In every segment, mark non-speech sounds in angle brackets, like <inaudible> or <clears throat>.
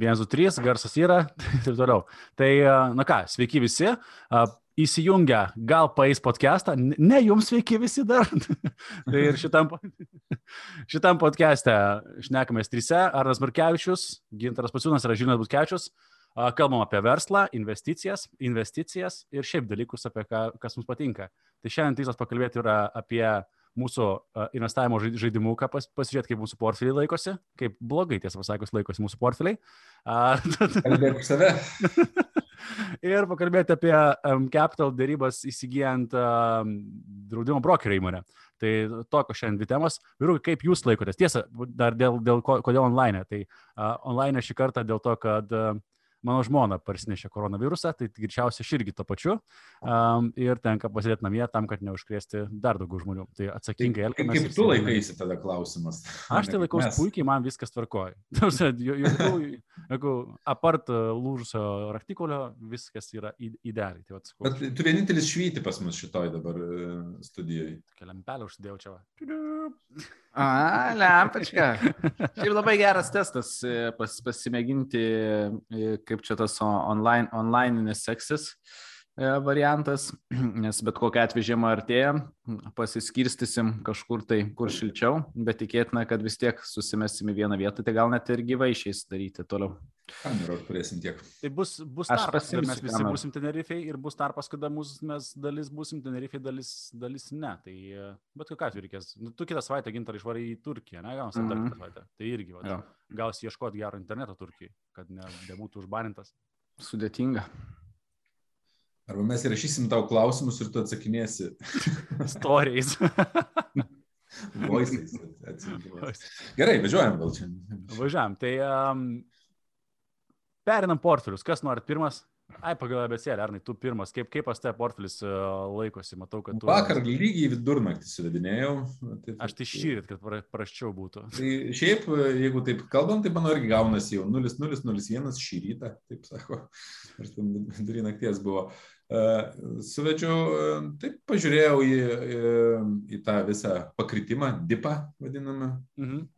1, 2, 3, garsas yra <laughs> ir toliau. Tai, na ką, sveiki visi. Įsijungę, gal paės podcastą, ne jums sveiki visi dar. <laughs> tai ir šitam, <laughs> šitam podcast'e šnekamės trise, Arnas Markevičius, Gintaras Pasiūnas ir Žilinas Butkevičius. Kalbam apie verslą, investicijas, investicijas ir šiaip dalykus, apie ką, kas mums patinka. Tai šiandien tikslas pakalbėti yra apie mūsų investavimo žaidimų, ką pas, pasižiūrėti, kaip mūsų portfeliai laikosi, kaip blogai, tiesą pasakius, laikosi mūsų portfeliai. <laughs> Kalbėk save. ir pakalbėti apie um, capital dėrybas įsigijant um, draudimo brokerio įmonę. Tai tokios šiandien dvi temos. Vyrukai, kaip jūs laikotės? Tiesa, dar dėl, dėl ko, kodėl online. Tai uh, online šį kartą dėl to, kad uh, mano žmona parsinešė koronavirusą, tai greičiausiai aš irgi to pačiu. Um, ir tenka pasėdėti namie tam, kad neužkrėsti dar daugiau žmonių. Tai atsakingai tai elgtis. Kaip tu laikaisi tada klausimas? Aš tai laikausi puikiai, man viskas tvarkoja. <laughs> Jeigu apart uh, lūžusio raktikolio, viskas yra idealiai. Tai atsakau. Bet tu vienintelis švyti pas mus šitoj dabar uh, studijoje. Keliampelę užsidėjau čia. A, lempačka. Šiaip labai geras testas e, pas, pasimėginti, e, kaip čia tas online, online seksis. E, variantas, <clears throat> nes bet kokia atveju žiema artėja, pasiskirstysim kažkur tai, kur šilčiau, bet tikėtina, kad vis tiek susimesim į vieną vietą, tai gal net ir gyvai išeis daryti toliau. Kamerą turėsim tiek. Tai bus, bus tarpas, kada mes visi kamerą. būsim Tenerifei ir bus tarpas, kada mūsų mes dalis būsim Tenerifei, dalis, dalis ne. Tai e, bet kokiu atveju reikės. Nu, tu kitą savaitę gintar išvarai į Turkiją, ne, gal mm -hmm. kitą savaitę. Tai irgi, va, gal ieškoti gero interneto Turkijai, kad ne, nebūtų užbanintas. Sudėtinga. Arba mes įrašysim tau klausimus ir tu atsakinėsi. Storiais. <laughs> Voisais. Gerai, važiuojam gal čia. Važiuojam. Tai um, perinam portfelius. Kas norit pirmas? Ai, pagal abecėlę, Arnai, tu pirmas, kaip, kaip pas te portfelis uh, laikosi, matau, kad tu... Vakar lygiai vidurnaktį suvedinėjau. Tai, Aš tai šyrit, kad pra, praščiau būtų. Tai šiaip, jeigu taip kalbant, tai mano irgi gaunasi jau 0,001 šį rytą, taip sako, ar ten vidurį nakties buvo. Suvedžiau, taip pažiūrėjau į, į, į tą visą pakritimą, dipą vadinamą. Mhm.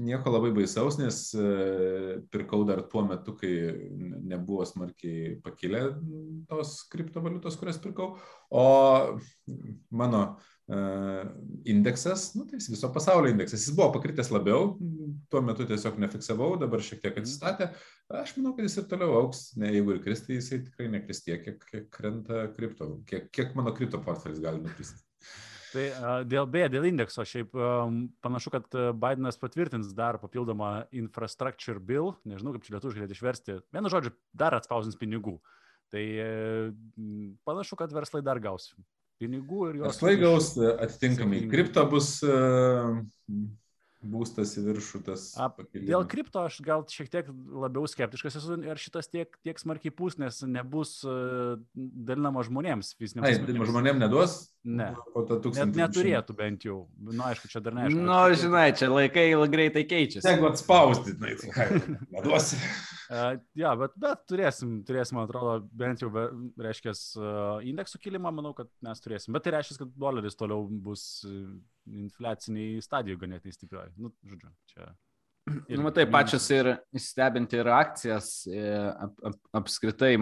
Nieko labai baisaus, nes pirkau dar tuo metu, kai nebuvo smarkiai pakilę tos kriptovaliutos, kurias pirkau, o mano indeksas, nu, tai viso pasaulio indeksas, jis buvo pakritęs labiau, tuo metu tiesiog nefiksavau, dabar šiek tiek mhm. atsistatė. Aš manau, kad jis ir toliau auks, ne jeigu ir kristai, jisai tikrai nekris tiek, kiek, kiek krenta kripto, kiek, kiek mano kripto portfelis gali nukristi. Tai dėl beje, dėl indekso, šiaip panašu, kad Bidenas patvirtins dar papildomą infrastructure bill, nežinau kaip čia lietuviškai galėtų išversti, vienu žodžiu, dar atspausins pinigų. Tai panašu, kad verslai dar gaus pinigų ir juos. Verslai gaus atitinkamai. Kripto bus būstas į viršų tas. A, dėl kripto aš gal šiek tiek labiau skeptiškas esu, ar šitas tiek, tiek smarkiai pūs, nes nebus uh, dalinama žmonėms fiziniams. Ai, žmonėms neduos? Ne. Net neturėtų bent jau. Na, nu, aišku, čia dar neaišku. Na, nu, žinai, čia laikai greitai keičiasi. Jeigu atspausti, tai ką, neduosi. uh, <laughs> ja, bet, bet turėsim, turėsim, man atrodo, bent jau, reiškia, uh, indeksų kilimą, manau, kad mes turėsim. Bet tai reiškia, kad doleris toliau bus infliaciniai stadijoje ganėtinai stiprioji. Nu, žodžiu, čia. <clears throat> Ir, nu, tai pačios ir stebinti ir akcijas, e, ap, ap, apskritai,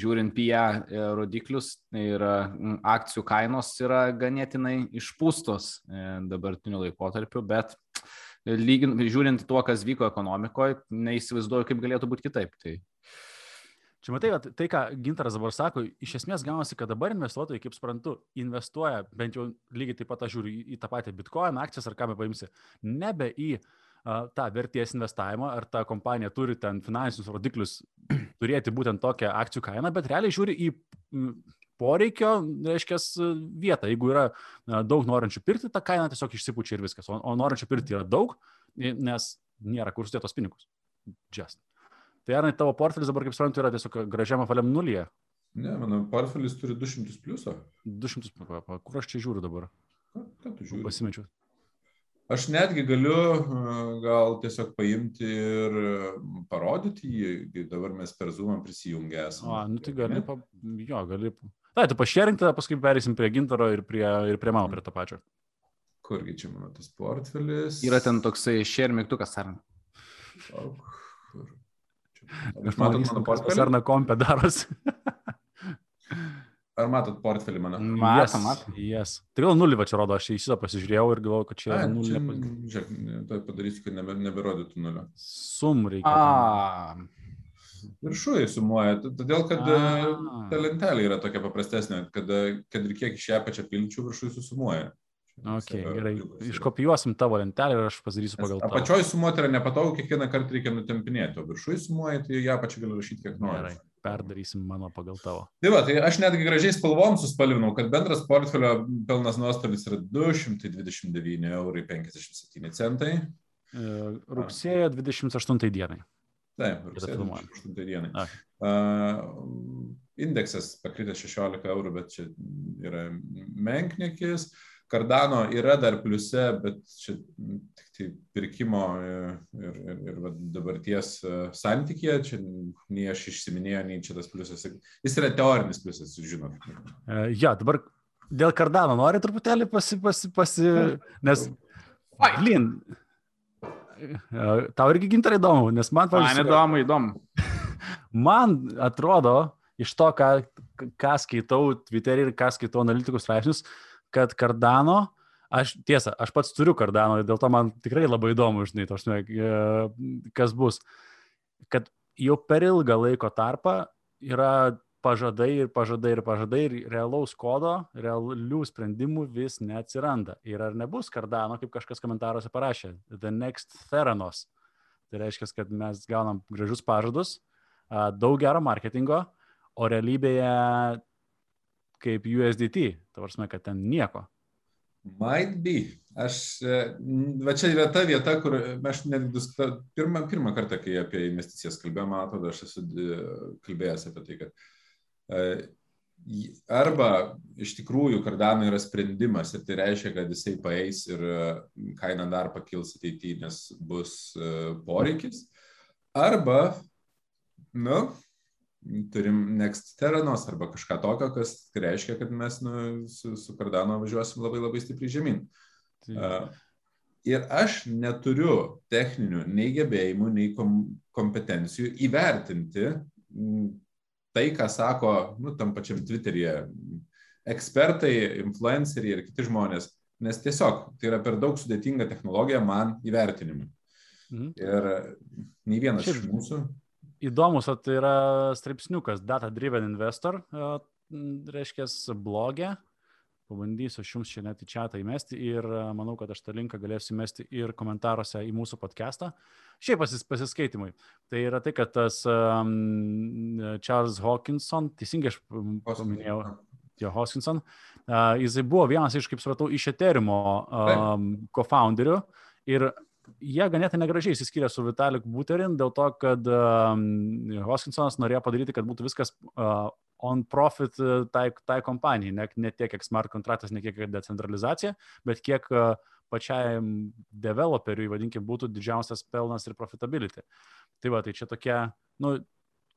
žiūrint PIA e, rodiklius, tai ir akcijų kainos yra ganėtinai išpūstos e, dabartiniu laikotarpiu, bet lygint, žiūrint tuo, kas vyko ekonomikoje, neįsivaizduoju, kaip galėtų būti kitaip. Tai Čia matai, tai, ką Gintaras dabar sako, iš esmės gaunasi, kad dabar investuotojai, kaip suprantu, investuoja, bent jau lygiai taip pat aš žiūriu į tą patį bitcoin, akcijas ar ką be paimsi, nebe į uh, tą vertės investavimą, ar ta kompanija turi ten finansinius rodiklius <clears throat> turėti būtent tokią akcijų kainą, bet realiai žiūri į poreikio, reiškia, vietą. Jeigu yra daug norinčių pirkti, ta kaina tiesiog išsipučia ir viskas. O, o norinčių pirkti yra daug, nes nėra kur sudėtos pinigus. Just. Tai Arnai, tavo portfelis dabar, kaip suprantu, yra tiesiog gražiam apvaliam nulyje. Ne, mano portfelis turi 200 pliusą. 200, kur aš čia žiūriu dabar? Ką, ką tu žiūri? Pasimečiau. Aš netgi galiu gal tiesiog paimti ir parodyti jį, dabar mes per Zoom prisijungę esame. A, nu tai gali, pa, jo, gali. Tai, tu pašėrink, tada paskui perėsim prie gintaro ir prie, ir prie mano, prie to pačio. Kurgi čia mano tas portfelis? Yra ten toksai share mygtukas, ar ne? Aš matau, mano portfelį. Ar na kompė darosi? <laughs> Ar matot portfelį mano? Matom, matom. Yes. Tai gal nulį va čia rodo, aš į šitą pasižiūrėjau ir galvoju, kad čia A, nulį. čia, nepa- žiūrėk, tai padarysiu, kad nebe, neberodytų nulio. Sum reikia. A, Viršuje sumuoja, todėl kad e, A. ta lentelė yra tokia paprastesnė, kad, e, kad ir kiek iš ją pačią pilčių viršuje susumuoja. Ok, Čia gerai. Iškopijuosim tavo lentelę ir aš pasidarysiu pagal tavo. Apačioj sumuoti yra nepatogu, kiekvieną kartą reikia nutempinėti, o viršuje sumuoja, tai ją pačią gali rašyti kiek nori. Gerai, perdarysim mano pagal tavo. Tai va, tai aš netgi gražiai spalvom suspalvinau, kad bendras portfelio pelnas nuostolis yra 229 eurai 57 centai. E, Rugsėjo 28 dienai. Taip, rugsėjo filmuojam? 28 dienai. A. Uh, indeksas pakritęs 16 eurų, bet čia yra menknikis. Kardano yra dar pliuse, bet čia tik tai pirkimo ir, ir, ir, dabarties e, santykėje, čia nei aš išsiminėjau, nei čia tas pliusas. Jis yra teorinis pliusas, žinot. E, Ja, dabar dėl kardano nori truputėlį pasi, pasi, pasi nes, blin, e, tau irgi gintarai įdomu, nes man, man pavyzdžiui, įdomu, įdomu. <laughs> man atrodo, iš to, ką, ką skaitau Twitter'į ir ką skaitau analitikų straipsnius, kad kardano, aš tiesa, aš pats turiu kardano ir dėl to man tikrai labai įdomu, žinai, tos, kas bus, kad jau per ilgą laiko tarpą yra pažadai ir pažadai ir pažadai ir realaus kodo, realių sprendimų vis neatsiranda. Ir ar nebus kardano, kaip kažkas komentaruose parašė, the next Theranos. Tai reiškia, kad mes gaunam gražius pažadus, daug gero marketingo, o realybėje kaip USDT, tavarsime, kad ten nieko. Might be. Aš, e, va čia yra ta vieta, kur aš net diskutavau, pirmą, pirmą kartą, kai apie investicijas kalbėjome, man atrodo, aš esu e, kalbėjęs apie tai, kad e, arba iš tikrųjų kardano yra sprendimas ir tai reiškia, kad jisai paeis ir kaina dar pakils ateityje, nes bus poreikis, arba, nu, turim Next Terranos arba kažką tokio, kas reiškia, kad mes nu, su, su kardano važiuosim labai labai stipriai žemyn. Uh, ir aš neturiu techninių nei gebėjimų, nei kom kompetencijų įvertinti tai, ką sako, nu, tam pačiam Twitter'yje ekspertai, influenceriai ir kiti žmonės, nes tiesiog tai yra per daug sudėtinga technologija man įvertinimui. mhm. Ir nei vienas Šiaip- iš mūsų. Įdomus, tai yra straipsniukas Data Driven Investor, e, reiškia blogė. Pabandysiu aš jums čia net į čia įmesti ir e, manau, kad aš tą linką galėsiu įmesti ir komentaruose į mūsų podcastą. Šiaip pasis, pasiskaitimui. Tai yra tai, kad tas um, Charles Hawkinson, teisingai aš paminėjau, jo Hoskinson, uh, jisai buvo vienas iš, kaip supratau, iš Eterimo um, co-founderių ir jie ganėtinai negražiai įsiskyrė su Vitalik Buterin dėl to, kad um, Hoskinsonas norėjo padaryti, kad būtų viskas uh, on profit uh, tai, tai kompanijai, ne, ne tiek kiek smart kontraktas, ne kiek decentralizacija, bet kiek uh, pačiam developeriui, vadinkime, būtų didžiausias pelnas ir profitability. Tai va, tai čia tokie, nu,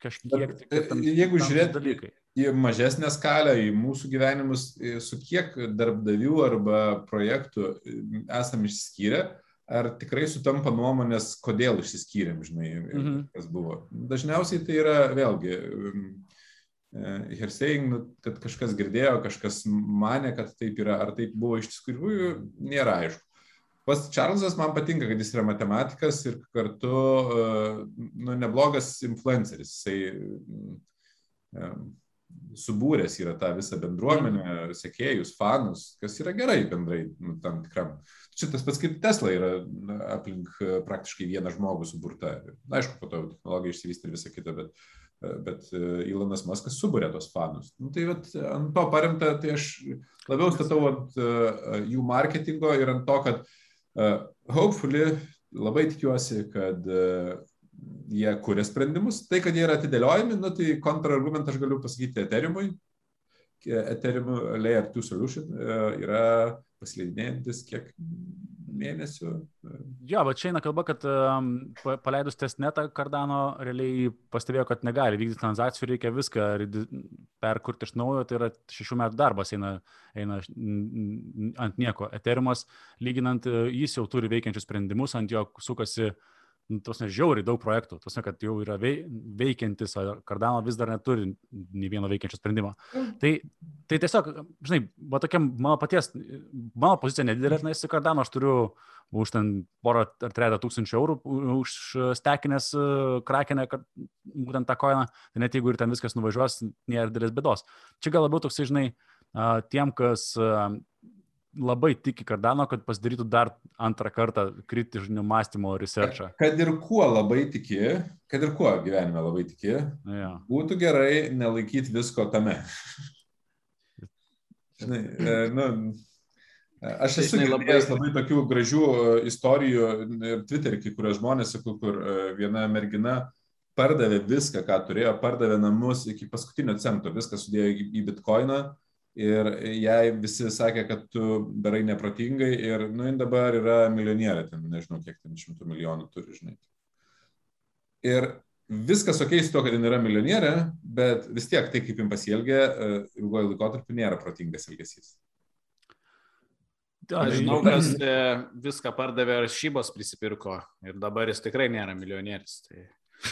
kažkiek Bet, tik tam- e, jeigu tam žiūrėt- dalykai. į mažesnę skalę, į mūsų gyvenimus, su kiek darbdavių arba projektų e, esam išskyrę, ar tikrai sutampa nuomonės, kodėl išsiskyrėm, žinai, Mhm. kas buvo. Dažniausiai tai yra vėlgi um, e, hearsaying, nu, kad kažkas girdėjo, kažkas mane, kad taip yra, ar taip buvo iš tikrųjų, nėra aišku. Pas Čarlzas man patinka, kad jis yra matematikas ir kartu uh, nu, neblogas influenceris. Jisai um, subūręs yra tą visą bendruomenę, sekėjus, fanus, kas yra gerai bendrai nu, tam tikram. Šitas pats kaip Tesla yra aplink e, praktiškai vieną žmogų suburta. Aišku, po to technologija išsivystė ir visa kita, bet, e, bet e, Ilonas Maskas subūrė tos fanus. Nu, tai vat, ant to paremta, tai aš labiau statau ant jų marketingo ir ant to, kad hopefully labai tikiuosi, kad jie kuria sprendimus. Tai, kad jie yra atidėliojami, nu, tai kontrargumentą aš galiu pasakyti Ethereumui. Ethereum Layer 2 Solution e, yra pasileidinėjantis kiek mėnesių. Jo, bet čia eina kalba, kad um, pa- paleidus testnetą Cardano realiai pastebėjo, kad negali vykdyti transakcijų, reikia viską perkurti iš naujo, tai yra šešių metų darbas eina, eina ant nieko. Ethereumas, lyginant, e, jis jau turi veikiančius sprendimus, ant jo sukasi nu, tos nežiauriai daug projektų, tos ne, kad jau yra veikiantis, Cardano vis dar neturi nei vieno veikiančio sprendimo. Mm. Tai, tai tiesiog, žinai, va tokia mano paties, mano pozicija nedidelė, nes į Cardano aš turiu už ten porą ar trejata tūkstančių eurų už stekinės e, krakenę, būtent tą koiną, tai net jeigu ir ten viskas nuvažiuos, nėra didelės bėdos. Čia gal labiau toksai, žinai, tiem, kas labai tiki Cardano, kad pasidarytų dar antrą kartą kritišnių mąstymo researchą. Kad ir kuo labai tiki, kad ir kuo gyvenime labai tiki, ja. būtų gerai nelaikyti visko tame. Žinai, e, nu, Aš esu Žinai, labai... labai tokių gražių e, istorijų ir Twitter'e, kai kurie žmonės, kur e, viena mergina pardavė viską, ką turėjo, pardavė namus iki paskutinio cento, viską sudėjo į bitkoiną ir jai visi sakė, kad tu darai neprotingai ir, nu, jin dabar yra milijonierė, ten nežinau, kiek ten šimtų milijonų turi, žinai. Ir viskas ok su to, kad jin yra milijonierė, bet vis tiek tai, kaip jin pasielgė, e, ilgojo laikotarpiu nėra protingas elgesys. Aš žinau, kas e, viską pardavė ar šybos prisipirko ir dabar jis tikrai nėra milijonierius. Tai...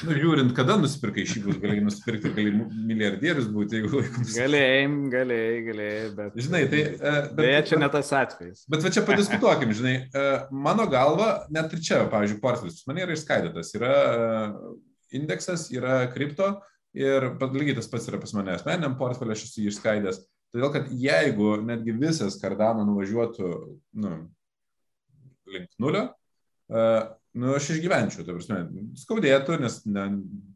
Nu, žiūrint, kada nusipirkai šį bus, galėjai nusipirkti, galėjai milijardierius būti, jeigu laikus. Galėjai, galėjai, galėjai, bet. Žinai, tai... Uh, bet Beje, čia ne tas atvejis. Bet va čia padiskutuokim, žinai, uh, mano galva, net ir čia, pavyzdžiui, portfelis, man yra išskaidytas, yra uh, indeksas, yra kripto ir lygiai tas pats yra pas mane asmeniniam portfelį, aš esu jį išskaidęs. Todėl, kad jeigu netgi visas kardano nuvažiuotų nu, link nulio, uh, nu, aš išgyvenčiau, ta prasme, skaudėtų, nes ne,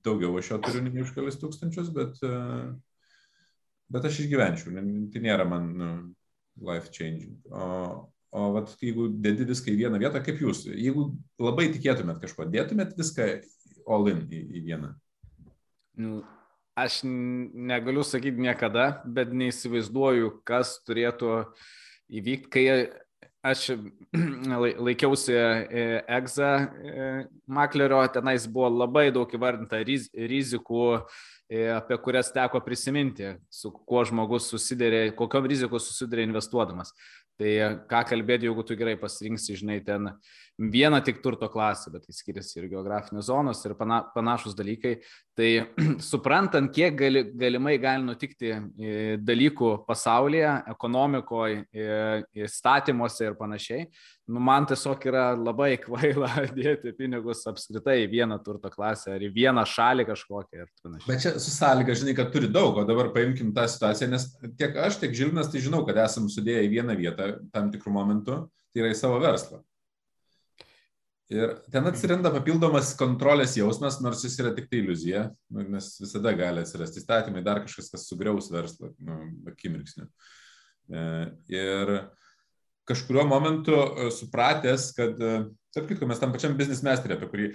daugiau aš jo turiu nei už kelis tūkstančius, bet, bet aš išgyvenčiau, tai nėra man nu, life changing. O, o vat, jeigu dedi viską į vieną vietą, kaip jūs, jeigu labai tikėtumėt kažko, dėtumėt viską all in į, į vieną? Nu, aš negaliu sakyti niekada, bet neįsivaizduoju, kas turėtų įvykti, kai aš <clears throat> laikiausi e, egza e, maklerio, tenais buvo labai daug įvardinta riz, rizikų, e, apie kurias teko prisiminti, su kuo žmogus susidarė, kokiam rizikų susidarė investuodamas. Tai ką kalbėti, jeigu tu gerai pasirinksi, žinai, ten vieną tik turto klasę, bet tai skiriasi ir geografinės zonos ir pana, panašus dalykai. Tai <clears throat> suprantant, kiek gali, galimai gali nutikti e, dalykų pasaulyje, ekonomikoje, įstatymuose ir panašiai, nu, man tiesiog yra labai <laughs> kvaila dėti pinigus apskritai į vieną turto klasę ar į vieną šalį kažkokią ir panašiai. Bet čia su sąlyga, žinai, kad turi daug, o dabar paimkim tą situaciją, nes tiek aš, tiek Žilvinas, tai žinau, kad esam sudėję į vieną vietą tam tikrų momentų, tai yra į savo verslą. Ir ten atsiranda papildomas kontrolės jausmas, nors jis yra tik tai iliuzija, nu, nes visada gali atsirasti įstatymai, dar kažkas, kas sugriaus verslą, nu, akimirksniu. E, ir kažkurio momentu e, supratęs, kad, e, tarp kitko, mes tam pačiam biznis mesterį, apie kurį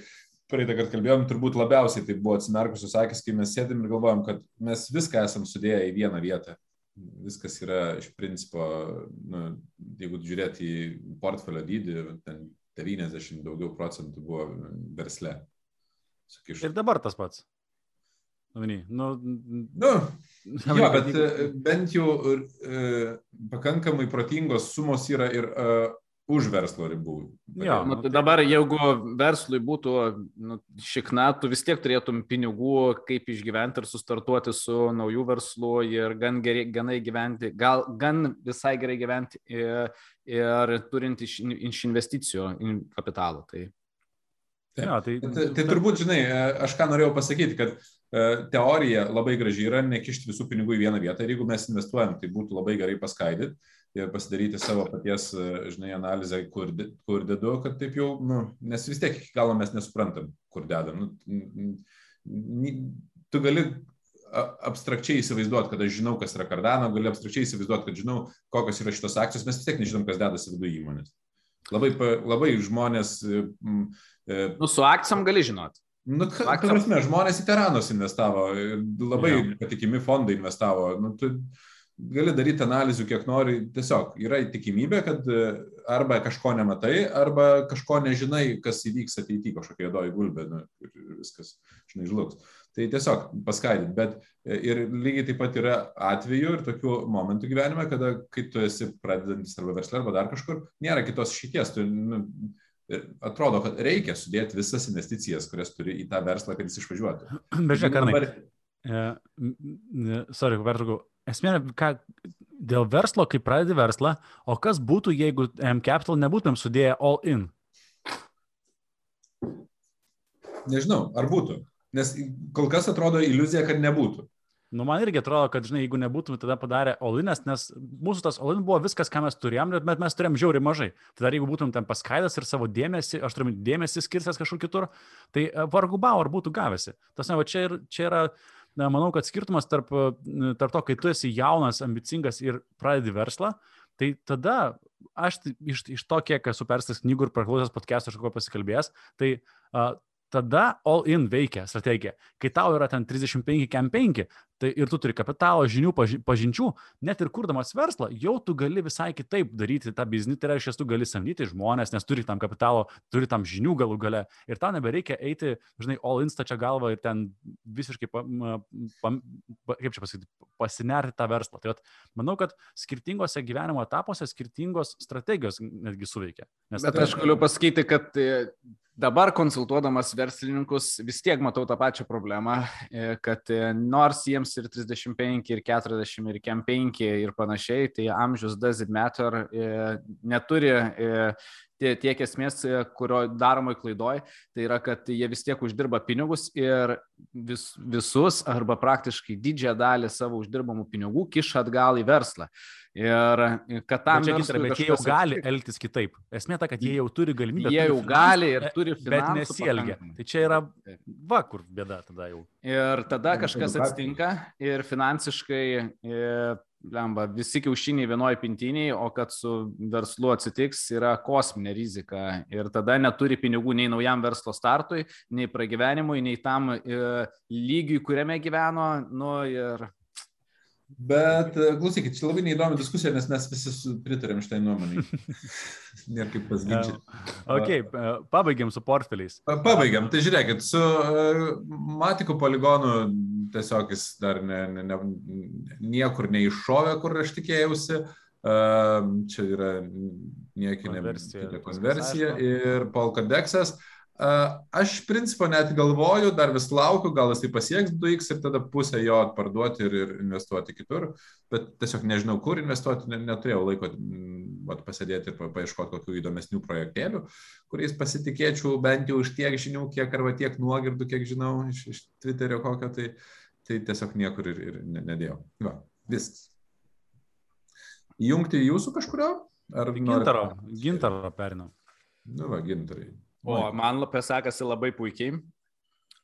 praeitą kartą kalbėjom, turbūt labiausiai tai buvo atsimerkusius akis, kai mes sėdėm ir galvojom, kad mes viską esam sudėję į vieną vietą. Viskas yra iš principo, nu, jeigu žiūrėti į portfelio dydį, ten 90 daugiau procentų buvo versle. Sakyš. Ir dabar tas pats. Nu, nu, <laughs> jo, bet e, bent jau e, pakankamai protingos sumos yra ir e, už verslo ribų. Jo, nu, tai dabar jeigu verslui būtų nu, šikna, tu vis tiek turėtum pinigų, kaip išgyventi ir sustartuoti su naujų verslu ir gan gerai, ganai gyventi, gal gan visai gerai gyventi ir, ir turint iš, iš investicijų in kapitalą. Tai Ja, tai, tai, tai turbūt, žinai, aš ką norėjau pasakyti, kad e, teorija labai graži yra nekišti visų pinigų į vieną vietą ir jeigu mes investuojam, tai būtų labai gerai paskaidyti ir pasidaryti savo paties, e, žinai, analizę, kur, kur dedu, kad taip jau, nu, nes vis tiek iki galo mes nesuprantam, kur dedam. Nu, tu gali abstrakčiai įsivaizduoti, kad aš žinau, kas yra Cardano, gali abstrakčiai įsivaizduoti, kad žinau, kokios yra šitos akcijos, mes vis tiek nežinom, kas dedasi viduje įmonės. Labai, labai žmonės. M, e, nu, su akcijom gali žinoti. Nu, ką, prasme, žmonės į Teranus investavo, labai ja. patikimi fondai investavo. Nu, tu, gali daryti analizių, kiek nori. Tiesiog yra tikimybė, kad e, arba kažko nematai, arba kažko nežinai, kas įvyks ateityje, kažkokia juodoji gulbė nu, ir viskas, žinai, žlugs. Tai tiesiog paskaidyt, bet e, ir lygiai taip pat yra atvejų ir tokių momentų gyvenime, kada kai tu esi pradedantis arba verslė, arba dar kažkur, nėra kitos šities. Tu, nu, atrodo, kad reikia sudėti visas investicijas, kurias turi į tą verslą, kad jis išvažiuotų. Bet žiūrėk, Karnai. Dabar... E, sorry, pertraukiau. Esmė, ką, dėl verslo, kai pradedi verslą, o kas būtų, jeigu M Capital nebūtum sudėję all in? Nežinau, ar būtų. Nes kol kas atrodo iliuzija, kad nebūtų. Nu, man irgi atrodo, kad, žinai, jeigu nebūtume tada padarę Olinės, nes mūsų tas Olin buvo viskas, ką mes turėjom, bet mes turėjom žiauriai mažai. Dar jeigu būtum ten paskaidas ir savo dėmesį, aš turiu dėmesį skirtas kažkur kitur, tai e, vargu bau ar būtų gavęsi. Tas, ne, va, čia, ir, čia yra, na, manau, kad skirtumas tarp, e, tarp to, kai tu esi jaunas, ambicingas ir pradedi verslą, tai tada aš iš, iš to, kiek esu perstęs knygų ir praklausęs podcast'o, aš ko pasikalbėjęs, tai uh, tada all-in veikia strategija. Kai tau yra ten 35 kem 5 tai ir tu turi kapitalo, žinių, pažinčių, net ir kurdamas verslą, jau tu gali visai kitaip daryti tą biznį, tai reiškia, tu gali samdyti žmonės, nes turi tam kapitalo, turi tam žinių galų gale. Ir tau nebereikia eiti, žinai, all-in stačia galva ir ten visiškai, pa, pa, pa, kaip čia pasakyti, pasinerti tą verslą. Tai at, manau, kad skirtingose gyvenimo etapuose skirtingos strategijos netgi suveikia. Nes Bet tai... aš galiu pasakyti, kad Dabar konsultuodamas verslininkus vis tiek matau tą pačią problemą, e, kad e, nors jiems ir 35, ir 40, ir 5 ir panašiai, tai amžius doesn't matter, e, neturi tiek esmės, kurio daromai klaidoj, tai yra, kad jie vis tiek uždirba pinigus ir vis, visus arba praktiškai didžiąją dalį savo uždirbamų pinigų kiša atgal į verslą. Ir kad tam bet, verslui, bet jie jau gali elgtis kitaip. Esmė ta, kad jie jau turi galimybę. Jie jau gali ir turi finansų. Bet nesielgia. Tai čia yra va, kur bėda tada jau. Ir tada kažkas atsitinka ir finansiškai ir, lemba, visi kiaušiniai vienoje pintiniai, o kad su verslu atsitiks, yra kosminė rizika. Ir tada neturi pinigų nei naujam verslo startui, nei pragyvenimui, nei tam e, lygiui, kuriame gyveno. Nu, ir Bet e, klausykit, čia labai neįdomi diskusija, nes mes visi pritarėm šitai nuomonai. <laughs> Nėra kaip pasginčyti. ok, e, pabaigiam su portfeliais. Pabaigiam, tai žiūrėkit, su Matiko poligonu tiesiog jis dar ne, ne, ne, niekur neiššovė, kur aš tikėjausi. Čia yra niekinė konversija, konversija ir Polkadeksas. Uh, Aš principo net galvoju, dar vis laukiu, gal jis tai pasieks 2x ir tada pusę jo parduoti ir, ir investuoti kitur, bet tiesiog nežinau, kur investuoti, neturėjau laiko vat, pasėdėti ir paieškoti kokių įdomesnių projektėlių, kuriais pasitikėčiau bent jau iš tiek žinių, kiek arba tiek nuogirdų, kiek žinau iš, iš Twitterio kokio, tai, tai tiesiog niekur ir, ir nedėjau. Va, viskas. Įjungti jūsų kažkurio? Ar gintaro, gintaro perinam? Nu, va, gintarai. O man lapė sekasi labai puikiai.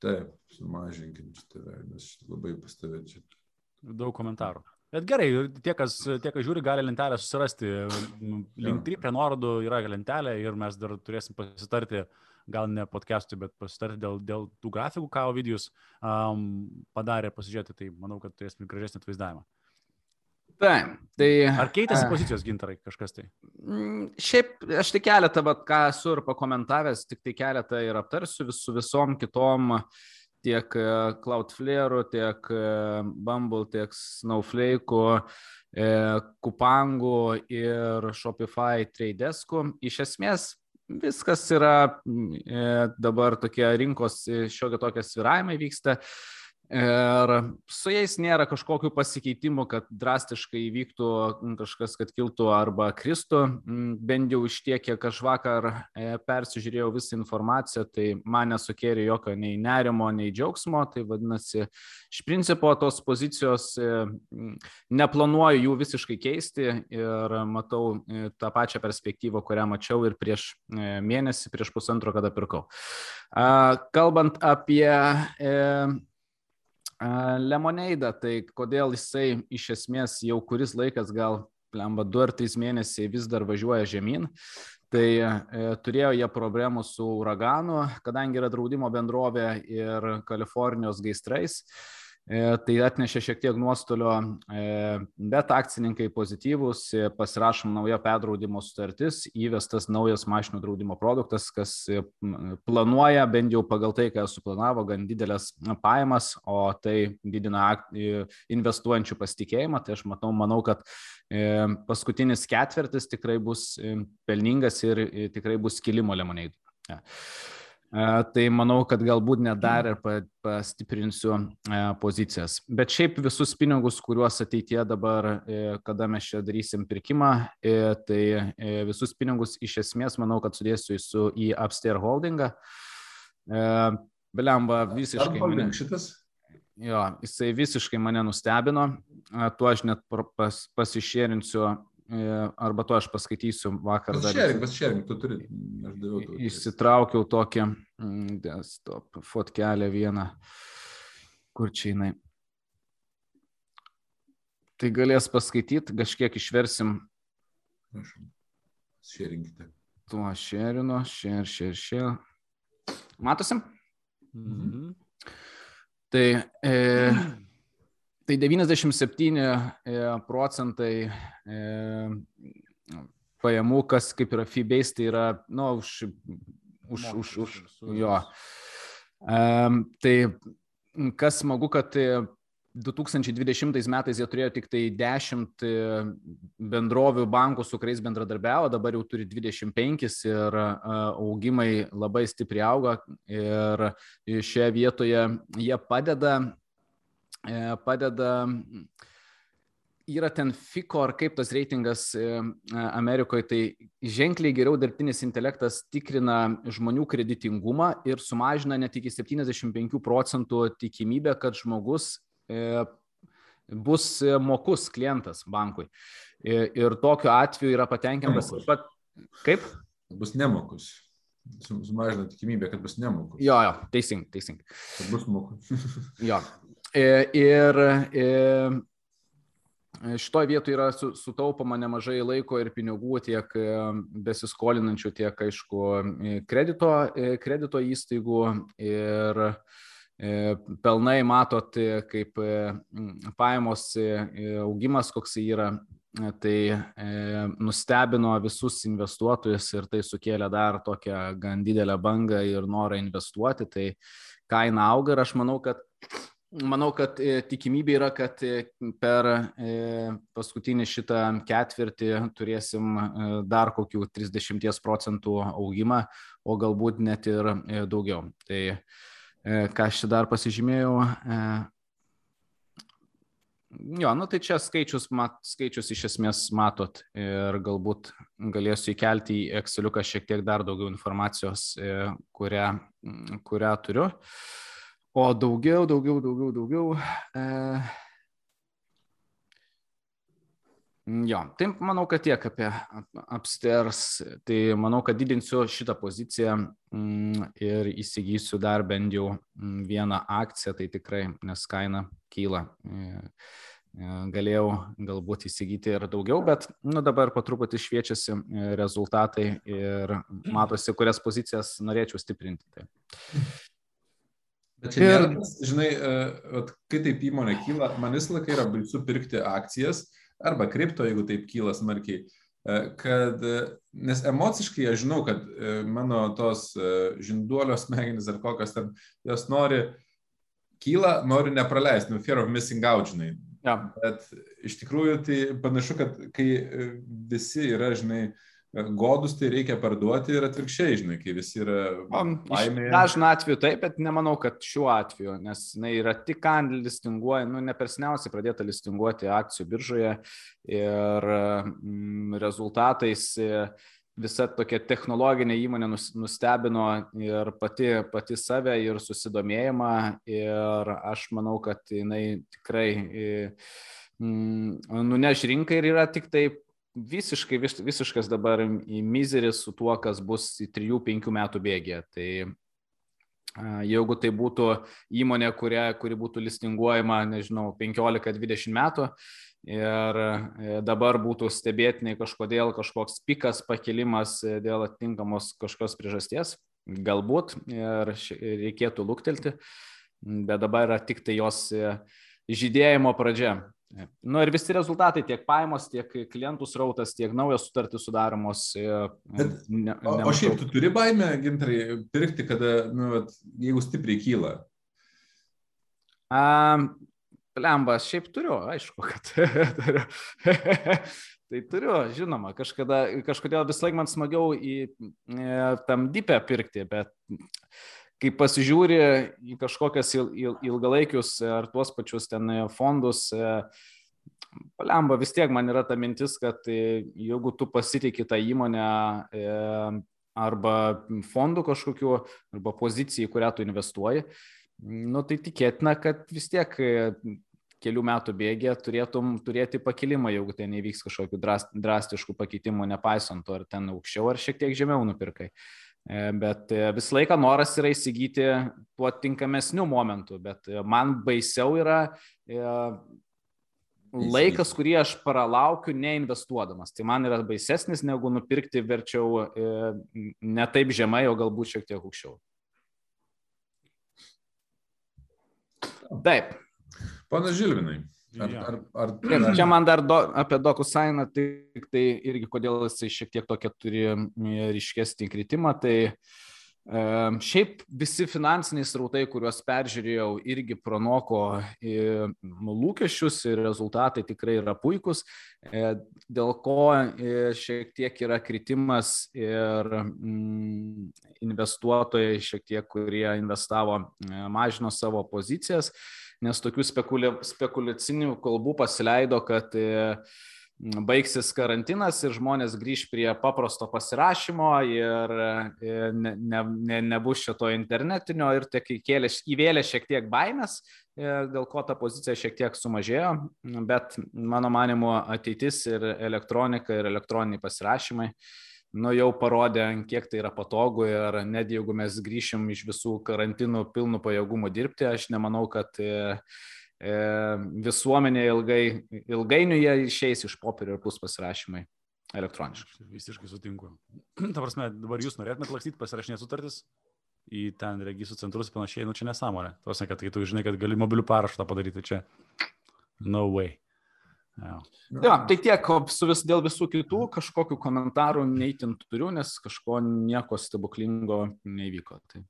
Taip, sumažinkim šitą aš labai pas tave čia. Daug komentarų. Bet gerai, tie kas, tie, kas žiūri, gali lentelę susirasti. Linktree prie nuorodų yra lentelė ir mes dar turėsim pasitarti, gal ne podcast'ui, bet pasitarti dėl, dėl tų grafikų, ką Ovidijus um, padarė, pasižiūrėti, tai manau, kad turėsime gražesnį atvaizdavimą. Taip, tai. Ar keitėsi pozicijos gintarai kažkas tai? Mm, šiaip aš tik keletą, bet ką esu ir pakomentavęs, tik tai keletą ir aptarsiu vis, su visom kitom tiek e, Cloudflare, tiek e, Bumble, tiek Snowflake, e, Kupangu ir Shopify Tradeesku. Iš esmės viskas yra dabar tokie rinkos šiokie tokie sviravimai vyksta. Ir su jais nėra kažkokių pasikeitimų, kad drastiškai įvyktų kažkas, kad kiltų arba kristų. Bent jau iš tiek, kiek aš vakar e, persižiūrėjau visą informaciją, tai man nesukėrė jokio nei nerimo, nei džiaugsmo. Tai vadinasi, iš principo tos pozicijos e, neplanuoju jų visiškai keisti ir matau e, tą pačią perspektyvą, kurią mačiau ir prieš mėnesį, prieš pusantro, kada pirkau. Kalbant apie Lemoneidą, tai kodėl jisai iš esmės jau kuris laikas, gal lemba 2 ar 3 mėnesiai vis dar važiuoja žemyn, tai e, turėjo jie problemų su uraganu, kadangi yra draudimo bendrovė ir Kalifornijos gaisrais. E, tai atnešė šiek tiek nuostolio, e, bet akcininkai pozityvūs, e, pasirašom nauja perdraudimo sutartis, įvestas naujas mašinų draudimo produktas, kas planuoja, bent jau pagal tai, ką suplanavo, gan didelės pajamas, o tai didina investuojančių pasitikėjimą. Tai aš matau, manau, kad paskutinis ketvirtis tikrai bus pelningas ir tikrai bus kilimo lemonėdų. Ja. Tai manau, kad galbūt net dar ir pastiprinsiu pozicijas. Bet šiaip visus pinigus, kuriuos ateitie dabar, e, kada mes čia darysim pirkimą, e, tai e, visus pinigus iš esmės manau, kad sudėsiu su į Upstairs holdingą. Belemba visiškai. Mane, šitas? Jo, jisai visiškai mane nustebino. Tuo aš net pas, pasišėrinsiu arba to aš paskaitysiu vakar. Pasišėrink, pasišėrink, tu turi. Aš daviau tau. Įsitraukiau tokią mm, desktop fotkelę vieną, kur čia jinai. Tai galės paskaityti, kažkiek išversim. Prašom. Šėrinkite. Tuo šėrino, šėr, šėr, šėr. Matosim? Mhm. Tai e, Tai 97 e, procentai e, pajamų, kas kaip yra fee-based, tai yra, na, nu, už, už, už, už, jo. Um, tai kas smagu, kad 2020 metais jie turėjo tik tai 10 bendrovių bankų, su kuriais bendradarbiavo, dabar jau turi 25 ir augimai labai stipriai auga ir šioje vietoje jie padeda E, padeda, yra ten FICO ar kaip tas reitingas e, Amerikoje, tai ženkliai geriau dirbtinis intelektas tikrina žmonių kreditingumą ir sumažina net iki 75 procentų tikimybę, kad žmogus e, bus mokus klientas bankui. Ir tokiu atveju yra patenkintas. Pat... Kaip? Bus nemokus. Sumažina tikimybę, kad bus nemokus. Jo, jo, teisingai, teisingai. Kad bus mokus. jo, <laughs> E, ir e, šitoje vietoje yra sutaupama nemažai laiko ir pinigų tiek e, besiskolinančių, tiek, aišku, kredito, kredito įstaigų. Ir pelnai matot, kaip pajamos augimas, koks yra, tai nustebino visus investuotojus ir tai sukėlė dar tokią gan didelę bangą ir norą investuoti, tai kaina auga ir aš manau, kad Manau, kad e, tikimybė yra, kad e, per e, paskutinį šitą ketvirtį turėsim dar kokių 30 procentų augimą, o galbūt net ir daugiau. Tai ką aš čia dar pasižymėjau. Jo, nu tai čia skaičius, mat, skaičius iš esmės matot ir galbūt galėsiu įkelti į Exceliuką šiek tiek dar daugiau informacijos, kurią, kurią turiu. O daugiau, daugiau, daugiau, daugiau. E... Jo, tai manau, kad tiek apie upstairs. Tai manau, kad didinsiu šitą poziciją mm, ir įsigysiu dar bent jau mm, vieną akciją, tai tikrai, nes kaina kyla. E, e, galėjau galbūt įsigyti ir daugiau, bet nu, dabar po truputį šviečiasi e, rezultatai ir matosi, kurias pozicijas norėčiau stiprinti. Tai. Bet čia ir... nėra, žinai, uh, kai taip įmonė kyla, man visą laiką yra baisu pirkti akcijas arba kripto, jeigu taip kyla smarkiai. Uh, kad, uh, nes emociškai aš žinau, kad mano tos žinduolio smegenys ar kokios ten, jos nori, kyla, nori nepraleisti, nu, fear of missing out, žinai. Ja. Bet iš tikrųjų tai panašu, kad kai visi yra, žinai, uh, godus tai reikia parduoti ir atvirkščiai, žinai, kai visi yra laimėje. Dažnu atveju taip, bet nemanau, kad šiuo atveju, nes jinai yra tik ant listinguoja, nu, ne persniausiai pradėta listinguoti akcijų biržoje ir mm, rezultatais visa tokia technologinė įmonė nustebino ir pati, pati save ir susidomėjimą ir aš manau, kad jinai tikrai mm, nuneš rinką ir yra tik taip visiškai, vis, visiškas dabar į mizerį su tuo, kas bus į 3-5 metų bėgė. Tai jeigu tai būtų įmonė, kuria, kuri būtų listinguojama, nežinau, 15-20 metų ir e, dabar būtų stebėtinai kažkodėl kažkoks pikas pakilimas e, dėl atitinkamos kažkokios priežasties, galbūt ir reikėtų luktelti. bet dabar yra tik tai jos žydėjimo pradžia. Nu ir visi rezultatai, tiek paėmos, tiek klientų srautas, tiek naujos sutartys sudaromos. Bet, ne, o, o šiaip tu turi baimę, gintarai, pirkti, kada, nu, vat, jeigu stipriai kyla? Um, Lembas, šiaip turiu, aišku, kad <laughs> turiu. tai turiu, žinoma, kažkada, kažkodėl vis laik man smagiau į e, tam dipę pirkti, bet kai pasižiūri į kažkokias il, il, ilgalaikius ar tuos pačius ten fondus, e, palemba vis tiek man yra ta mintis, kad e, jeigu tu pasitikė tą įmonę e, arba fondų kažkokiu, arba pozicijai, kurią tu investuoji, nu, tai tikėtina, kad vis tiek e, kelių metų bėgė turėtum turėti pakilimą, jeigu ten įvyks kažkokių drastiškų pakeitimų, nepaisant to, ar ten aukščiau, ar šiek tiek žemiau nupirkai. E, bet e, visą laiką noras yra įsigyti tuo tinkamesniu momentu, bet man baisiau yra laikas, kurį aš pralaukiu neinvestuodamas. Tai man yra baisesnis negu nupirkti verčiau ne taip žemai, o galbūt šiek tiek aukščiau. Taip. Pana Žilvinai. Ar, ar, ar, ar... Čia man dar do, apie DocuSigną, tik tai irgi kodėl jisai šiek tiek tokia turi ryškesnį kritimą, tai uh, Šiaip visi finansiniai srautai, kuriuos peržiūrėjau, irgi pranoko lūkesčius ir rezultatai tikrai yra puikus, e, dėl ko e, šiek tiek yra kritimas ir mm, investuotojai, šiek tiek, kurie investavo, mažino savo pozicijas, nes tokių spekuliacinių kalbų pasileido, kad baigsis karantinas ir žmonės grįž prie paprasto pasirašymo ir ne, ne, ne, nebus šito internetinio ir tik įkėlė, įvėlė šiek tiek baimės, dėl ko ta pozicija šiek tiek sumažėjo, bet mano manimo ateitis ir elektronika ir elektroniniai pasirašymai nu, jau parodė, kiek tai yra patogu ir net jeigu mes grįšim iš visų karantinų pilnų pajėgumų dirbti, aš nemanau, kad E, visuomenė ilgai, ilgainiui jie išeis iš popierio ir bus pasirašymai elektroniškai. Visiškai sutinku. <clears throat> Ta prasme, dabar jūs norėtumėte lakstyti pasirašinės sutartis į ten registrų centrus panašiai, nu čia nesąmonė. Tos, kad kai tu žinai, kad gali mobilių paraštą padaryti čia. No way. Ja. ja, tai tiek, su vis, dėl visų kitų kažkokių komentarų neįtin turiu, nes kažko nieko stebuklingo neįvyko. Tai.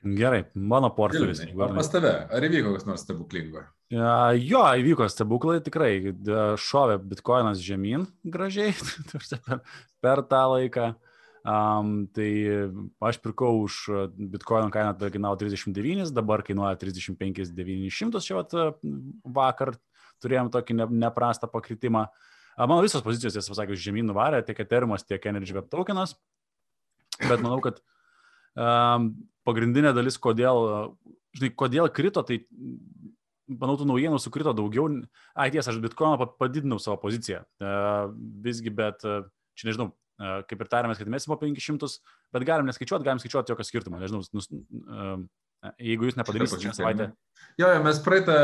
Gerai, mano portfelis. O pas tave, ar įvyko kas nors stebuklingo? Jo, įvyko stebuklai, tikrai. Šovė bitkoinas žemyn gražiai <laughs> per, per tą laiką. Um, tai aš pirkau už bitkoino kainą, tada kainavo 39, dabar kainuoja 35 900, čia vat, vakar turėjom tokį ne, neprastą pakritimą. Mano visos pozicijos, tiesą pasakius, žemyn nuvarė, tiek Ethereum, tiek Energy Web tokenas, bet manau, kad um, pagrindinė dalis, kodėl, žinai, kodėl krito, tai manau, tų naujienų sukrito daugiau. Ai, tiesa, aš bitkoiną padidinau savo poziciją. Uh, visgi, bet uh, čia nežinau, uh, kaip ir tarėmės, kad mes po 500, bet galim neskaičiuoti, galim skaičiuoti jokio skirtumo. Nežinau, nus, uh, Jeigu jūs nepadarysite šią savaitę. Jo, jo, mes praeitą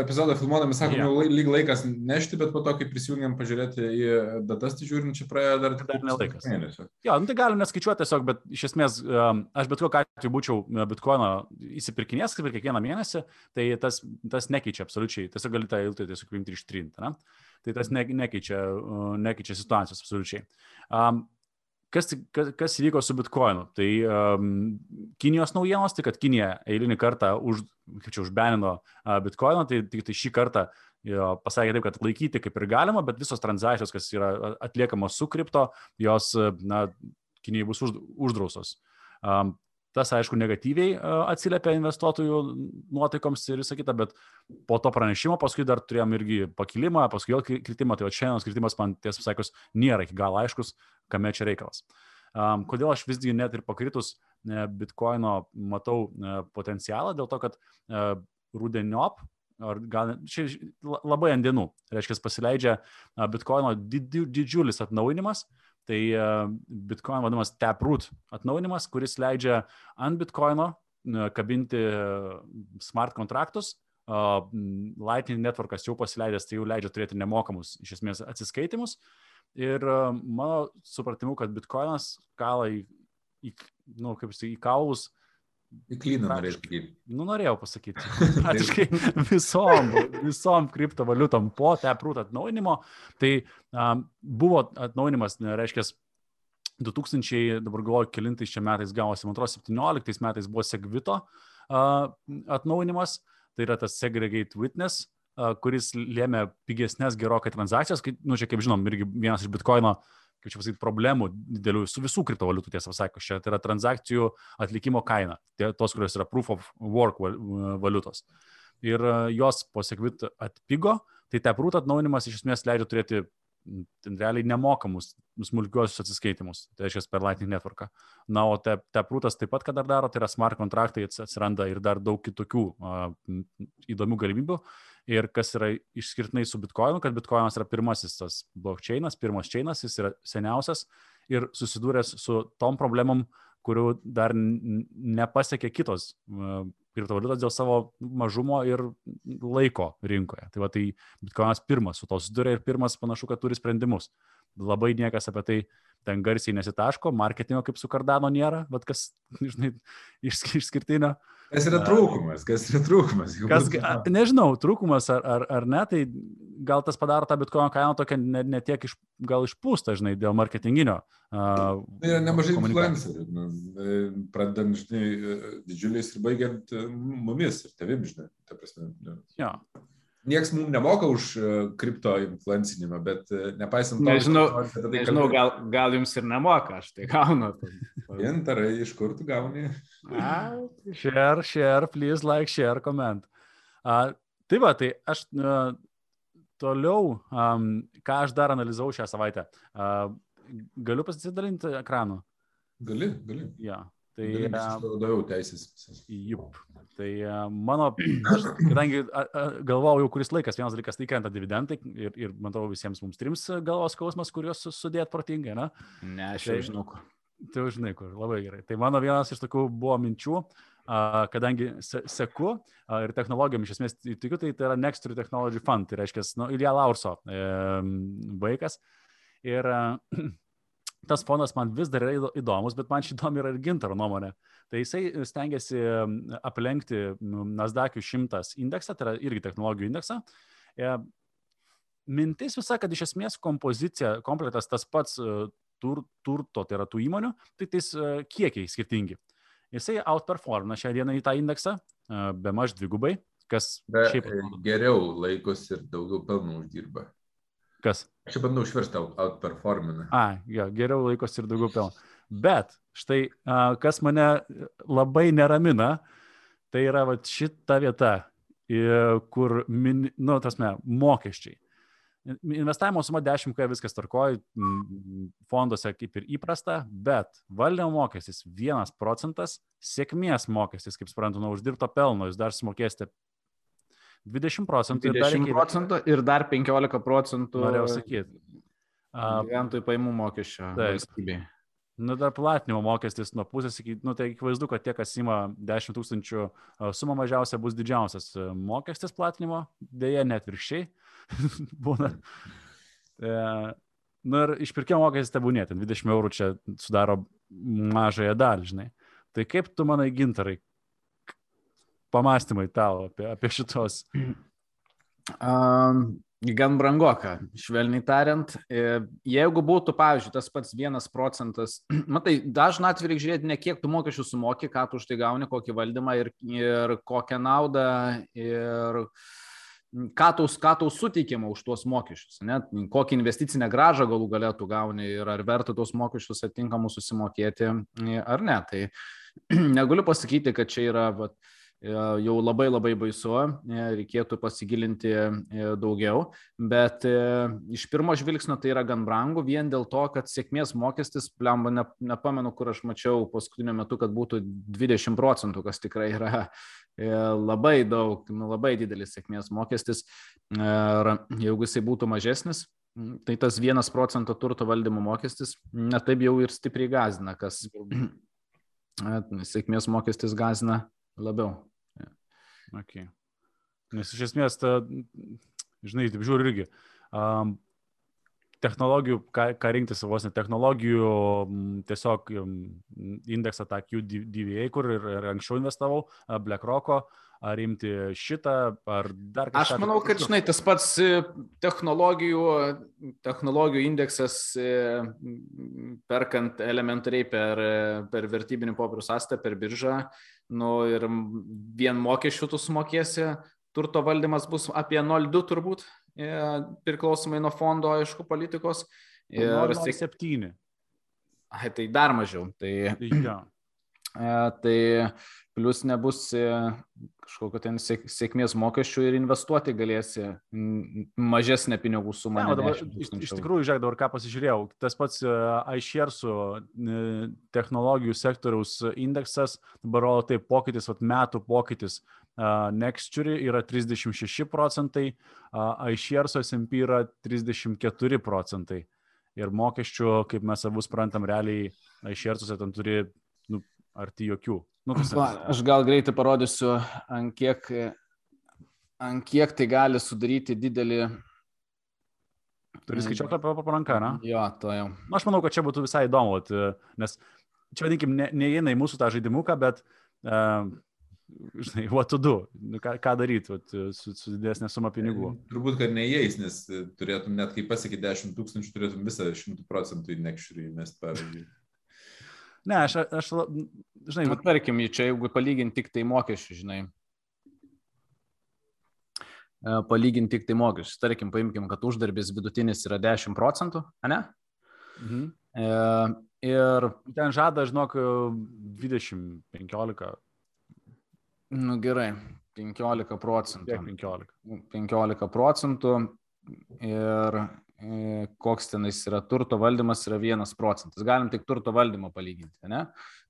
epizodą filmuodami sakom, yeah. lyg laikas nešti, bet po to, kai prisijungiam pažiūrėti į datas, tai žiūrim, čia praėjo dar, dar nelaikas. Mėnesio. Jo, nu, tai galim neskaičiuoti tiesiog, bet iš esmės aš bet kokiu atveju būčiau bitkoino įsipirkinės kaip ir kiekvieną mėnesį, tai tas, tas nekeičia absoliučiai. Tiesiog gali tą eilutę tiesiog imti ištrinti. Ne? Tai tas ne, nekeičia, nekeičia situacijos absoliučiai. Um, kas, kas, kas įvyko su bitkoinu? Tai um, Kinijos naujienos, tai kad Kinija eilinį kartą už, čia užbenino uh, bitkoiną, tai tik tai šį kartą jo, pasakė taip, kad laikyti kaip ir galima, bet visos transakcijos, kas yra atliekamos su kripto, jos, na, Kinijai bus už, uždrausos. Um, Tas, aišku, negatyviai atsiliepia investuotojų nuotaikoms ir visą kitą, bet po to pranešimo paskui dar turėjom irgi pakilimą, paskui vėl kritimą, tai o šiandienos kritimas man tiesą pasakius nėra iki galo aiškus, kame čia reikalas. Um, kodėl aš visgi net ir pakritus e, bitkoino matau e, potencialą, dėl to, kad e, rudeniop, ar gal čia labai ant dienų, reiškia, pasileidžia bitkoino didžiulis atnaujinimas, Tai e, Bitcoin vadinamas Taproot atnaujinimas, kuris leidžia ant Bitcoino e, kabinti e, smart kontraktus. Lightning Networkas jau pasileidęs, tai jau leidžia turėti nemokamus iš esmės atsiskaitimus. Ir mano supratimu, kad Bitcoinas kala į, į, nu, kaip sakyti, į kaulus Įklyną norėjau pasakyti. Nu, norėjau pasakyti. <laughs> Praktiškai visom, visom kriptovaliutom po teprūt atnaujinimo. Tai um, buvo atnaujinimas, reiškia, 2000, dabar galvoju, kilintais čia metais gavosi, man atrodo, 17 metais buvo Segvito uh, atnaujinimas, tai yra tas Segregate Witness, uh, kuris lėmė pigesnės gerokai transakcijas, kai, nu, čia kaip žinom, irgi vienas iš bitkoino uh, kaip čia pasakyti, problemų didelių su visų kriptovaliutų, tiesą sakant, čia tai yra transakcijų atlikimo kaina, tie, tos, kurios yra proof of work valiutos. Ir e, jos po sekvit atpigo, tai teprūt atnaunimas iš esmės leidžia turėti realiai nemokamus smulkiuosius atsiskaitimus, tai reiškia per Lightning Network. Na, o te, teprūtas taip pat, ką dar daro, tai yra smart kontraktai, atsiranda ir dar daug kitokių uh, įdomių galimybių. Ir kas yra išskirtinai su Bitcoinu, kad Bitcoinas yra pirmasis tas blockchainas, pirmas chainas, jis yra seniausias ir susidūręs su tom problemom, kurių dar nepasiekė kitos kriptovaliutos dėl savo mažumo ir laiko rinkoje. Tai va tai Bitcoinas pirmas su to susiduria ir pirmas panašu, kad turi sprendimus. Labai niekas apie tai ten garsiai nesitaško, marketingo kaip su Cardano nėra, bet kas, <laughs> žinai, išskirtinio. Iš Kas yra trūkumas? Kas yra trūkumas? Kas, nežinau, trūkumas ar, ar, ar ne, tai gal tas padaro tą bitkoino kainą tokią ne, ne tiek iš, gal išpūstą, žinai, dėl marketinginio. Uh, tai yra nemažai influencerių, nu, e, pradedant, žinai, e, didžiuliais ir baigiant e, mumis ir tavim, žinai, ta prasme. Nu. Ja. Niekas mums nemoka už kripto influencinimą, bet nepaisant to, nežinau, tai nežinau gal, gal jums ir nemoka, aš tai gaunu. Gintarai, iš kur tu gauni? share, share, please like, share, comment. Uh, tai va, tai aš uh, toliau, um, ką aš dar analizavau šią savaitę. Uh, galiu pasidalinti ekranu? Gali, gali. Ja. Tai daugiau teisės. Jup. Tai mano, aš, kadangi galvojau jau kuris laikas, vienas dalykas tai krenta dividendai ir, ir matau visiems mums trims galvos skausmas, kuriuos sudėt protingai, na? Ne, aš jau tai, žinau, kur. Tai žinai, kur labai gerai. Tai mano vienas iš tokių buvo minčių, kadangi seku ir technologijom iš esmės tikiu, tai tai yra Next Technology Fund, tai reiškia, nu, Ilja Laurso e, vaikas. Ir <clears throat> tas fondas man vis dar yra įdomus, bet man įdomu yra ir gintaro nuomonė. Tai jisai stengiasi aplenkti Nasdaq 100 indeksą, tai yra irgi technologijų indeksą. E, mintis visa, kad iš esmės kompozicija, komplektas tas pats tur, turto, tai yra tų įmonių, tai tais uh, kiekiai skirtingi. Jisai outperformina šią dieną į tą indeksą, be maž dvigubai, kas be, šiaip... Geriau laikosi ir daugiau pelnų uždirba. Kas? Aš čia bandau išversti outperformina. A, jo, geriau laikosi ir daugiau pelnų. Bet štai, kas mane labai neramina, tai yra va, šita vieta, kur, min, nu, tasme, mokesčiai. Investavimo suma 10K viskas tarkoja, fonduose kaip ir įprasta, bet valdymo mokestis 1 procentas, sėkmės mokestis, kaip suprantu, nuo uždirbto pelno jūs dar sumokėsite 20 procentų. 20 ir procentų ir dar 15 procentų. Norėjau sakyti. Gyventojų paimų mokesčio valstybei. Nu, dar platinimo mokestis nuo pusės iki, nu, tai akivaizdu, kad tie, kas ima 10 tūkstančių sumą mažiausia, bus didžiausias mokestis platinimo, dėja net virkščiai. <laughs> būna. E, nu ir išpirkimo mokestis tebūnė, ten 20 eurų čia sudaro mažąją dalį, žinai. Tai kaip tu manai, gintarai, pamastymai tavo apie, apie šitos? Um, gan brangoka, švelniai tariant. E, jeigu būtų, pavyzdžiui, tas pats vienas procentas, <clears throat> matai, dažna atveju reikia žiūrėti ne kiek tu mokesčių sumoki, ką tu už tai gauni, kokį valdymą ir, ir kokią naudą ir ką tau, ką tau suteikiama už tuos mokesčius, net kokią investicinę gražą galų galėtų gauni ir ar verta tuos mokesčius atitinkamus susimokėti ar ne. Tai <clears throat> negaliu pasakyti, kad čia yra vat, jau labai labai baisu, e, reikėtų pasigilinti e, daugiau, bet iš pirmo žvilgsnio tai yra gan brangu vien dėl to, kad sėkmės mokestis, plemba, ne, nepamenu, kur aš mačiau paskutiniu metu, kad būtų 20 procentų, kas tikrai yra E, labai daug, nu, labai didelis sėkmės mokestis. Ir jeigu jisai būtų mažesnis, tai tas vienas procento turto valdymo mokestis netaip jau ir stipriai gazina, kas <clears throat> sėkmės mokestis gazina labiau. Okay. Nes iš esmės, ta, žinai, taip žiūriu irgi. Um, technologijų, ką, ką rinktis vos ne technologijų, tiesiog indeksą tą QDVA, kur ir, ir anksčiau investavau, BlackRock'o, ar imti šitą, ar dar kažką. Aš manau, kad, žinai, tas pats e, technologijų, technologijų indeksas, e, perkant elementariai per, per vertybinių popierių sąstą, per biržą, nu ir vien mokesčių tu sumokėsi, turto valdymas bus apie 0,2 turbūt, e, priklausomai nuo fondo, aišku, politikos. Ir 0,7. Ai, tai dar mažiau. Tai, ja. Tai plus nebus kažkokio ten sėkmės mokesčių ir investuoti galėsi mažesnę pinigų sumą. Ne, dabar, iš, iš tikrųjų, žiūrėk, dabar ką pasižiūrėjau, tas pats iShares'ų technologijų sektoriaus indeksas, dabar rodo taip, pokytis, vat, metų pokytis. Nexture yra 36 procentai, iShares'o SMP yra 34 procentai. Ir mokesčių, kaip mes abu suprantam, realiai iShares'uose ten turi arti jokių. Nu, Va, aš gal greitai parodysiu, ant kiek, ant kiek tai gali sudaryti didelį. Turi skaičiuoti apie paranką, na? Jo, to jau. Na, aš manau, kad čia būtų visai įdomu, nes čia, vadinkim, neįeina ne į mūsų tą žaidimuką, bet, uh, žinai, what to do, nu, ką, ką daryti vat, su, su didesnė suma pinigų. Turbūt, kad neįeis, nes turėtum net kai pasiekė 10 tūkstančių, turėtum visą 100 procentų į nekšrį įmest, pavyzdžiui. Ne, aš, aš žinai. Nu, tarkim, čia jeigu palyginti tik tai mokesčių, žinai. E, palyginti tik tai mokesčius. Tarkim, paimkim, kad uždarbis vidutinis yra 10 procentų, ne? Mhm. E, ir. Ten žada, žinok, 20, 15. Nu gerai, 15 procentų. Kiek 15? 15 procentų. Ir koks tenais yra turto valdymas yra 1 procentas. Galim tik turto valdymą palyginti, ne?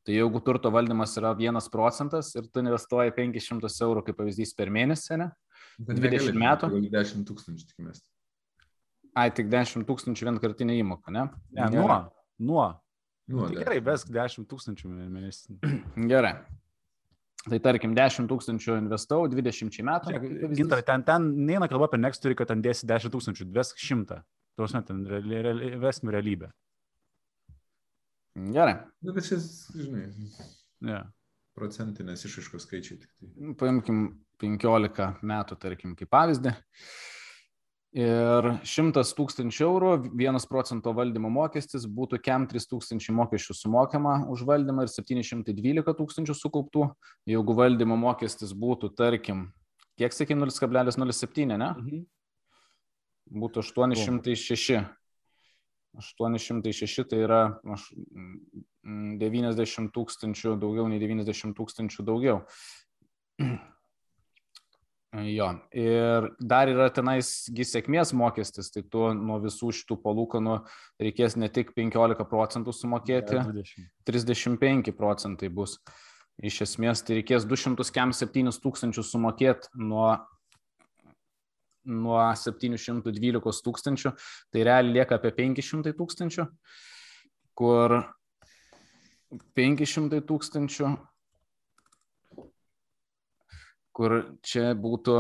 Tai jeigu turto valdymas yra 1 procentas ir tu investuoji 500 eurų, kaip pavyzdys, per mėnesį, ne? Bet 20 negali, metų. 10 tūkstančių tikimės. Ai, tik 10 tūkstančių vienkartinė įmoka, ne? Ne, ne nuo. Nuo. nuo nu, tai gerai, besk 10 tūkstančių mėnesį. <clears throat> Gerai. Tai tarkim, 10 tūkstančių investau 20 metų. Gintar, ten, ten neina kalba apie next turi, kad ten dėsi 10 tūkstančių, 200 tuos net ten reali, reali, vesnių realybę. Gerai. Na, bet šis, žinai, yeah. procentinės išaiškos skaičiai tik tai. Nu, paimkim 15 metų, tarkim, kaip pavyzdį. Ir 100 tūkstančių eurų, 1 procento valdymo mokestis būtų KEM 3000 mokesčių sumokama už valdymą ir 712 tūkstančių sukauptų. Jeigu valdymo mokestis būtų, tarkim, kiek sakė 0,07, ne? Mhm būtų 806. 806 tai yra 90 tūkstančių daugiau nei 90 tūkstančių daugiau. <clears throat> Jo, ir dar yra tenais sėkmės mokestis, tai tu nuo visų šitų palūkanų reikės ne tik 15 procentų sumokėti, 35 procentai bus. Iš esmės tai reikės 207 tūkstančių sumokėti nuo nuo 712 tūkstančių, tai realiai lieka apie 500 tūkstančių, kur 500 tūkstančių, kur čia būtų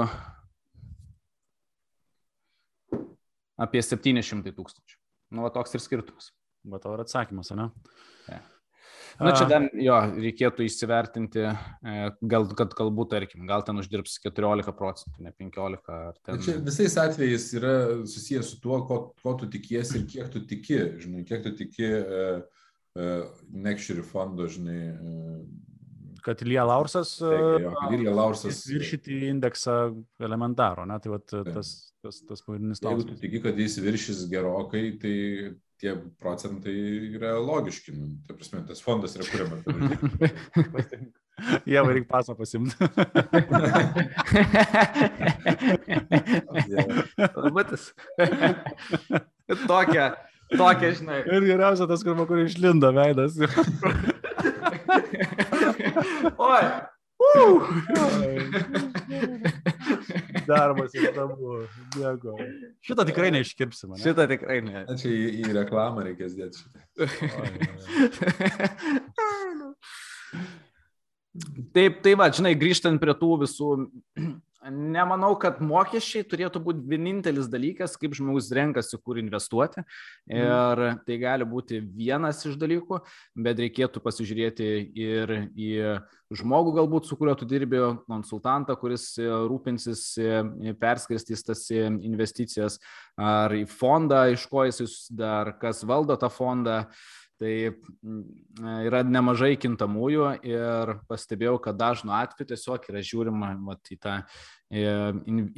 apie 700 tūkstančių. Nu, va toks ir skirtumas. Va tavo ir atsakymas, ne? Ja. Na, čia dar jo, reikėtų įsivertinti, e, gal, kad galbūt, tarkim, gal ten uždirbs 14 procentų, ne 15. Ten... Čia visais atvejais yra susijęs su tuo, ko, ko tu tikiesi ir kiek tu tiki, žinai, kiek tu tiki uh, uh, Nekširi fondo, žinai. Uh, kad Lija Laursas, Lija Laursas viršyti indeksą elementaro, ne? tai vat, tas, tas, tas pagrindinis klausimas. Jeigu tu tiki, kad jis viršys gerokai, tai tie procentai yra logiški. Nu, ta prasme, tas fondas yra kuriamas. Jie reikia pasą pasimti. Matas. Tokia, tokia, žinai. Ir geriausia tas, kur, kur išlindo veidas. Oi. Darbas įdomu. Dėkui. Šitą tikrai neiškirpsim. Ne? Šitą tikrai ne. Čia į, į reklamą reikės dėti šitą. Taip, tai va, žinai, grįžtant prie tų visų nemanau, kad mokesčiai turėtų būti vienintelis dalykas, kaip žmogus renkasi, kur investuoti. Ir tai gali būti vienas iš dalykų, bet reikėtų pasižiūrėti ir į žmogų galbūt, su kuriuo tu dirbi, konsultantą, kuris rūpinsis, perskirstys tas investicijas, ar į fondą, iš ko jis dar, kas valdo tą fondą. Tai yra nemažai kintamųjų ir pastebėjau, kad dažnu atveju tiesiog yra žiūrima vat, į tą e,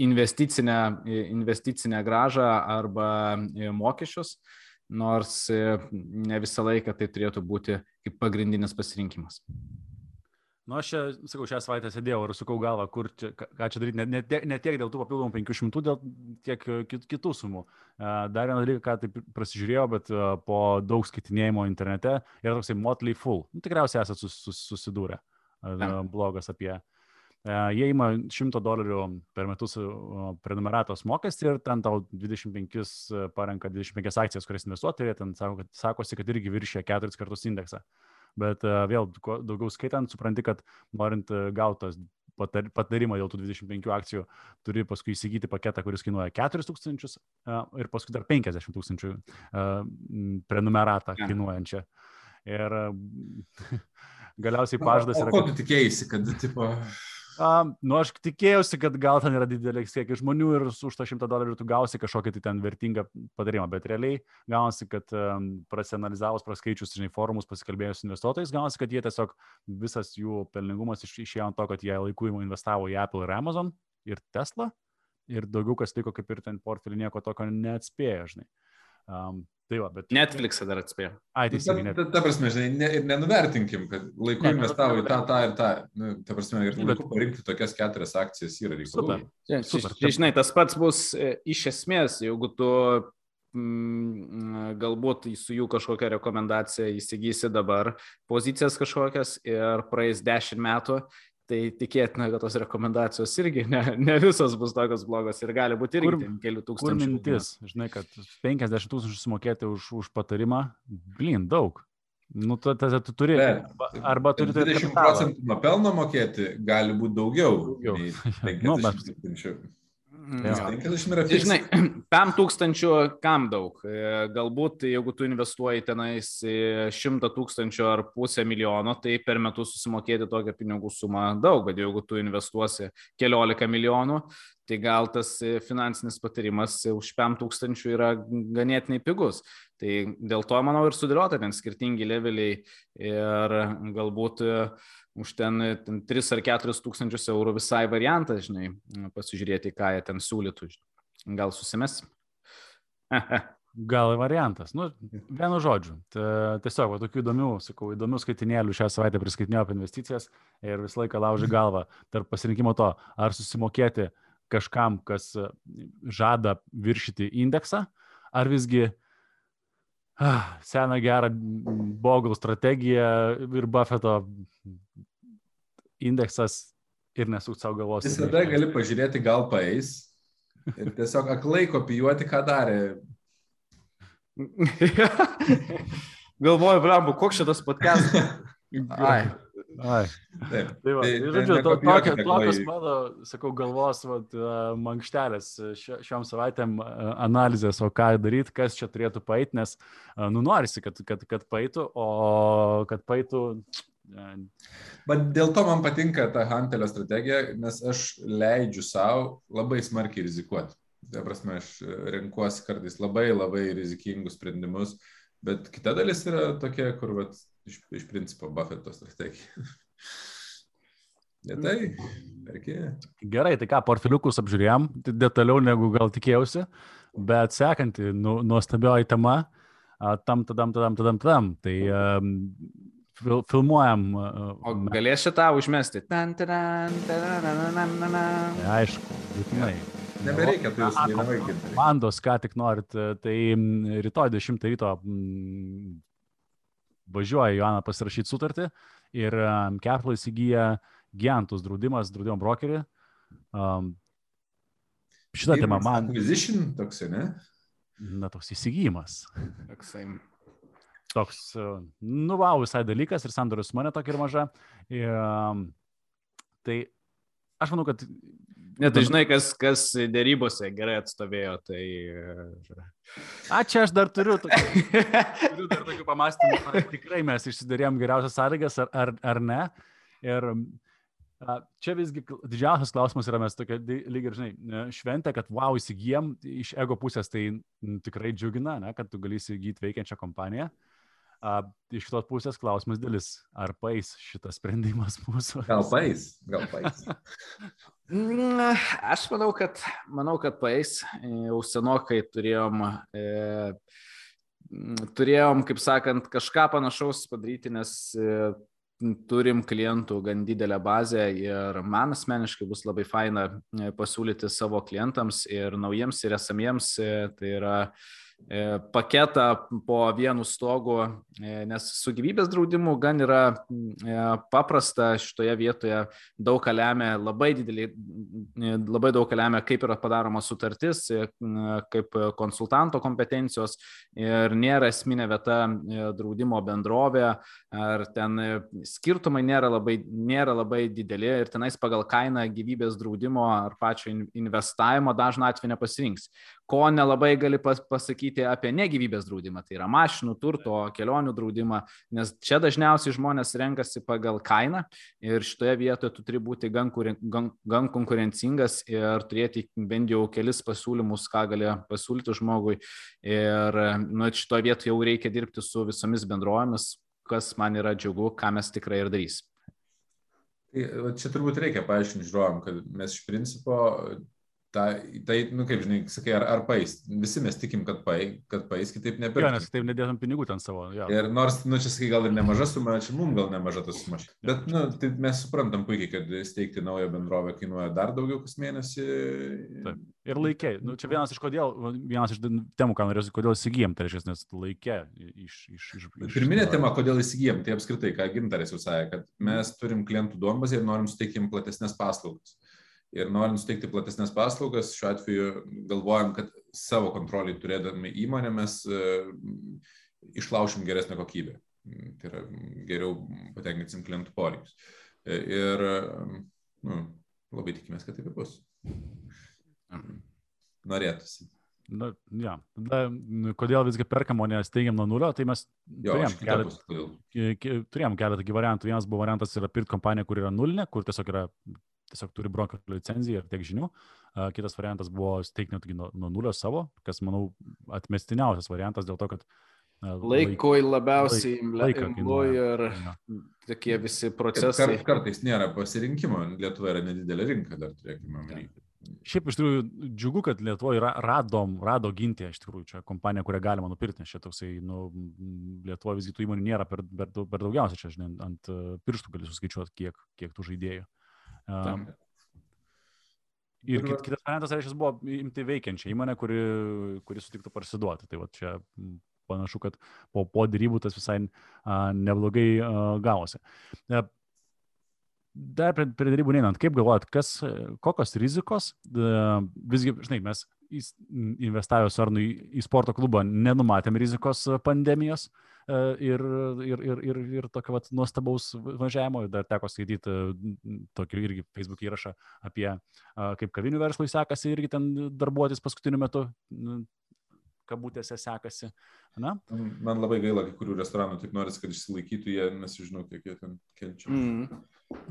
investicinę, investicinę gražą arba e, mokesčius, nors e, ne visą laiką tai turėtų būti kaip pagrindinis pasirinkimas. Nu, aš čia, sakau, šią savaitę sėdėjau ir sukau galvą, kur čia, ką čia daryti, ne, ne, tiek, ne tiek dėl tų papildomų 500, dėl tiek e, kit, kitų sumų. E, dar vieną dalyką, ką taip prasižiūrėjau, bet e, po daug skaitinėjimo internete yra toksai Motley Full. Nu, tikriausiai esate sus, sus, susidūrę. Blogas apie. Jie ima 100 dolerių per metus prenumeratos mokestį ir ten tau 25 parenka 25 akcijas, kurias investuoti ir jie ten sako, kad, sakosi, kad irgi viršė keturis kartus indeksą. Uh, bet e, vėl daugiau skaitant, supranti, kad norint e, gautas patarimą dėl tų 25 akcijų, turi paskui įsigyti paketą, kuris kainuoja 4 tūkstančius e, ir paskui dar 50 tūkstančių prenumeratą kainuojančią. Ir <laughs> galiausiai pažadas yra... O ko tu tikėjai, kad, tipo... Um, nu, aš tikėjausi, kad gal ten yra didelis kiekis žmonių ir už tą šimtą dolerių tu gausi kažkokį tai ten vertingą padarimą, bet realiai gaunasi, kad um, prasianalizavus, praskaičius, žinai, forumus, pasikalbėjus su investuotojais, gaunasi, kad jie tiesiog visas jų pelningumas iš, išėjo ant to, kad jie laiku investavo į Apple ir Amazon ir Tesla ir daugiau kas liko kaip ir ten portfelį nieko tokio neatspėjo, žinai. Um, Tai va, bet... Netflix'e dar atspėjo. Ai, teisingai. Ta, ta, ta prasme, žinai, ne, ir nenuvertinkim, kad laiku ne, investavo į tą, tą ir tą. Nu, ta prasme, ir laiku bet... parinkti tokias keturias akcijas yra reikalų. Super. Super. Tai, žinai, tas pats bus e, iš esmės, jeigu tu mm, galbūt su jų kažkokią rekomendaciją įsigysi dabar pozicijas kažkokias ir praeis dešimt metų Tai tikėtina, kad tos rekomendacijos irgi ne, ne visos bus tokios blogos ir gali būti irgi kur, kelių tūkstančių. Kur mintis, žinai, kad 50 tūkstančių sumokėti už, už patarimą, blin, daug. Nu, tada tu turi. Arba, arba turi 20 procentų nuo pelno mokėti, gali būti daugiau. daugiau. 50 <laughs> nu, tūkstančių. Ja. 50 yra. Tai, žinai, 5 <clears throat> tūkstančių kam daug? E, galbūt jeigu tu investuoji tenais 100 tūkstančių ar pusę milijono, tai per metus susimokėti tokią pinigų sumą daug, bet jeigu tu investuosi keliolika milijonų, tai gal tas finansinis patarimas už 5 tūkstančių yra ganėtinai pigus. Tai dėl to, manau, ir sudėliota ten skirtingi leveliai ir galbūt už ten, ten 3 ar 4 tūkstančius eurų visai variantas, žinai, pasižiūrėti, ką jie ten siūlytų. Gal susimes? <laughs> Gal variantas. Nu, vienu žodžiu. Tiesiog, va, tokių įdomių, sakau, įdomių skaitinėlių šią savaitę priskaitinėjau apie investicijas ir visą laiką laužė <laughs> galvą tarp pasirinkimo to, ar susimokėti kažkam, kas žada viršyti indeksą, ar visgi seną gerą Bogle strategiją ir Buffeto indeksas ir nesuk savo galvos. Visada gali pažiūrėti, gal paeis ir tiesiog aklai kopijuoti, ką darė. <laughs> Galvoju, brambu, koks šitas podcast. <laughs> Ai. Ai. Taip. Tai, va, tai, tai žodžiu, to, tokia, tokios mano, sakau, galvos vat, mankštelės šiom savaitėm analizės, o ką daryti, kas čia turėtų paeiti, nes, nu, norisi, kad, kad, kad paeitų, o kad paeitų Bet dėl to man patinka ta Hantelio strategija, nes aš leidžiu savo labai smarkiai rizikuoti. Tai prasme, aš renkuosi kartais labai labai rizikingus sprendimus, bet kita dalis yra tokia, kur vat, iš, iš principo Buffeto strategija. <laughs> Lietai, perki. Gerai, tai ką, portfeliukus apžiūrėjom, tai detaliau negu gal tikėjausi, bet sekanti, nu, nuostabioji tema, tam, tadam, tadam, tadam, tadam. Tai um, fil, filmuojam. O galės šitą užmesti? Tan, tan, tan, Aišku, būtinai. Nebereikia, tai jūs nevaikit. Mandos, ką tik norit, tai rytoj 10 ryto važiuoja Joana pasirašyti sutartį ir Capital įsigyja Giantus draudimas, draudimo brokerį. Um, šitą temą man. Acquisition toks, ne? Na, toks įsigijimas. Toksai toks, e, nu, wow, visai dalykas ir sandoris mane tokia ir maža. Ir, tai aš manau, kad Net tai žinai, kas, kas dėrybose gerai atstovėjo, tai... A, čia aš dar turiu, tokį, <laughs> turiu dar tokių pamastymų, ar tikrai mes išsidarėm geriausias sąlygas ar, ar, ar ne. Ir a, čia visgi didžiausias klausimas yra, mes tokia lyg ir, žinai, šventė, kad wow, įsigijom, iš ego pusės tai tikrai džiugina, ne, kad tu gali įsigyti veikiančią kompaniją. A, iš kitos pusės klausimas dėlis, ar paės šitas sprendimas <laughs> mūsų? Gal paės, gal paės. Mm, aš manau, kad, manau, kad paės. Jau senokai turėjom, e, turėjom, kaip sakant, kažką panašaus padaryti, nes e, turim klientų gan didelę bazę ir man asmeniškai bus labai faina e, pasiūlyti savo klientams ir naujiems ir esamiems. E, tai yra E, paketą po vienu stogu, e, nes su gyvybės draudimu gan yra e, paprasta šitoje vietoje, daug ką lemia, labai didelį, labai daug ką lemia, kaip yra padaroma sutartis, kaip konsultanto kompetencijos. Ir nėra esminė vieta draudimo bendrovė, ar ten skirtumai nėra labai, nėra labai dideli ir tenais pagal kainą gyvybės draudimo ar pačio investavimo dažnu atveju nepasirinks ko nelabai gali pas, pasakyti apie negyvybės draudimą, tai yra mašinų, turto, kelionių draudimą, nes čia dažniausiai žmonės renkasi pagal kainą ir šitoje vietoje tu turi būti gan, gan, gan konkurencingas ir turėti bent jau kelis pasiūlymus, ką gali pasiūlyti žmogui. Ir nu, šitoje vietoje jau reikia dirbti su visomis bendrovėmis, kas man yra džiugu, ką mes tikrai ir darys. Tai, čia turbūt reikia paaiškinti žiūrovam, kad mes iš principo Ta, tai, nu kaip žinai, sakai, ar, ar paės. Visi mes tikim, kad, pai, kad paės, kitaip nepirksim. Jo, nes kitaip nedėtum pinigų ten savo. Jo. Ir nors, nu čia sakai, gal ir nemaža suma, čia mums gal nemaža tas suma. Bet, nu, tai mes suprantam puikiai, kad steigti naują bendrovę kainuoja dar daugiau kas mėnesį. Taip. Ir laikė. Nu, čia vienas iš kodėl, vienas iš temų, ką norėsiu, kodėl įsigijom, tai reiškia, nes laikė iš... iš, iš, iš Pirminė tema, kodėl įsigijom, tai apskritai, ką Gintaras jau sakė, kad mes turim klientų duombazę ir norim suteikti jiems platesnės paslaugas ir norint suteikti platesnės paslaugas, šiuo atveju galvojam, kad savo kontroliai turėdami įmonę mes e, išlaušim geresnę kokybę. Tai yra geriau patenkinsim klientų poreikius. E, ir nu, labai tikimės, kad taip ir bus. Norėtųsi. Na, ja. Tada, kodėl visgi perkam, o nesteigiam nuo nulio, tai mes jo, turėjom, keletą, turėjom keletą variantų. Vienas buvo variantas yra pirkti kompaniją, kur yra nulinė, kur tiesiog yra tiesiog turi brokerio licenciją ir tiek žinių. Kitas variantas buvo steigti netgi nuo, nuo nulio savo, kas, manau, atmestiniausias variantas dėl to, kad Laikui labiausiai imlu ir tokie visi procesai. Kart, kartais nėra pasirinkimo, Lietuva yra nedidelė rinka, dar turėkime omeny. Šiaip iš tikrųjų džiugu, kad Lietuvoje radom, rado ginti, iš tikrųjų, čia kompanija, kurią galima nupirkti, nes čia toksai, nu, Lietuvoje visgi tų įmonių nėra per, per, per daugiausia, čia, žinai, ant pirštų gali suskaičiuoti, kiek, kiek tų žaidėjų. Um, ir kit, kitas variantas, reiškia, buvo imti veikiančią įmonę, kuri, kuri sutiktų parsiduoti. Tai va čia panašu, kad po, po dėrybų tas visai a, neblogai a, gavosi. A, dar prie, prie dėrybų neinant, kaip galvojat, kas, kokios rizikos, visgi, žinai, mes investavę Sarnui į sporto klubą nenumatėm rizikos pandemijos, E, ir, ir, ir, ir, ir tokio vat, nuostabaus važiavimo. Dar teko skaityti tokį irgi Facebook įrašą apie kaip kavinių verslui sekasi irgi ten darbuotis paskutiniu metu kabutėse sekasi. Na? Man labai gaila, kai kurių restoranų taip noris, kad išsilaikytų jie, nes žinau, kiek jie ten kenčia. Mm.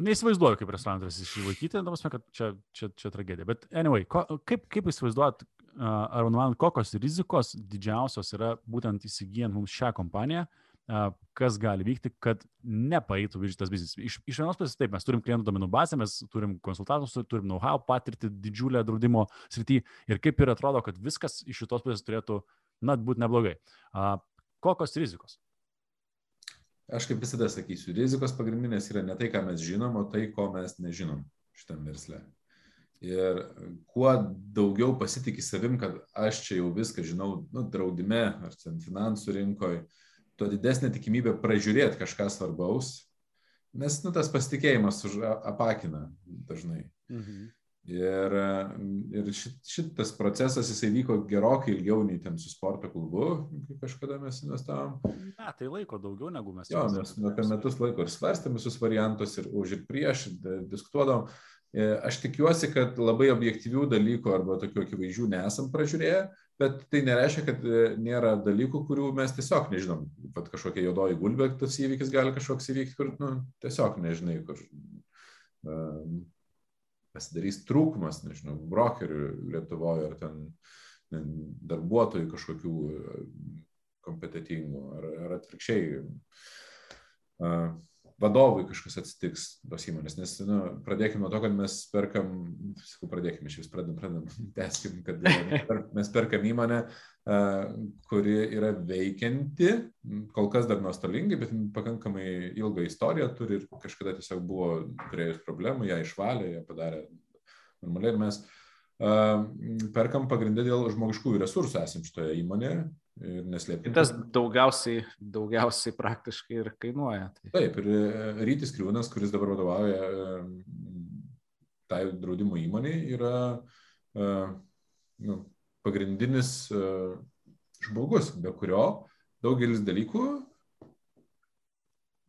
Neįsivaizduoju, kaip restoranas išsilaikyti, nors kad čia, čia, čia tragedija. Bet anyway, ko, kaip, kaip įsivaizduojat, ar man kokios rizikos didžiausios yra būtent įsigijant mums šią kompaniją, kas gali vykti, kad nepaeitų šitas biznis. Iš, iš vienos pusės taip, mes turim klientų domenų bazę, mes turim konsultantus, turim know-how, patirtį didžiulę draudimo srity ir kaip ir atrodo, kad viskas iš šitos pusės turėtų, na, būti neblogai. Kokios rizikos? Aš kaip visada sakysiu, rizikos pagrindinės yra ne tai, ką mes žinom, o tai, ko mes nežinom šitam versle. Ir kuo daugiau pasitikė savim, kad aš čia jau viską žinau, nu, draudime ar finansų rinkoje, tuo didesnė tikimybė pražiūrėti kažką svarbaus, nes nu, tas pasitikėjimas apakina dažnai. Mhm. Ir, ir šit, šitas procesas jisai vyko gerokai ilgiau nei ten su sporto klubu, kai kažkada mes investavom. Ne, tai laiko daugiau negu mes. Jo, mes apie metus laiko ir svarstėm visus variantus ir už ir prieš, diskutuodavom. aš tikiuosi, kad labai objektyvių dalykų arba tokių akivaizdžių nesam pražiūrėję, bet tai nereiškia, kad nėra dalykų, kurių mes tiesiog nežinom. Pat kažkokia juodoji gulbė, tas įvykis gali kažkoks įvykti, kur nu, tiesiog nežinai, kur um, pasidarys trūkumas, nežinau, brokerių Lietuvoje ar ten darbuotojų kažkokių kompetitingų ar, ar atvirkščiai. Uh, vadovui kažkas atsitiks tos įmonės. Nes, nu, pradėkime nuo to, kad mes perkam, sakau, pradėkime, iš vis pradedam, pradedam, <laughs> teskim, kad mes perkam įmonę, kuri yra veikianti, kol kas dar nuostolingai, bet pakankamai ilgą istoriją turi ir kažkada tiesiog buvo turėjus problemų, ją išvalė, ją padarė normaliai ir mes perkam pagrindę dėl žmogiškųjų resursų esančių toje įmonėje ir neslėpti. Tas daugiausiai, daugiausiai praktiškai ir kainuoja. Tai. Taip, ir e, Rytis Kriūnas, kuris dabar vadovauja e, tai draudimo įmoniai, yra e, nu, pagrindinis žmogus, be kurio daugelis dalykų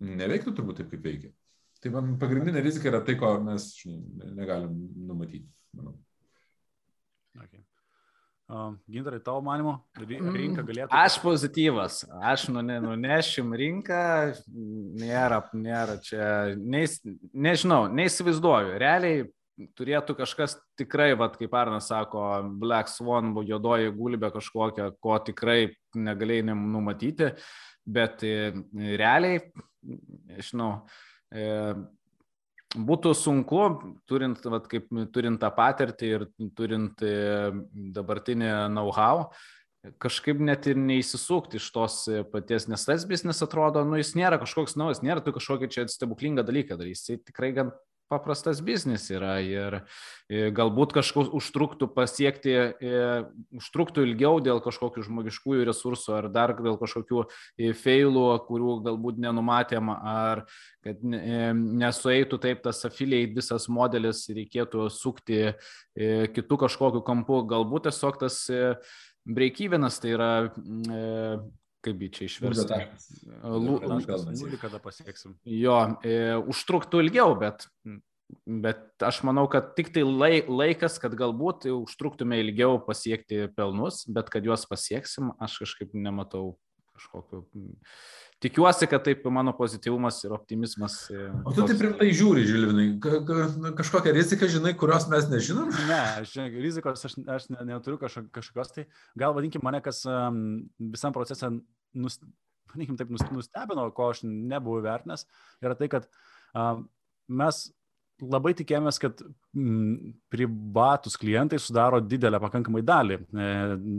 neveiktų turbūt taip, kaip veikia. Tai man pagrindinė rizika yra tai, ko mes negalim numatyti. Manau. Okay. Gintarai, tavo manimo, mm, rinka galėtų. Aš pozityvas, aš nu, ne, nunešim rinką, nėra, nėra čia, neis, nežinau, neįsivaizduoju. Realiai turėtų kažkas tikrai, vat, kaip Arnas sako, Black Swan, juodoji gulbė kažkokia, ko tikrai negalėjai numatyti, bet e, realiai, žinau, e, būtų sunku, turint, vat, kaip, turint tą patirtį ir turint e, dabartinį know-how, kažkaip net ir neįsisukti iš tos paties, nes tas biznis atrodo, nu jis nėra kažkoks naujas, nėra tu kažkokį čia stebuklingą dalyką darys, jis tikrai gan paprastas biznis yra ir galbūt kažkur užtruktų pasiekti, užtruktų ilgiau dėl kažkokių žmogiškųjų resursų ar dar dėl kažkokių feilų, kurių galbūt nenumatėm, ar kad nesueitų taip tas afiliai visas modelis, reikėtų sukti kitų kažkokiu kampu, galbūt tiesiog tas breakyvenas tai yra kaip jį čia išversti. Nulį kada pasieksim. Jo, e, užtruktų ilgiau, bet, bet aš manau, kad tik tai lai, laikas, kad galbūt užtruktume ilgiau pasiekti pelnus, bet kad juos pasieksim, aš kažkaip nematau kažkokiu tikiuosi, kad taip mano pozityvumas ir optimizmas. E, o tu taip rimtai žiūri, Žilvinai, ka, ka, kažkokią riziką žinai, kurios mes nežinom? Ne, aš rizikos aš, aš neturiu kažkokios, tai gal vadinkim mane, kas visam procesą, nus, vadinkim taip, nustebino, ko aš nebuvau vertinęs, yra tai, kad mes labai tikėjomės, kad mm, privatus klientai sudaro didelę pakankamai dalį e,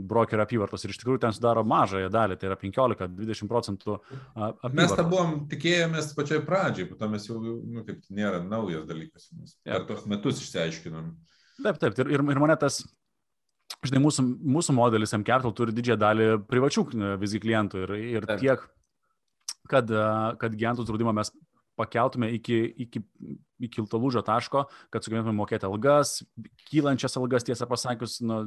brokerio apyvartos ir iš tikrųjų ten sudaro mažąją dalį, tai yra 15-20 procentų. Apyvartos. Mes tą buvom tikėjomės pačioj pradžiai, po to mes jau, nu, kaip nėra naujas dalykas, mes per ja. tos metus išsiaiškinom. Taip, taip, ir, ir mane tas Žinai, mūsų, mūsų modelis MCapital turi didžiąją dalį privačių e, visgi klientų ir, ir tiek, kad, e, kad gyventojų draudimą mes pakeltume iki, iki, iki to lūžio taško, kad sugebėtume mokėti algas, kylančias algas, tiesą pasakius, nu,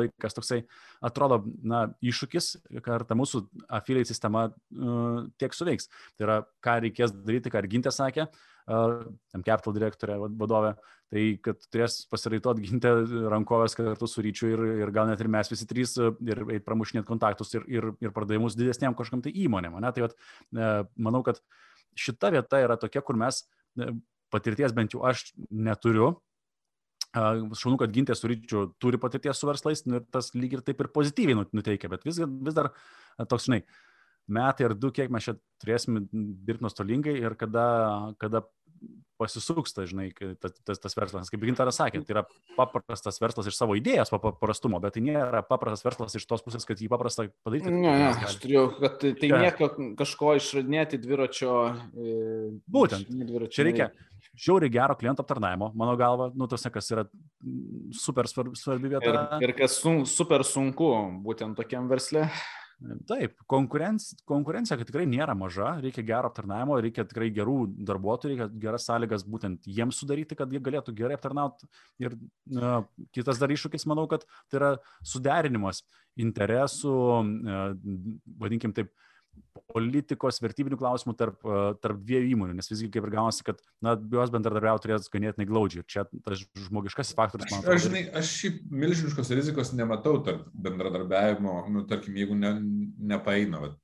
laikas toksai atrodo, na, iššūkis, kad ta mūsų afiliai sistema uh, tiek suveiks. Tai yra, ką reikės daryti, ką ir Gintė sakė, uh, Capital direktorė, vadovė, tai kad turės pasiraitot Gintę rankovės kartu su ryčiu ir, ir gal net ir mes visi trys uh, ir eit pramušinėt kontaktus ir, ir, ir pardavimus didesniam kažkam tai įmonėm. Ne? Tai vat, uh, manau, kad uh, šita vieta yra tokia, kur mes patirties bent jau aš neturiu. Šaunu, kad gintė su ryčiu turi patirties su verslais nu, ir tas lyg ir taip ir pozityviai nu, nuteikia, bet vis, vis dar toks, žinai, metai ar du, kiek mes čia turėsime dirbti nuostolingai ir kada, kada pasisuks, ta, žinai, tas, tas, tas verslas. Kaip Gintaras sakė, tai yra paprastas verslas iš savo idėjos paprastumo, bet tai nėra paprastas verslas iš tos pusės, kad jį paprasta padaryti. Ne, ne, aš turėjau, kad tai, tai nieko kažko išradinėti dviračio. E, Būtent. Dviračio čia reikia žiauriai gero kliento aptarnaimo, mano galva, nu, tas, kas yra super svarbi, vieta. Ir, ir kas sun, super sunku būtent tokiam versle. Taip, konkurencija, konkurencija tikrai nėra maža, reikia gero aptarnavimo, reikia tikrai gerų darbuotojų, reikia geras sąlygas būtent jiems sudaryti, kad jie galėtų gerai aptarnauti. Ir uh, kitas dar iššūkis, manau, kad tai yra suderinimas interesų, uh, vadinkim taip, politikos, vertybinių klausimų tarp, tarp dviejų įmonių, nes visgi kaip ir gaunasi, kad na, jos bendradarbiauti turės ganėtinai glaudžiai. Ir čia tas žmogiškasis faktorius, man atrodo. Aš, žinai, aš šiaip milžiniškos rizikos nematau tarp bendradarbiavimo, nu, tarkim, jeigu ne, nepaeina, vat,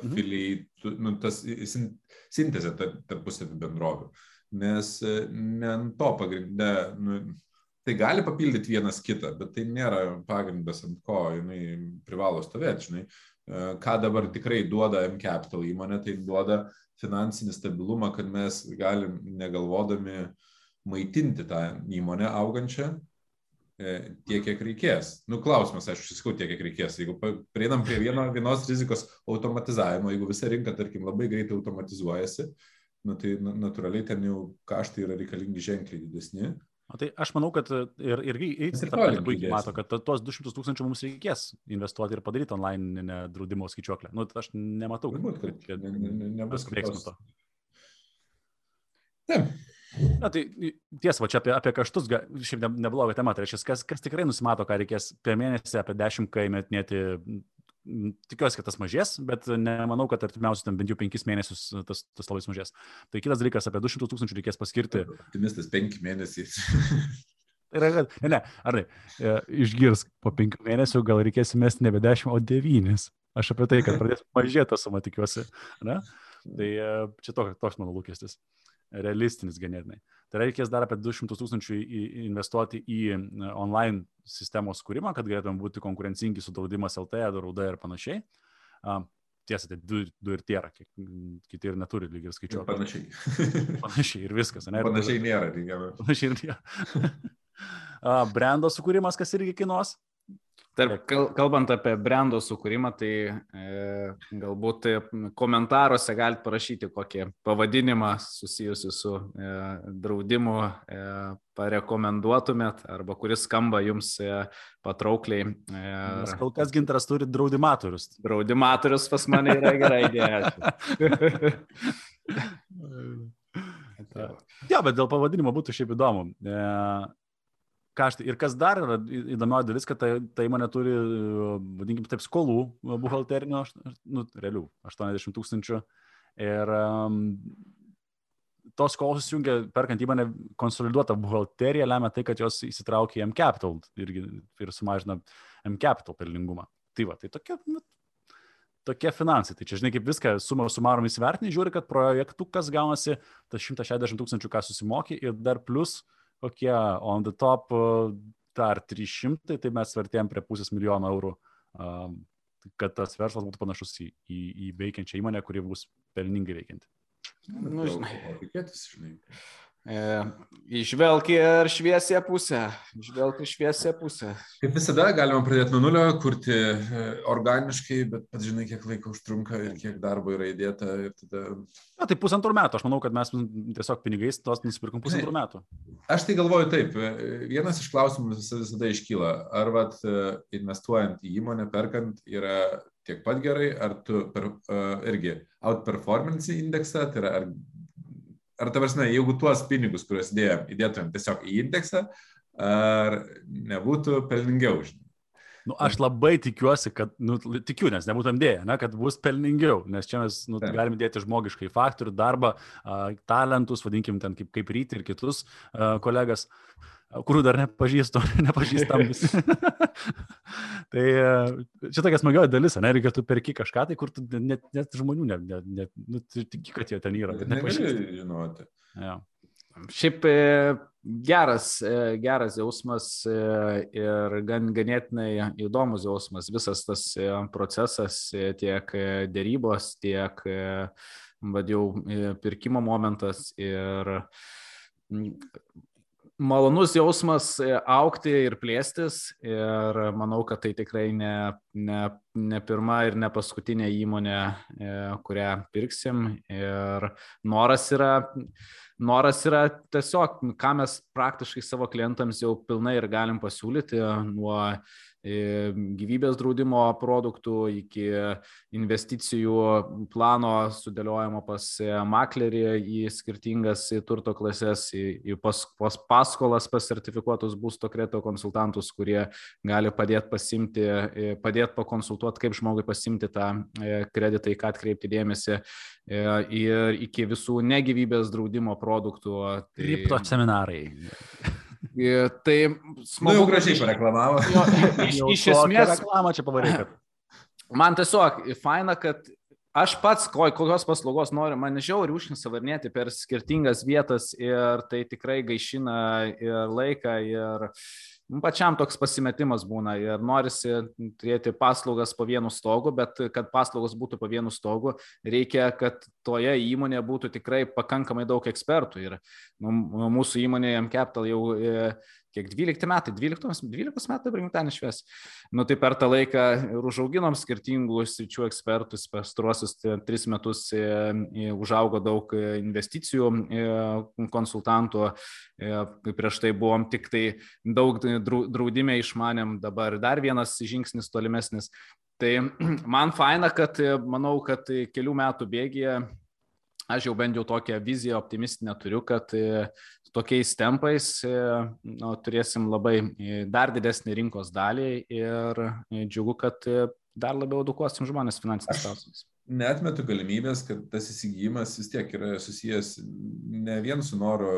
afiliai, mhm. nu, tas sintezė tarpusavį bendrovių. Nes ne ant to pagrindė, nu, tai gali papildyti vienas kitą, bet tai nėra pagrindas, ant ko jinai privalo stovėti, žinai. E, ką dabar tikrai duoda M-Capital įmonė, tai duoda finansinį stabilumą, kad mes galim negalvodami maitinti tą įmonę augančią e, tiek, kiek reikės. Nu, klausimas, aš sakau, tiek, kiek reikės. Jeigu prieinam prie vieno, vienos rizikos automatizavimo, jeigu visa rinka, tarkim, labai greitai automatizuojasi, nu, tai natūraliai ten jau kaštai yra reikalingi ženkliai didesni. O tai aš manau, kad ir, ir, ir tą patį puikiai mato, kad tuos 200 tūkstančių mums reikės investuoti ir padaryti online draudimo skaičiuoklę. Nu, tai aš nematau, kad, kad, kad ne, ne, ne, nebus veiksmų to. Taip. Na, tai tiesa, va čia apie, apie kaštus, šiaip nebloga tema, tai reiškia, kas, kas tikrai nusimato, ką reikės per mėnesį apie 10 kai metinėti tikiuosi, kad tas mažės, bet nemanau, kad artimiausius ten bent jau penkis mėnesius tas, tas labai mažės. Tai kitas dalykas, apie 200 tūkstančių reikės paskirti. Optimistas penki mėnesiai. <laughs> Tai yra, kad, ne, ne, ar ne, išgirs po penkių mėnesių, gal reikės mesti nebe 10, o 9. Aš apie tai, kad pradės <laughs> mažėti tą sumą, tikiuosi. Ne? Tai e, čia toks, toks mano lūkestis. Realistinis ganėtinai. Tai reikės dar apie 200 tūkstančių investuoti į online sistemos kūrimą, kad galėtume būti konkurencingi su draudimas LT, drauda ir panašiai. Tiesa, tai du, du ir tiera, kiti ir neturi lygiai skaičiuoti. Panašiai. <laughs> Panašiai ir viskas, ne? Panašiai nėra, reikia. Panašiai ir nėra. <laughs> Brendo sukūrimas, kas irgi kainuos. Tarp, kalbant apie brendo sukūrimą, tai e, galbūt komentaruose galite parašyti kokį pavadinimą susijusiu su e, draudimu e, parekomenduotumėt arba kuris skamba jums e, patraukliai. E, Nes kol kas gintaras turi draudimatorius. Draudimatorius pas mane yra gera idėja. <laughs> <laughs> Ja, bet dėl pavadinimo būtų šiaip įdomu. E, kaštai. Ir kas dar yra įdomioji dalis, kad ta, ta įmonė turi, vadinkime taip, skolų buhalterinio, nu, realių, 80 tūkstančių. Ir um, tos skolos susijungia, perkant įmonę, konsoliduota buhalterija lemia tai, kad jos įsitraukia į M-Capital irgi, ir sumažina M-Capital pelningumą. Tai va, tai tokia, nu, tokie finansai. Tai čia, žinai, kaip viską sumą sumarom įsivertinti, žiūri, kad projektų kas gaunasi, tas 160 tūkstančių, ką susimoki ir dar plus uh, kokie on the top dar 300, tai mes vertėjom prie pusės milijono eurų, kad tas verslas būtų panašus į, į, į veikiančią įmonę, kuri bus pelningai veikianti. Nu, žinai, tikėtis, žinai. E, išvelk ir šviesę pusę. Išvelk ir šviesę pusę. Kaip visada, galima pradėti nuo nulio, kurti e, organiškai, bet pats žinai, kiek laiko užtrunka ir kiek darbo yra įdėta. Tada... Na, tai pusantrų metų. Aš manau, kad mes tiesiog pinigais tos nusipirkom pusantrų metų. Aš tai galvoju taip. E, vienas iš klausimų visada, iškyla. Ar vat, e, investuojant į įmonę, perkant, yra tiek pat gerai, ar tu per, uh, irgi outperformance indeksą, tai yra ar ar ta prasme, jeigu tuos pinigus, kuriuos dėjom, įdėtumėm tiesiog į indeksą, ar nebūtų pelningiau, žinai. Nu, aš labai tikiuosi, kad, nu, tikiu, nes nebūtum dėję, ne, kad bus pelningiau, nes čia mes nu, galime dėti žmogiškai faktorių, darbą, uh, talentus, vadinkim ten kaip, kaip ryti ir kitus uh, kolegas. Kurių dar nepažįstu, <laughs> nepažįstam <laughs> visi. <laughs> tai e, čia tokia smagioji dalis, ne, reikia tu perki kažką, tai kur tu net, net žmonių, ne, ne, ne, nu, tiki, kad jie ten yra, bet nepažįsti. žinoti. Ja. Šiaip e, geras, e, geras jausmas ir gan ganėtinai įdomus jausmas. Visas tas procesas, tiek dėrybos, tiek vadžiau pirkimo momentas ir malonus jausmas e, aukti ir plėstis. Ir manau, kad tai tikrai ne, ne, ne pirma ir ne paskutinė įmonė, e, kurią pirksim. Ir noras yra, noras yra tiesiog, ką mes praktiškai savo klientams jau pilnai ir galim pasiūlyti nuo gyvybės draudimo produktų iki investicijų plano sudėliojimo pas maklerį į skirtingas turto klases, į, į pas, pas paskolas pas sertifikuotus būsto kredito konsultantus, kurie gali padėti pasimti, padėti padėti pakonsultuoti, kaip žmogui pasimti tą kreditą, į ką atkreipti dėmesį ir iki visų negyvybės draudimo produktų. Tai... Kripto seminarai. Tai smagu. Nu, jau gražiai pareklamavo. Jo, <laughs> iš, iš esmės. Reklamą čia pavarė. Kad... <laughs> Man tiesiog faina, kad aš pats ko, kokios paslaugos noriu, man žiauri užknisa varnėti per skirtingas vietas ir tai tikrai gaišina ir laiką ir nu, pačiam toks pasimetimas būna ir norisi turėti paslaugas po vienu stogu, bet kad paslaugos būtų po vienu stogu, reikia, kad toje įmonėje būtų tikrai pakankamai daug ekspertų ir nu, mūsų įmonėje MCapital jau e, kiek 12 metai, 12, 12 metų dabar gimtadienį švies. Nu tai per tą laiką ir užauginom skirtingų sričių ekspertus, pastruosius tris metus e, e, užaugo daug investicijų e, konsultantų, prieš tai buvom tik tai daug draudime išmanėm, dabar dar vienas žingsnis tolimesnis. Tai <clears throat> man faina, kad manau, kad kelių metų bėgėje aš jau bent jau tokią viziją optimistinę turiu, kad tokiais tempais e, nu, turėsim labai e, dar didesnį rinkos dalį ir e, džiugu, kad dar labiau edukuosim žmonės finansiniais klausimais. Netmetu galimybės, kad tas įsigijimas vis tiek yra susijęs ne vien su noru,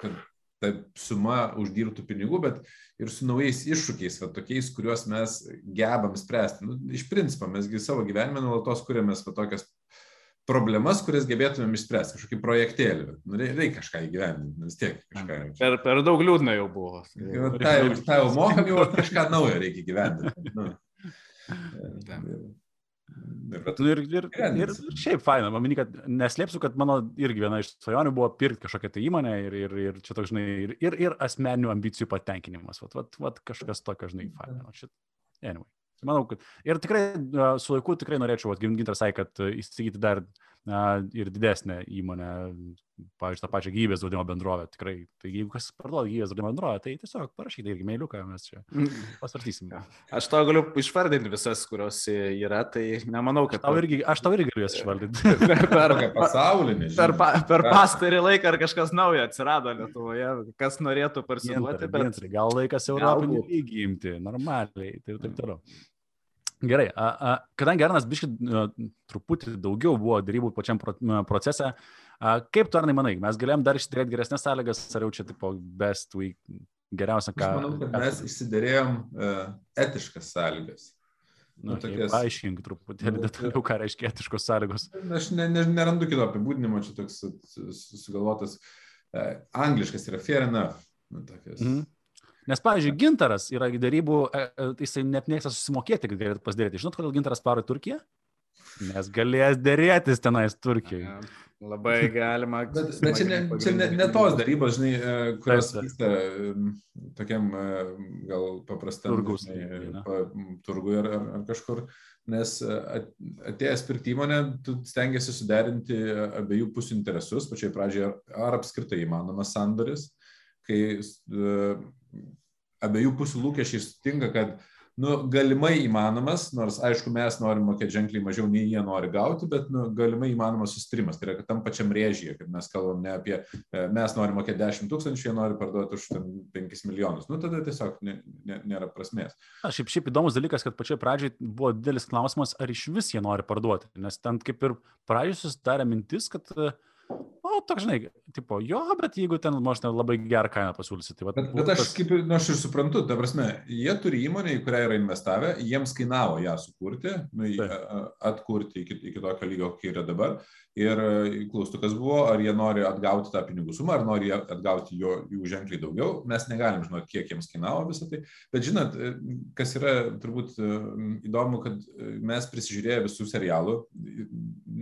kad ta suma uždirbtų pinigų, bet ir su naujais iššūkiais, va, tokiais, kuriuos mes gebam spręsti. Nu, iš principo, mesgi savo gyvenime nuolatos kuriamės va, tokias problemas, kurias gebėtumėm išspręsti, kažkokį projektėlį. Nu, reikia kažką įgyvendinti, nu, vis tiek kažką. Per, per daug liūdna jau buvo. Jau, ta jau, ta jau mokam, jau kažką naujo reikia įgyvendinti. Nu. Ir, ir, ir, ir, ir šiaip faina, man mini, kad neslėpsiu, kad mano irgi viena iš svajonių buvo pirkti kažkokią tai įmonę ir, ir, ir čia toks, žinai, ir, ir, ir asmeninių ambicijų patenkinimas. Vat, vat, vat kažkas tokio, žinai, faina. Šit... Anyway. Manau, kad ir tikrai su laiku tikrai norėčiau, gintas sakė, kad įsigyti dar na, ir didesnę įmonę, pavyzdžiui, tą pačią gyvybės draudimo bendrovę. Tikrai, tai jeigu kas parduoda gyvybės draudimo bendrovę, tai tiesiog parašykite irgi mailiuką, mes čia <laughs> pasvarstysim. Aš tau galiu išvardinti visas, kurios yra, tai nemanau, kad... Aš tau irgi, aš tau irgi galiu jas išvardinti. <laughs> per, per, pasaulinį. Per, pa, per pastarį laiką ar kažkas naujo atsirado Lietuvoje, kas norėtų parsiduoti. Bet... Gal laikas Europinį lygį imti, normaliai, tai taip toliau. Gerai, a, a, kadangi Arnas biškai truputį daugiau buvo darybų pačiam pro, procese, a, kaip tu Arnai manai, mes galėjom dar išsiderėti geresnės sąlygas, ar jau čia tipo best week geriausia, ką... Aš manau, kad mes išsiderėjom uh, etiškas sąlygas. Nu, nu, tokias... Paaiškink truputėlį nu, <laughs> detaliau, ką reiškia etiškos sąlygos. Aš ne, ne, nerandu kito apibūdinimo, čia toks sugalvotas. Uh, angliškas yra fair enough. Nu, tokias. mm. Nes, pavyzdžiui, gintaras yra darybų, e, e, jisai net mėgsta susimokėti, kad galėtų pasidaryti. Žinot, kodėl gintaras paro į Turkiją? Nes galės dėrėtis tenais Turkijoje. Labai galima. bet, bet čia ne, čia ne, ne tos darybos, žinai, e, kurios vyksta tokiam gal paprastam turgus, pa, turgui ar, ar, ar kažkur. Nes atėjęs pirkti įmonę, tu stengiasi suderinti abiejų pusių interesus, pačiai pradžioje, ar apskritai įmanomas sandoris, kai abiejų pusių lūkesčiai sutinka, kad nu, galimai įmanomas, nors aišku, mes norim mokėti ženkliai mažiau nei jie nori gauti, bet nu, galimai įmanomas sustarimas. Tai yra, kad tam pačiam rėžyje, kad mes kalbam ne apie, e, mes norim mokėti 10 tūkstančių, jie nori parduoti už 5 milijonus. Nu, tada tiesiog ne, ne, nėra prasmės. Na, šiaip, šiaip įdomus dalykas, kad pačioje pradžioje buvo didelis klausimas, ar iš vis jie nori parduoti. Nes ten kaip ir pradžioje susidarė mintis, kad O, toks, žinai, tipo, jo, bet jeigu ten možda labai gerą kainą pasiūlysi, tai va. Bet, bet aš kaip, nu, aš ir suprantu, ta prasme, jie turi įmonę, į kurią yra investavę, jiems kainavo ją sukurti, nu, atkurti iki, iki tokio lygio, kai yra dabar. Ir klaustukas buvo, ar jie nori atgauti tą pinigų sumą, ar nori atgauti jo, jų ženkliai daugiau. Mes negalim žinoti, kiek jiems kainavo visą tai. Bet žinot, kas yra turbūt įdomu, kad mes prisižiūrėję visų serialų,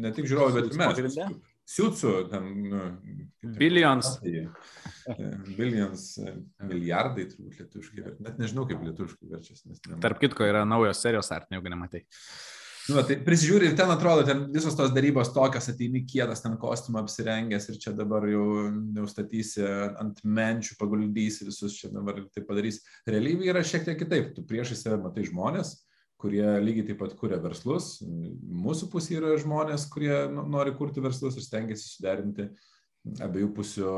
ne tik žiūrovai, bet ir mes. Siūtsų, ten. Nu, Billions. Billions, milijardai turbūt lietuviškai, net nežinau kaip lietuviškai verčiasi. Tarp kitko yra naujos serijos art, jeigu nematai. Nu, tai prisižiūri ir ten atrodo, ten visos tos darybos tokios, ateini kietas, ten kostiumą apsirengęs ir čia dabar jau neustatysi ant menčių, paguldysi visus čia dabar ir tai padarys. Realybė yra šiek tiek kitaip. Tu priešai save matai žmonės, kurie lygiai taip pat kuria verslus. Mūsų pusė yra žmonės, kurie nori kurti verslus ir stengiasi suderinti abiejų pusių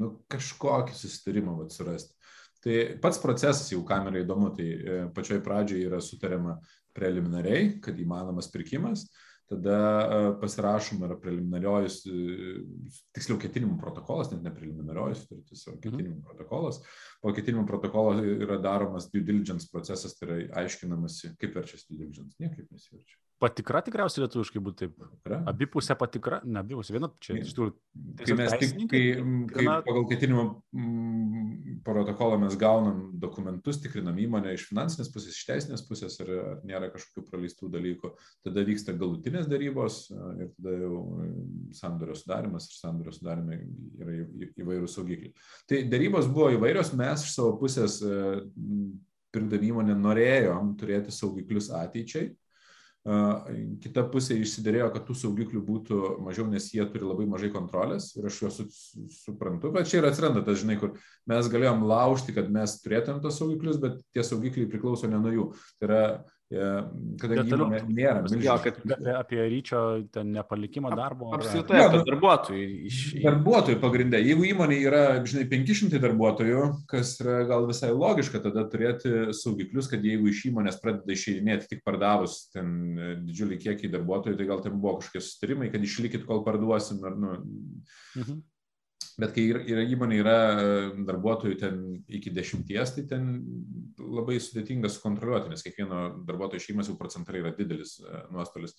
nu, kažkokį susitarimą vat, surasti. Tai pats procesas jau kamerai įdomu, tai e, pačioj pradžioje yra sutariama preliminariai, kad įmanomas pirkimas, tada e, pasirašoma yra preliminariojus, tiksliau ketinimų protokolas, net ne preliminariojus, tai tiesiog mhm. ketinimų mhm. protokolas. Po ketinimų protokolo yra daromas due diligence procesas, tai yra aiškinamasi, kaip verčiasi due diligence, niekaip nesiverčia. Patikra tikriausiai lietuviškai būtų taip. Abipusė patikra, ne abipusė, viena čia iš tikrųjų. Kai mes tik, kai, kai na... pagal ketinimo protokolą mes gaunam dokumentus, tikrinam įmonę iš finansinės pusės, iš teisinės pusės, ar nėra kažkokių praleistų dalykų, tada vyksta galutinės darybos ir tada jau sandorio sudarimas ir sandorio sudarime yra įvairūs saugikliai. Tai darybos buvo įvairios, mes iš savo pusės pirkdami įmonę norėjom turėti saugiklius ateičiai Kita pusė išsiderėjo, kad tų saugiklių būtų mažiau, nes jie turi labai mažai kontrolės ir aš juos suprantu, bet čia ir atsiranda tas, žinai, kur mes galėjom laužti, kad mes turėtum tos saugiklius, bet tie saugikliai priklauso ne nuo jų. Tai yra kadangi įmonė nėra. Jo, kad apie ryčio nepalikimą darbo. Apskritai, ar... apie darbuotojų. Iš... Darbuotojų pagrindė. Jeigu įmonė yra, žinai, 500 darbuotojų, kas yra gal visai logiška, tada turėti saugiklius, kad jeigu iš įmonės pradeda išeidinėti tik pardavus ten didžiulį kiekį darbuotojų, tai gal ten buvo kažkokie sustarimai, kad išlikit, kol parduosim. Ar, nu, mhm. Bet kai yra įmonė yra e, darbuotojų ten iki dešimties, tai ten labai sudėtinga sukontroliuoti, nes kiekvieno darbuotojo šeimas jau procentaliai yra didelis e, nuostolis.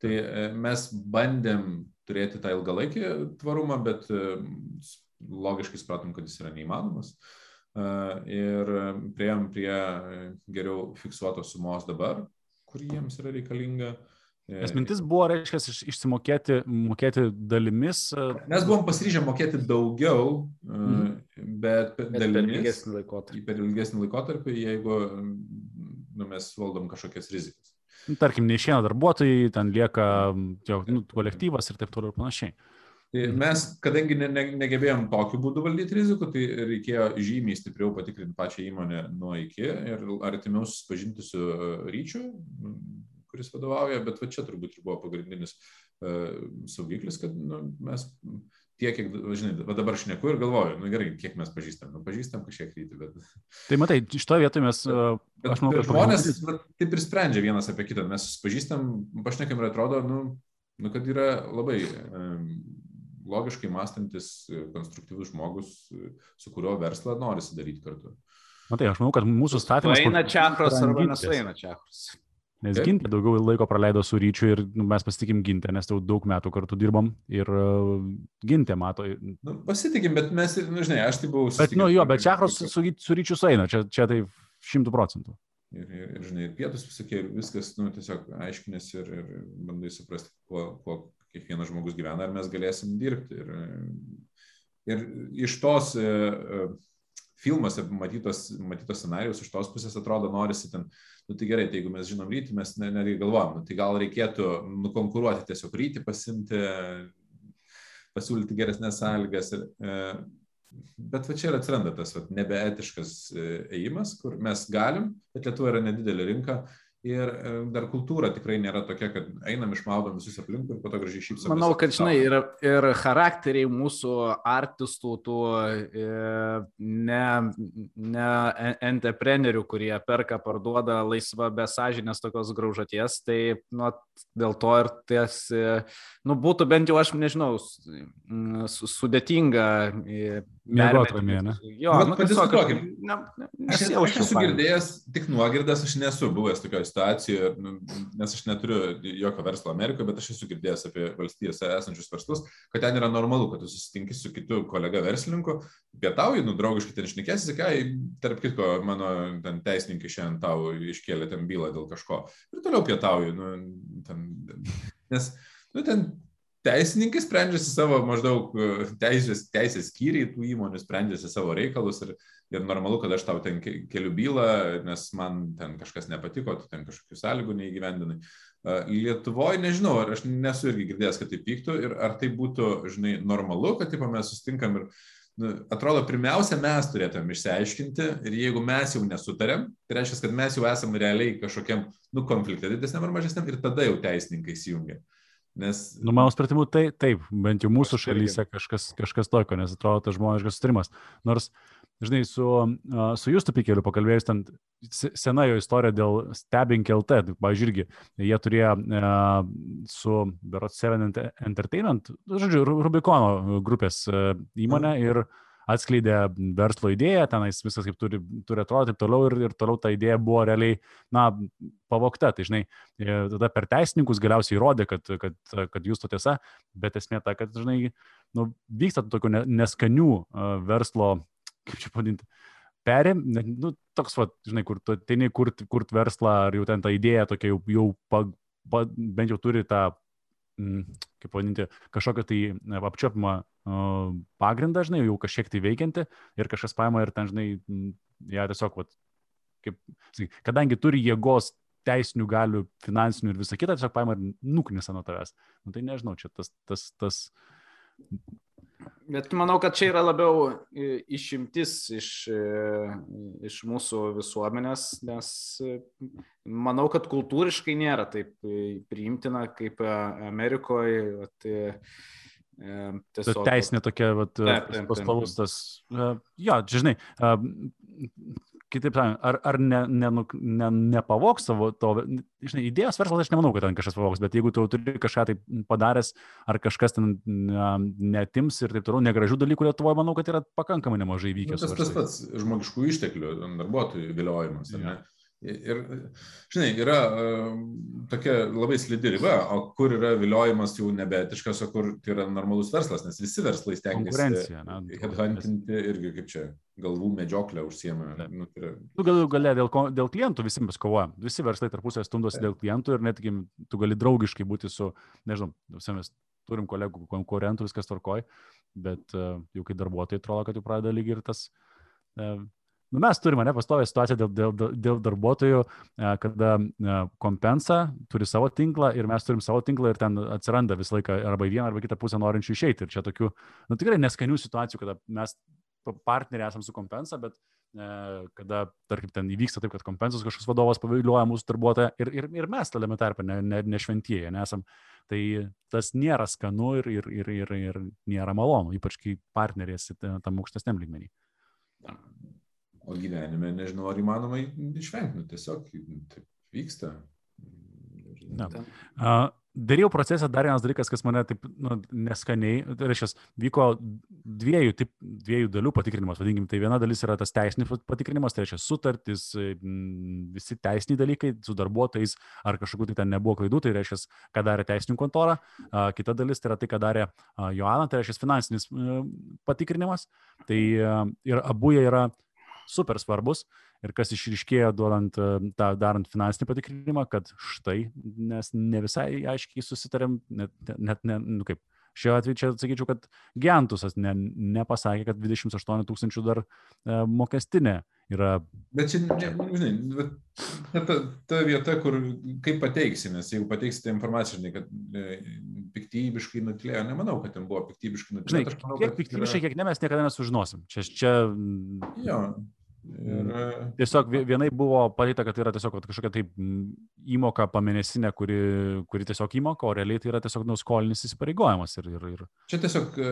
Tai e, mes bandėm turėti tą ilgalaikį tvarumą, bet logiškai supratom, kad jis yra neįmanomas. Ir prieėm prie geriau fiksuotos sumos dabar, kur jiems yra reikalinga. Nes mintis buvo, reiškia, išsimokėti mokėti dalimis. E, Mes buvom pasiryžę mokėti daugiau, mm. bet, bet dalimis. Per ilgesnį laikotarpį. Per ilgesnį laikotarpį, jeigu nu, mes valdom kažkokias rizikas. Nu, tarkim, neišėna darbuotojai, ten lieka jau, nu, kolektyvas ir taip toliau ir panašiai. Tai mhm. mes, kadangi ne, ne, negebėjom tokiu būdu valdyti rizikų, tai reikėjo žymiai stipriau patikrinti pačią įmonę nuo iki ir artimiau susipažinti su ryčiu, kuris vadovauja, bet va čia turbūt ir buvo pagrindinis uh, saugiklis, kad nu, mes tiek, kiek, žinai, va dabar šneku ir galvoju, nu gerai, kiek mes pažįstam, nu pažįstam kažkiek rytį, bet... <laughs> Tai matai, iš to vietoje mes, bet, bet, aš manau, kad žmonės pagrindinis... taip ir sprendžia vienas apie kitą, mes pažįstam, pašnekam ir atrodo, nu, nu kad yra labai um, logiškai mąstantis, konstruktyvus žmogus, su kurio verslą nori daryti kartu. Matai, aš manau, kad mūsų statymas... Eina čiakros arba nesueina čiakros. Nes Taip. Gintė daugiau laiko praleido su ryčiu ir nu, mes pasitikim Gintę, nes jau daug metų kartu dirbam ir uh, Gintė mato. Nu, pasitikim, bet mes, nu, žinai, aš tai buvau. Bet, nu jo, bet Čekros su, su, su ryčiu sueina, čia, čia tai šimtų procentų. Ir, ir, ir, žinai, ir pietus visokie, ir viskas, nu, tiesiog aiškinės ir, ir bandai suprasti, kuo, kuo kiekvienas žmogus gyvena, ar mes galėsim dirbti. Ir, ir iš tos uh, filmuose matytos, matytos scenarijus, iš tos pusės atrodo, norisi ten, nu tai gerai, tai jeigu mes žinom rytį, mes netgi galvojam, nu, tai gal reikėtų nukonkuruoti tiesiog rytį, pasimti, pasiūlyti geresnės sąlygas. Ir, e, bet va čia ir atsiranda tas va, nebeetiškas e, ėjimas, kur mes galim, bet Lietuva yra nedidelė rinka Ir e, dar kultūra tikrai nėra tokia, kad einam išmaudom visus aplinkui ir po to gražiai šypsomės. Manau, kad, žinai, ir, ir charakteriai mūsų artistų, tų e, ne, ne entreprenerių, kurie perka, parduoda laisvą be sąžinės tokios graužaties, tai nu, dėl to ir ties, e, nu, būtų bent jau, aš nežinau, sudėtinga. Mėgoti ramiai, ne? Jo, nu, tiesiog, ne, ne, aš, aš esu girdėjęs tik nuogirdas, aš nesu buvęs tokioje situacijoje, nu, nes aš neturiu jokio verslo Amerikoje, bet aš esu girdėjęs apie valstijose esančius verslus, kad ten yra normalu, kad tu susitinki su kitu kolega verslininku, pietauji, nu, draugiškai ten šnekėsi, sakai, tarp kitko, mano ten teisininkai šiandien tau iškėlė ten bylą dėl kažko. Ir toliau pietauji, nu, ten, nes, nu, ten teisininkai sprendžiasi savo maždaug teisės, teisės skyriai tų įmonių, sprendžiasi savo reikalus ir ir normalu, kad aš tau ten keliu bylą, nes man ten kažkas nepatiko, tu ten kažkokių sąlygų neįgyvendinai. Lietuvoje nežinau, ar aš nesu irgi girdėjęs, kad tai pyktų ir ar tai būtų, žinai, normalu, kad taip mes sustinkam ir nu, atrodo, pirmiausia, mes turėtum išsiaiškinti ir jeigu mes jau nesutarėm, tai reiškia, kad mes jau esame realiai kažkokiam, nu, konflikte didesniam ar mažesniam ir tada jau teisininkai įsijungia. Nes... Nu, mano supratimu, tai taip, bent jau mūsų šalyse kažkas, kažkas tokio, nes atrodo tas žmoniškas sutarimas. Nors žinai, su, su Justu Pikeliu pakalbėjus, ten sena jo istorija dėl Stabbing LT, tai, pavyzdžiui, irgi jie turėjo uh, su Berot 7 Entertainment, žodžiu, Rubikono grupės įmonę mm. Ir atskleidė verslo idėją, tenais viskas kaip turi, turi atrodyti taip toliau ir, ir toliau ta idėja buvo realiai, na, pavokta. Tai žinai, tada per teisininkus galiausiai įrodė, kad, kad, kad jūs to tiesa, bet esmė ta, kad, žinai, nu, vyksta tokių neskanių uh, verslo, kaip čia pavadinti, perim, nu, toks, va, žinai, kur tu ateini kurt, kurt verslą, ar jau ten ta idėja tokia jau, jau pa, pa, bent jau turi tą, kaip vadinti, kažkokią tai apčiopimą uh, pagrindą, žinai, jau kažkiek tai veikianti ir kažkas paima ir ten, žinai, ją tiesiog, va, kaip, sakai, kadangi turi jėgos teisinių galių, finansinių ir visą kitą, tiesiog paima ir nuknisa nuo tavęs. Nu, tai nežinau, čia tas, tas, tas Bet manau, kad čia yra labiau išimtis iš, iš mūsų visuomenės, nes manau, kad kultūriškai nėra taip priimtina kaip Amerikoje. Tai, tiesiog... Teisinė tokia, vat, pastovus tas. Jo, žinai, kitaip sakant, ar, ar ne, ne, ne, nepavoks savo to, žinai, idėjos verslas, aš nemanau, kad ten kažkas pavoks, bet jeigu tu turi kažką tai padaręs, ar kažkas ten netims ir taip toliau, negražių dalykų Lietuvoje, manau, kad yra pakankamai nemažai vykęs. Nu, tas tas pats žmogiškų išteklių darbuotojų viliojimas, ar ne? Ir, žinai, yra uh, tokia labai slidi riba, o kur yra viliojimas jau nebeetiškas, o kur tai yra normalus verslas, nes visi verslai stengiasi headhuntinti irgi kaip čia galvų medžioklę užsiema. Nu, tai yra... Tu gali galė dėl, dėl klientų visi mes kovojam. Visi verslai tarpusai stumdosi dėl klientų ir netgi tu gali draugiškai būti su, nežinau, mes turim kolegų konkurentų, viskas tvarkoj, bet uh, jau kai darbuotojai atrodo, kad jau pradeda lygiai ir tas uh, Nu, mes turime nepastovę situaciją dėl, dėl, dėl darbuotojų, e, kada e, kompensa turi savo tinklą ir mes turim savo tinklą ir ten atsiranda visą laiką arba į vieną arba kitą pusę norinčių išeiti. Ir čia tokių, nu, tikrai neskanių situacijų, kada mes partneriai esam su kompensa, bet e, kada, tarkim, ten įvyksta taip, kad kompensas kažkoks vadovas pavilioja mūsų darbuotoją ir, ir, ir mes tame tarpe ne, ne, ne šventieji nesam. Tai tas nėra skanu ir, ir, ir, ir, ir nėra malonu, ypač kai partneriai esi tam aukštesniam lygmenį. O gyvenime nežinau, ar įmanoma išvengti, nu, tiesiog taip vyksta. Na. Uh, Dariau procesą dar vienas dalykas, kas mane taip nu, neskaniai, tai reiškia, vyko dviejų, tip, dviejų dalių patikrinimas, vadinkim, tai viena dalis yra tas teisinis patikrinimas, tai reiškia sutartis, visi teisiniai dalykai su darbuotojais, ar kažkokiu tai ten nebuvo klaidų, tai reiškia, ką darė teisininkų kontora, kita dalis tai yra tai, ką darė Joana, tai reiškia finansinis patikrinimas, tai ir abu jie yra super svarbus ir kas išriškėjo duodant e, tą darant finansinį patikrinimą, kad štai, nes ne visai aiškiai susitarėm, net, net ne, nu kaip, šiuo atveju čia sakyčiau, kad Gentusas ne, nepasakė, kad 28 tūkstančių dar e, mokestinė yra. Bet čia, ne, žinai, bet ta, ta vieta, kur kaip pateiksi, nes jeigu pateiksite informaciją, žinai, kad e, piktybiškai nutilėjo, nemanau, kad ten buvo piktybiškai nutilėjo. Žinai, manau, kiek piktybiškai, yra... kiek ne, mes niekada nesužinosim. Čia, čia... Jo, Ir... Mm. Tiesiog vienai buvo padaryta, kad tai yra tiesiog kažkokia tai įmoka pamėnesinė, kuri, kuri tiesiog įmoka, o realiai tai yra tiesiog nuskolinis įsipareigojimas. Ir, ir, ir... Čia tiesiog e,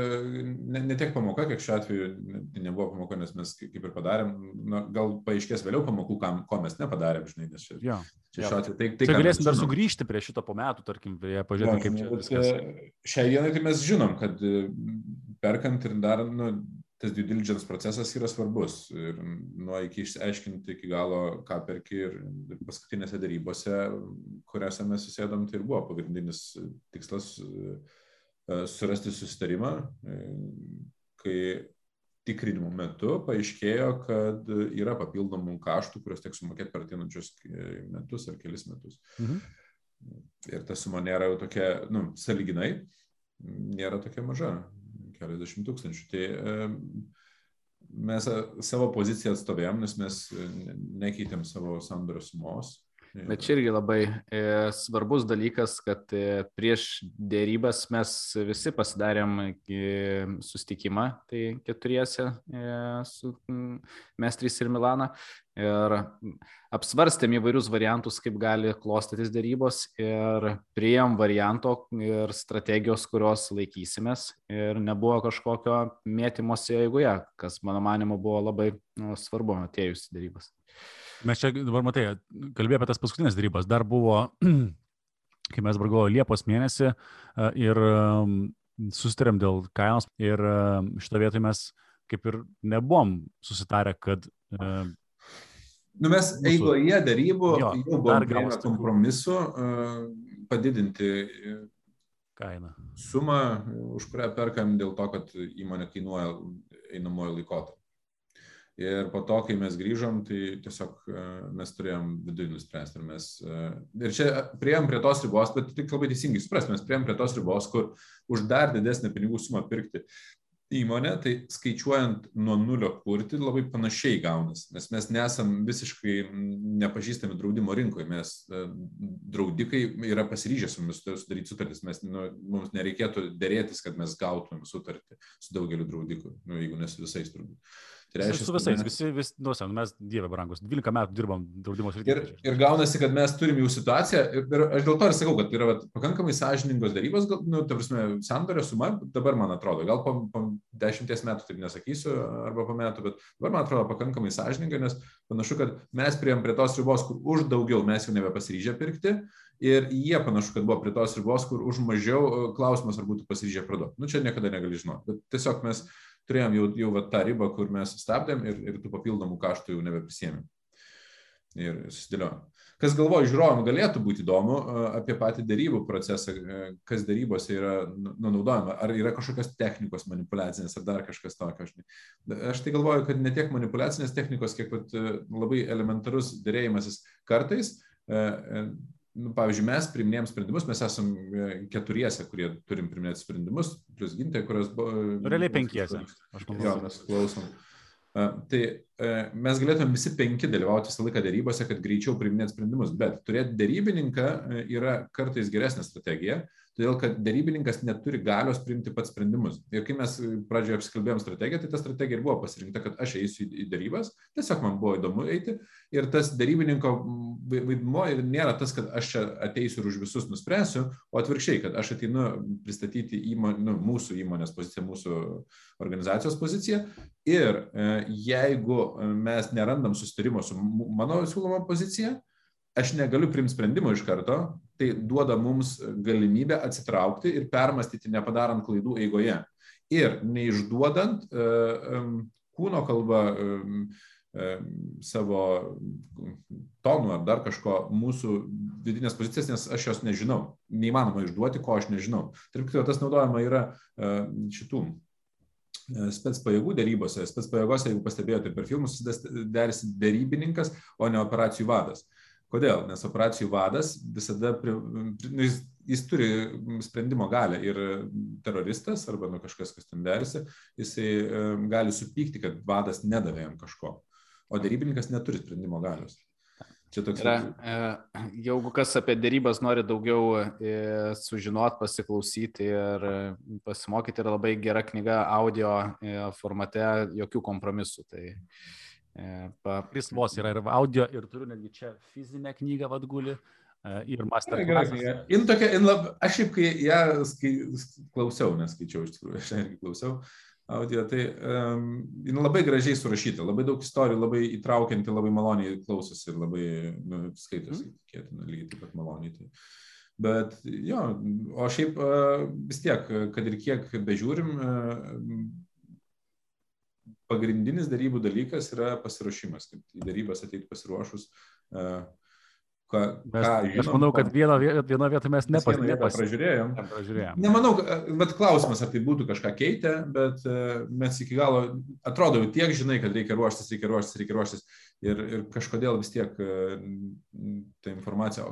ne, ne tiek pamoka, kiek šiuo atveju tai nebuvo pamoka, nes mes kaip ir padarėm, na, gal paaiškės vėliau pamokų, kam, ko mes nepadarėm, žinai, nes čia, ja, čia ja. šiuo atveju. Tai, tai, tai galėsim dar sugrįžti prie šito po metų, tarkim, pažiūrėti, kaip čia viskas. E, šiai dienai tai mes žinom, kad e, perkant ir darant, nu, tas due diligence procesas yra svarbus ir nuo iki išsiaiškinti iki galo, ką perki ir paskutinėse darybose, kuriuose mes susėdom, tai ir buvo pagrindinis tikslas e, surasti susitarimą, e, kai tikrinimo metu paaiškėjo, kad yra papildomų kaštų, kuriuos teks sumokėti per ateinančius metus ar kelis metus. Mhm. Ir ta suma nėra jau tokia, nu, saliginai, nėra tokia maža keliasdešimt tūkstančių. Tai mes savo poziciją atstovėjom, nes mes nekeitėm savo sandorio sumos. Bet čia irgi labai e, svarbus dalykas, kad e, prieš dėrybas mes visi pasidarėm e, sustikimą, tai keturiese, su, mes trys ir Milana. Ir apsvarstėm įvairius variantus, kaip gali klostytis dėrybos ir prieėm varianto ir strategijos, kurios laikysimės ir nebuvo kažkokio mėtymosi eigoje, kas mano manimo buvo labai nu, svarbu atėjus dėrybos. Mes čia dabar matai, kalbėjome apie tas paskutinės dėrybas. Dar buvo, <clears throat> kai mes galvojame Liepos mėnesį ir susitarėm dėl kainos ir šitą vietą mes kaip ir nebuvom susitarę, kad Nu, mes mūsų... eigoje darybų jo, jau buvome kompromisu padidinti kainą. Sumą, už kurią perkam dėl to, kad įmonė kainuoja einamojo laikotarpio. Ir po to, kai mes grįžom, tai tiesiog uh, mes turėjom viduje nuspręsti. Ir, mes, uh, ir čia prieėm prie tos ribos, bet tik labai teisingai supras, mes prieėm prie tos ribos, kur už dar didesnę pinigų sumą pirkti įmonę, tai skaičiuojant nuo nulio kurti labai panašiai gaunasi, nes mes nesam visiškai nepažįstami draudimo rinkoje, mes e, draudikai yra pasiryžę su mumis sudaryti sutartis, mes, nu, mums nereikėtų dėrėtis, kad mes gautumėm sutartį su daugeliu draudikų, nu, jeigu ne su visais turbūt. Tai reiškia, su visais, mes... visi, vis, nu, sen, mes, dieve brangus, 12 metų dirbam draudimo srityje. Ir, ir gaunasi, kad mes turim jau situaciją, ir, ir aš dėl to ir sakau, kad yra vat, pakankamai sąžiningos darybos, gal, nu, ta prasme, sandorio suma, dabar man atrodo, gal po, po dešimties metų taip nesakysiu, arba po metų, bet dabar man atrodo pakankamai sąžininga, nes panašu, kad mes prieėm prie tos ribos, kur už daugiau mes jau nebepasiryžę pirkti. Ir jie panašu, kad buvo prie tos ribos, kur už mažiau klausimas, ar būtų pasiryžę parduoti. Nu, čia niekada negali žinoti. Bet tiesiog mes turėjom jau, jau va, tą ribą, kur mes stabdėm ir, ir tų papildomų kaštų jau nebeprisėmėm. Ir susidėliojom. Kas galvoja, žiūrovam galėtų būti įdomu apie patį darybų procesą, kas darybose yra nu, nu, naudojama, ar yra kažkokios technikos manipulacinės, ar dar kažkas tokio. Aš, aš tai galvoju, kad ne tiek manipulacinės technikos, kiek pat, labai elementarus dėrėjimasis kartais nu, pavyzdžiui, mes priminėjom sprendimus, mes esam e, keturiese, kurie turim priminėti sprendimus, plus gintai, kurios buvo. Realiai penkiese. Aš manau. Jo, mes klausom. Uh, tai uh, mes galėtume visi penki dalyvauti visą laiką dėrybose, kad greičiau priminėti sprendimus, bet turėti dėrybininką uh, yra kartais geresnė strategija, todėl kad darybininkas neturi galios priimti pats sprendimus. Ir kai mes pradžioje apsikalbėjom strategiją, tai ta strategija ir buvo pasirinkta, kad aš eisiu į darybas, tiesiog man buvo įdomu eiti. Ir tas darybininko vaidmuo nėra tas, kad aš čia ateisiu ir už visus nuspręsiu, o atvirkščiai, kad aš ateinu pristatyti įmon, nu, mūsų įmonės poziciją, mūsų organizacijos poziciją. Ir e, jeigu mes nerandam sustarimo su mano siūloma pozicija, aš negaliu priimti sprendimo iš karto, tai duoda mums galimybę atsitraukti ir permastyti, nepadarant klaidų eigoje. Ir neišduodant uh, kūno kalbą savo tonų ar dar kažko mūsų vidinės pozicijas, nes aš jos nežinau. Neįmanoma išduoti, ko aš nežinau. Tarp kitko, tas naudojama yra šitų spets pajėgų darybose. Spets pajėgose, jeigu pastebėjote per filmus, derisi darybininkas, o ne operacijų vadas. Kodėl? Nes operacijų vadas visada, nu, jis, jis turi sprendimo galę ir teroristas arba nu, kažkas, kas ten derisi, jisai um, gali supykti, kad vadas nedavė jam kažko, o darybininkas neturi sprendimo galios. Čia toks yra. E, jeigu kas apie dėrybas nori daugiau e, sužinot, pasiklausyti ir pasimokyti, yra labai gera knyga audio formate, jokių kompromisų. Tai E, Jis vos yra ir audio, ir turiu netgi čia fizinę knygą vadgulį. E, ir master. In tokia, in lab, aš šiaip, kai ją skai, klausiau, neskaičiau iš tikrųjų, aš irgi klausiau audio, tai um, jin labai gražiai surašyta, labai daug istorijų, labai įtraukianti, labai maloniai klausosi ir labai nu, skaitosi, mm. tikėtina, lygiai taip pat maloniai. Tai. Bet jo, o šiaip uh, vis tiek, kad ir kiek bežiūrim, uh, pagrindinis darybų dalykas yra pasiruošimas, kad į darybas ateit pasiruošus. Uh, Ką, mes, ką žinom, aš manau, kad vieną, vieną vietą mes nepas, pražiūrėjom. nepražiūrėjom. Nemanau, bet klausimas, ar tai būtų kažką keitę, bet uh, mes iki galo, atrodo, tiek žinai, kad reikia ruoštis, reikia ruoštis, reikia ruoštis. Ir, ir kažkodėl vis tiek uh, ta informacija.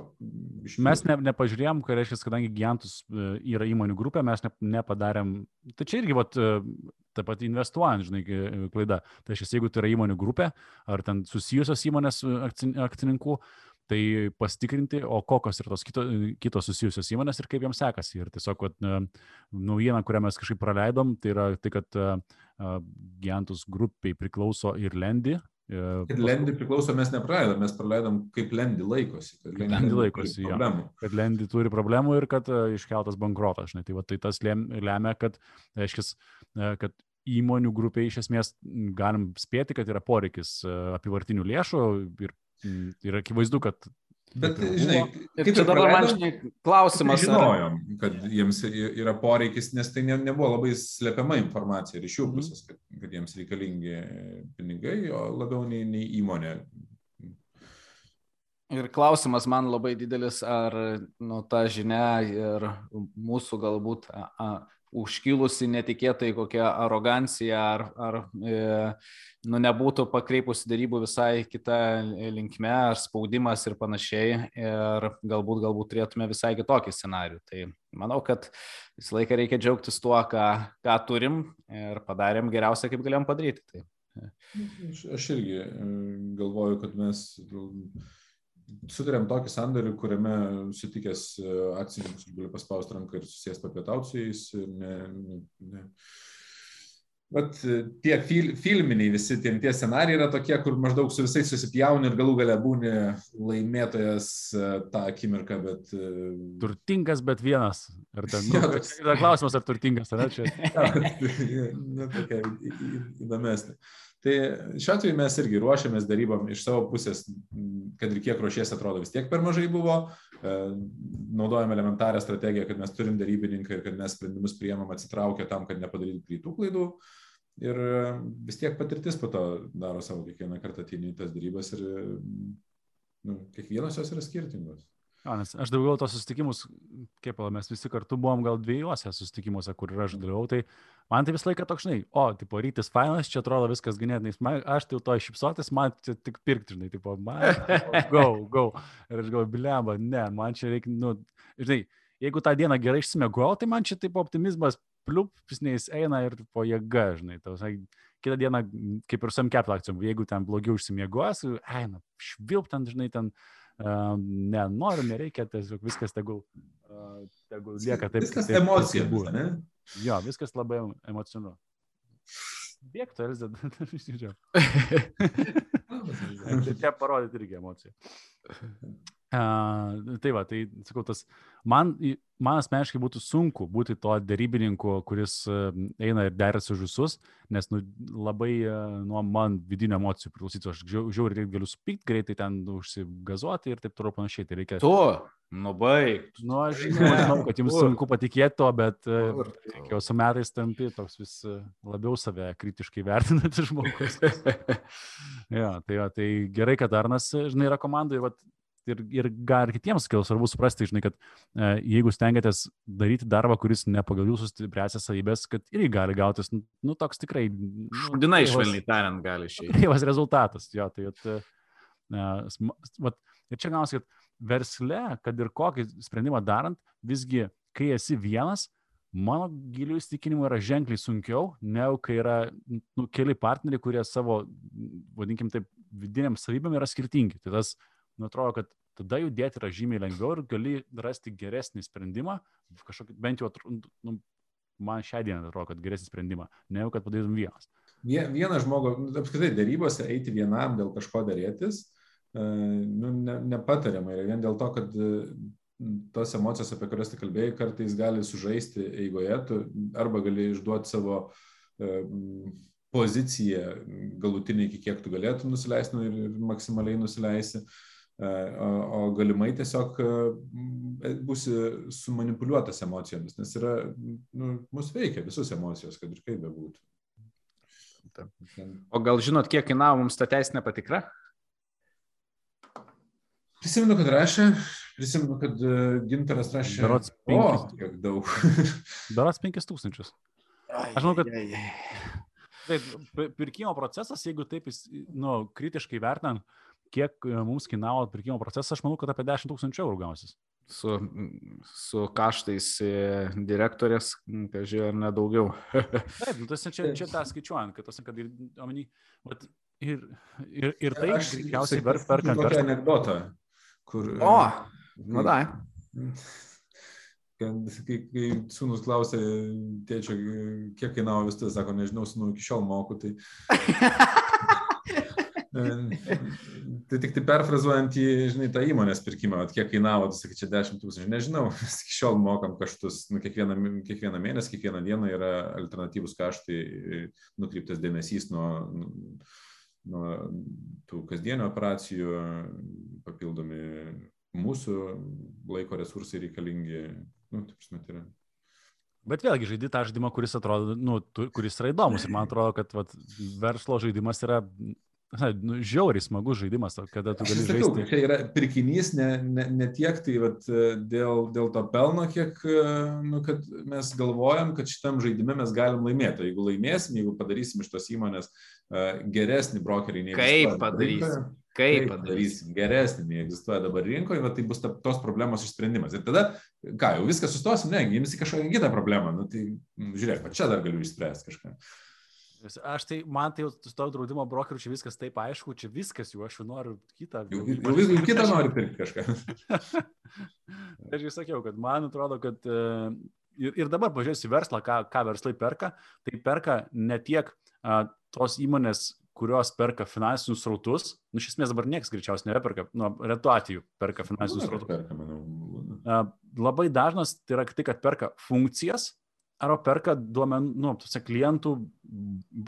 Išmės. Mes ne, nepažiūrėjom, ką reiškia, kadangi Giantus yra įmonių grupė, mes ne, nepadarėm. Tai čia irgi, vat, taip pat investuojant, žinai, klaida. Tai reiškia, jeigu tai yra įmonių grupė, ar ten susijusios įmonės akcininkų, tai pasitikrinti, o kokios yra tos kito, kitos susijusios įmonės ir kaip joms sekasi. Ir tiesiog vat, naujiena, kurią mes kažkaip praleidom, tai yra tai, kad Giantus grupiai priklauso ir Lendi, Kad Lendi priklauso, mes nepraleidom, mes praleidom, kaip Lendi laikosi. Kad Lendi, lendi laikosi, jo. Kad Lendi turi problemų ir kad iškeltas bankrotas. Žinai, tai, va, tai tas lemia, kad, reiškia, kad įmonių grupė iš esmės galim spėti, kad yra poreikis apivartinių lėšų ir, ir akivaizdu, kad Bet, žinai, kaip čia dabar man žinai, klausimas. Žinojom, ar... kad jiems yra poreikis, nes tai ne, nebuvo labai slepiama informacija ir iš jų mhm. pusės, kad, kad jiems reikalingi pinigai, o labiau nei, nei įmonė. Ir klausimas man labai didelis, ar nu, ta žinia ir mūsų galbūt a, a, užkilusi netikėtai kokia arogancija ar, ar e, nu, nebūtų pakreipusi darybų visai kitą linkmę, ar spaudimas ir panašiai, ir galbūt, galbūt turėtume visai kitokį scenarių. Tai manau, kad visą laiką reikia džiaugtis tuo, ką, ką turim ir padarėm geriausia, kaip galėjom padaryti. Tai. Aš, aš irgi e, galvoju, kad mes sutarėm tokį sandorį, kuriame sutikęs e, akcininkus gali paspausti ranką ir susėsti papietauti su jais. Ne, ne. Bet e, tie fil, filminiai visi tie, tie scenarijai yra tokie, kur maždaug su visais susipjauni ir galų gale būni laimėtojas e, tą akimirką, bet... Turtingas, bet vienas. Ar ten, nu, ja, yra klausimas, ar turtingas, ar ne čia? <laughs> Ja, nu, tokia įdomesnė. Tai šiuo atveju mes irgi ruošiamės darybom iš savo pusės, kad ir kiek ruošies atrodo vis tiek per mažai buvo, e, naudojame elementarią strategiją, kad mes turim darybininką ir kad mes sprendimus priemam atsitraukę tam, kad nepadarytų greitų klaidų. Ir e, vis tiek patirtis po to daro savo kiekvieną kartą ateini tas darybas ir nu, kiekvienos jos yra skirtingos. Jo, nes aš daugiau tos susitikimus, kaip mes visi kartu buvom gal dviejose susitikimuose, kur ir aš dalyvau, tai man tai visą laiką toks, žinai, o, tipo, rytis fainas, čia atrodo viskas ganėtinai, aš tai to iššipsotis, man čia tik pirkti, žinai, tipo, man, <laughs> go, go. Ir aš galvoju, bilemba, ne, man čia reikia, nu, žinai, jeigu tą dieną gerai išsimegau, tai man čia taip optimizmas pliupsniais eina ir po jėga, žinai, tau, žinai, kitą dieną, kaip ir sam capital akcijom, jeigu ten blogiau išsimiegos, eina, švilp ten, žinai, ten ne, noriu, nereikia, tiesiog viskas tegul, tegul lieka taip. Viskas emocija buvo, ne? Jo, viskas labai emocionalu. Bėgtų, Elzė, <laughs> žiūrėjau. <laughs> Čia parodyti irgi emociją. Uh, tai va, tai sakau, tas man, man asmeniškai būtų sunku būti to dėrybininku, kuris uh, eina ir derasi už visus, nes nu, labai uh, nuo man vidinio emocijų priklausytų, aš žiauriai greit galiu supykti, greitai ten užsigazuoti ir taip toliau panašiai. Tai reikia... Tu, nu baig. Nu, aš žinau, kad jums sunku patikėti to, bet uh, jau su metais tampi toks vis uh, labiau save kritiškai vertinantis žmogus. <laughs> ja, tai, va, tai gerai, kad Arnas, žinai, yra komandai, va, ir, ir gal ir kitiems gal svarbu suprasti, žinai, kad e, jeigu stengiatės daryti darbą, kuris ne pagal jūsų stipriasias savybės, kad irgi gali gautis, nu, nu toks tikrai... Nu, Šudinai švelniai tariant gali išeiti. Kreivas rezultatas, jo, tai at, e, vat, ir čia gausi, kad versle, kad ir kokį sprendimą darant, visgi, kai esi vienas, mano gilių įsitikinimų yra ženkliai sunkiau, negu kai yra nu, keli partneriai, kurie savo, vadinkim taip, vidiniam savybėm yra skirtingi. Tai tas nu, atrodo, kad tada judėti yra žymiai lengviau ir gali rasti geresnį sprendimą, kažkokį, bent jau, nu, man šią dieną atrodo, kad geresnį sprendimą, negu kad padarytum vienas. Vienas žmogus, nu, apskritai, darybose eiti vienam dėl kažko dėrėtis, e, nu, ne, nepatariama ir vien dėl to, kad e, tos emocijos, apie kurias tu kalbėjai, kartais gali sužaisti eigoje, tu arba gali išduoti savo e, poziciją galutinį, iki kiek tu galėtum nusileisti nu, ir, maksimaliai nusileisi. E, o, o galimai tiesiog e, būsi sumanipuliuotas emocijomis, nes yra, nu, mus veikia visus emocijos, kad ir kaip bebūtų. O gal žinot, kiek kainavo mums ta teisinė patikra? Prisimenu, kad rašė, prisimenu, kad e, gintaras rašė. Berots 5. O, kiek daug. <laughs> Berots 5 tūkstančius. Aš manau, kad... Taip, pirkimo procesas, jeigu taip, nu, kritiškai vertinant, kiek e, mums kainavo pirkimo procesas, aš manau, kad apie 10 tūkstančių eurų gausis. Su, su kaštais e, direktorės, kažkai ar nedaugiau. <laughs> Taip, nu, tas čia, čia tą skaičiuojant, kad, tas, kad ir, omeny, vat, ir, ir, ir tai greičiausiai verta perkant. Tokia anegdota, kur... O, nu da. Kad, kai, kai sūnus klausė tėčio, kiek kainavo vis tai, sako, nežinau, sūnų iki šiol moku, tai <laughs> tai tik tai perfrazuojant į, žinai, tą įmonės pirkimą, at kiek kainavo, tu sakai, čia 10 tūkstančių, nežinau, <laughs> mes iki šiol mokam kaštus, nu, kiekvieną, kiekvieną mėnesį, kiekvieną dieną yra alternatyvus kaštai, nukreiptas dėmesys nuo, nuo tų kasdienio operacijų, papildomi mūsų laiko resursai reikalingi, nu, taip žinot, yra. Bet vėlgi žaidži tą žaidimą, kuris atrodo, nu, tu, kuris yra įdomus. Ir man atrodo, kad vat, verslo žaidimas yra na, nu, žiauriai smagus žaidimas, kada tu gali sakau, žaisti. Čia yra pirkinys ne, ne, ne tiek tai vat, dėl, dėl to pelno, kiek nu, mes galvojam, kad šitam žaidime mes galim laimėti. Jeigu laimėsim, jeigu padarysim iš tos įmonės uh, geresnį brokerį nei Kaip padarysim? Kaip padarysim geresnį, nei egzistuoja dabar rinkoje, va, tai bus ta, tos problemos išsprendimas. Ir tada, ką, jau viską sustosim, ne, imsi kažkokią kitą problemą. Nu, tai žiūrėk, va, čia dar galiu išspręsti kažką. Aš tai, man tai su to draudimo brokeriu čia viskas taip aišku, čia viskas jau, aš jau noriu kitą. Jau, jau, jau, kitą noriu pirkti kažką. <laughs> aš jau sakiau, kad man atrodo, kad uh, ir, ir dabar pažiūrėsiu verslą, ką, ką verslai perka, tai perka ne tiek uh, tos įmonės, kurios perka finansinius srautus, nu iš esmės dabar niekas greičiausiai nebeperka, nu, retu atveju perka finansinius srautus. Perka, manau. Uh, labai dažnas tai yra tai, kad perka funkcijas, arba perka duomenų, nu, tuose klientų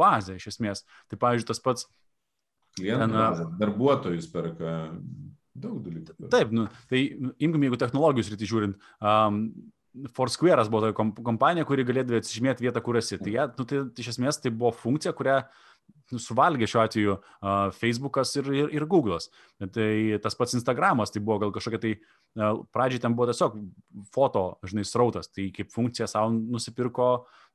bazę iš esmės. Tai pavyzdžiui, tas pats. Klientų bazę, darbuotojus perka daug dalykų. Taip, nu, tai imkim, jeigu technologijų srity žiūrint, um, Foursquare'as buvo tokia kompanija, kuri galėdavo atsižymėti vietą, kur esi. Tai, ja, nu, tai iš esmės tai buvo funkcija, kurią nu, suvalgė šiuo atveju uh, Facebookas ir, ir, ir Google'as. Tai tas pats Instagramas, tai buvo gal kažkokia tai Pradžiai ten buvo tiesiog foto, žinai, srautas, tai kaip funkcija savo nusipirko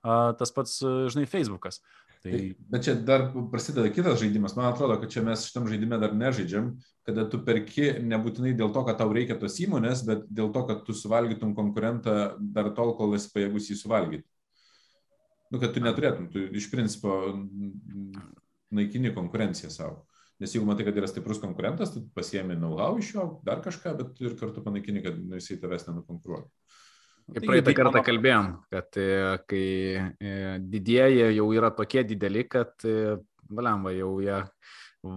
tas pats, žinai, Facebookas. Tai... tai... Bet čia dar prasideda kitas žaidimas. Man atrodo, kad čia mes šitam žaidime dar nežaidžiam, kada tu perki nebūtinai dėl to, kad tau reikia tos įmonės, bet dėl to, kad tu suvalgytum konkurentą dar tol, kol esi pajėgus jį suvalgyti. Nu, kad tu neturėtum, tu iš principo naikini konkurenciją savo. Nes jeigu matai, kad yra stiprus konkurentas, tai pasiemi know-how iš jo, dar kažką, bet ir kartu panaikini, kad nu, jisai tavęs nenukonkuruoja. Kaip praeitą kartą kalbėjom, kad e, kai e, didieji jau yra tokie dideli, kad, e, valemba, jau jie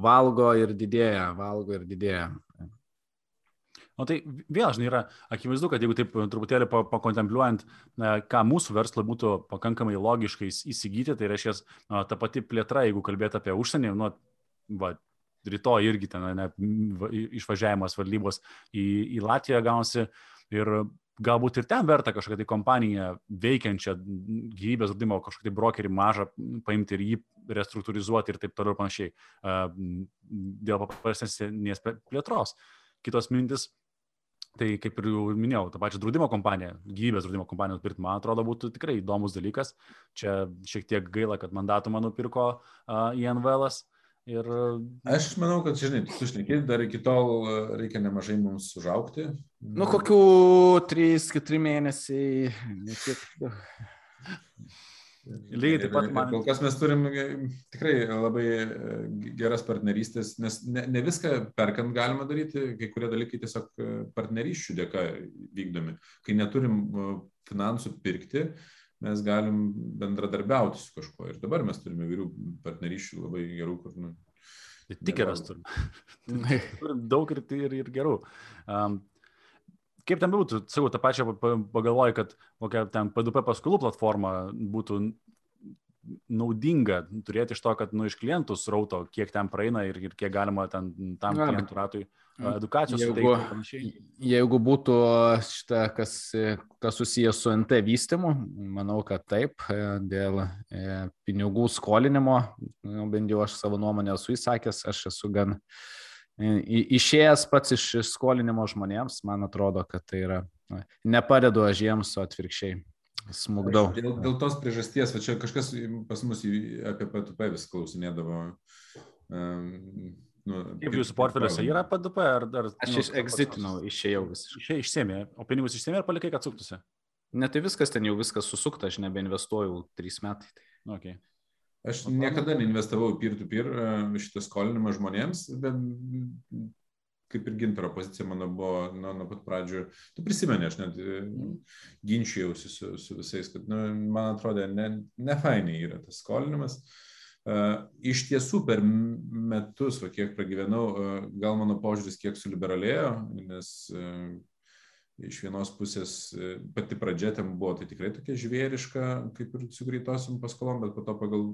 valgo ir didėja, valgo ir didėja. O tai vėl, žinai, yra akivaizdu, kad jeigu taip truputėlį pakontempliuojant, ką mūsų verslo būtų pakankamai logiškai įsigyti, tai reiškia, ta pati plėtra, jeigu kalbėt apie užsienį, nu, va, rytoj irgi ten ne, išvažiavimas valdybos į, į Latviją gausi ir galbūt ir ten verta kažkokią tai kompaniją veikiančią gyvybės draudimo, kažkokį tai brokerį mažą paimti ir jį restruktūrizuoti ir taip toliau ir panašiai dėl paprastesnės plėtros. Kitos mintis, tai kaip ir jau minėjau, tą pačią draudimo kompaniją, gyvybės draudimo kompaniją nupirkti, man atrodo, būtų tikrai įdomus dalykas. Čia šiek tiek gaila, kad mandatų man nupirko uh, INVLas. Uh, Ir... Aš manau, kad, žinai, tu šnekėti, dar iki tol reikia nemažai mums užaukti. Nu, kokių 3-4 mėnesiai. Tiek... Lygiai taip pat man. Kol kas mes turim e, tikrai labai e, geras partnerystės, nes ne, ne viską perkant galima daryti, kai kurie dalykai tiesiog partnerysčių dėka vykdomi. Kai neturim finansų pirkti, mes galim bendradarbiauti su kažkuo. Ir dabar mes turime įvairių partnerysčių labai gerų, kur... Nu, tai tik geras turim. <laughs> turim daug ir, ir, ir gerų. Um, kaip ten būtų, sakau, tą pačią pagalvoju, kad kokia ten PDP paskolų platforma būtų naudinga turėti iš to, kad nu, iš klientų srauto, kiek ten praeina ir, ir kiek galima ten tam klientų ratui. Uh, edukacijos jeigu, jeigu būtų šitą, kas, kas susijęs su NT vystimu, manau, kad taip, e, dėl e, pinigų skolinimo, nu, bent jau aš savo nuomonę esu įsakęs, aš esu gan e, išėjęs pats iš skolinimo žmonėms, man atrodo, kad tai yra, nepadedu aš jiems, o atvirkščiai. Smugdau. Dėl, dėl tos priežasties, va čia kažkas pas mus apie P2P vis klausinėdavo. Um, Nu, Kaip jūsų portfeliuose yra PDP? Ar, ar, Aš nu, iš exitinau, išėjau visiškai. Išėjai, išsėmė, o pinigus išsėmė ar palikai, kad suktųsi? Ne, tai viskas ten jau viskas susukta, aš nebeinvestuoju trys metai. Tai. Okay. Aš niekada neinvestavau į peer-to-peer -peer šitą skolinimą žmonėms, bet kaip ir gintaro pozicija mano buvo nuo, nuo pat pradžių, tu prisimeni, aš net mm. ginčiausi su, su visais, kad nu, man atrodė, ne, ne fainiai yra tas skolinimas. Iš tiesų per metus, va, kiek pragyvenau, gal mano požiūris kiek suliberalėjo, nes iš vienos pusės pati pradžia ten buvo tai tikrai tokia žvėriška, kaip ir su greitosiam paskolom, bet po to, pagal,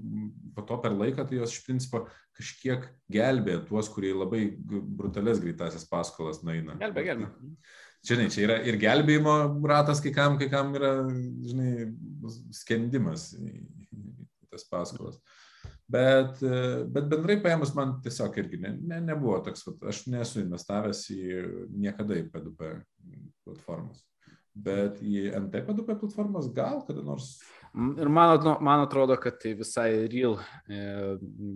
po to per laiką tai jos iš principo kažkiek gelbė tuos, kurie labai brutales greitasias paskolas naina. Gelbė, gelbė. Žinai, čia yra ir gelbėjimo ratas, kai kam, kai kam yra, žinai, skendimas tas paskolas. Bet, bet bendrai paėmus man tiesiog irgi ne, ne, nebuvo toks, aš nesu investavęs į niekada į P2P platformas. Bet į NT P2P platformas gal kada nors. Ir man, man atrodo, kad tai visai real e,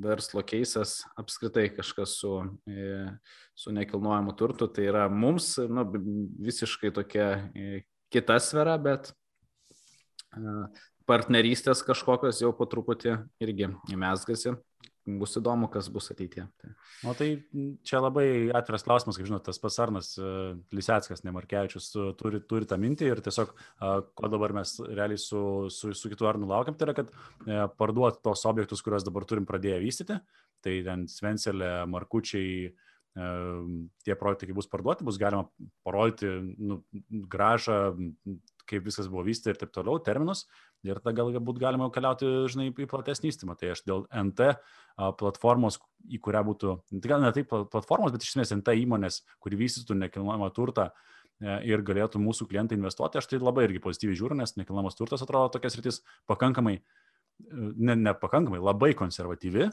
verslo keisas apskritai kažkas su, e, su nekilnojamu turtu. Tai yra mums nu, visiškai tokia e, kita sfera, bet e, partnerystės kažkokios jau po truputį irgi įmesgasi. Bus įdomu, kas bus ateityje. Tai. O tai čia labai atviras klausimas, kaip žinot, tas pats Arnas e, Liseckas, Nemarkevičius turi, turi tą mintį ir tiesiog, ko dabar mes realiai su, su, su kitu Arnu laukiam, tai yra, kad e, parduoti tos objektus, kuriuos dabar turim pradėję vystyti, tai ten Svencelė, Markučiai, e, tie projektai, kai bus parduoti, bus galima parodyti nu, gražą, kaip viskas buvo vystyta ir taip toliau, terminus, ir tada galbūt galima keliauti, žinai, į platesnį įstymą. Tai aš dėl NT platformos, į kurią būtų, tai gal ne taip platformos, bet iš esmės NT įmonės, kuri vystytų nekilnojamą turtą e, ir galėtų mūsų klientai investuoti, aš tai labai irgi pozityviai žiūriu, nes nekilnojamas turtas atrodo tokias rytis pakankamai, e, ne, ne pakankamai, labai konservatyvi,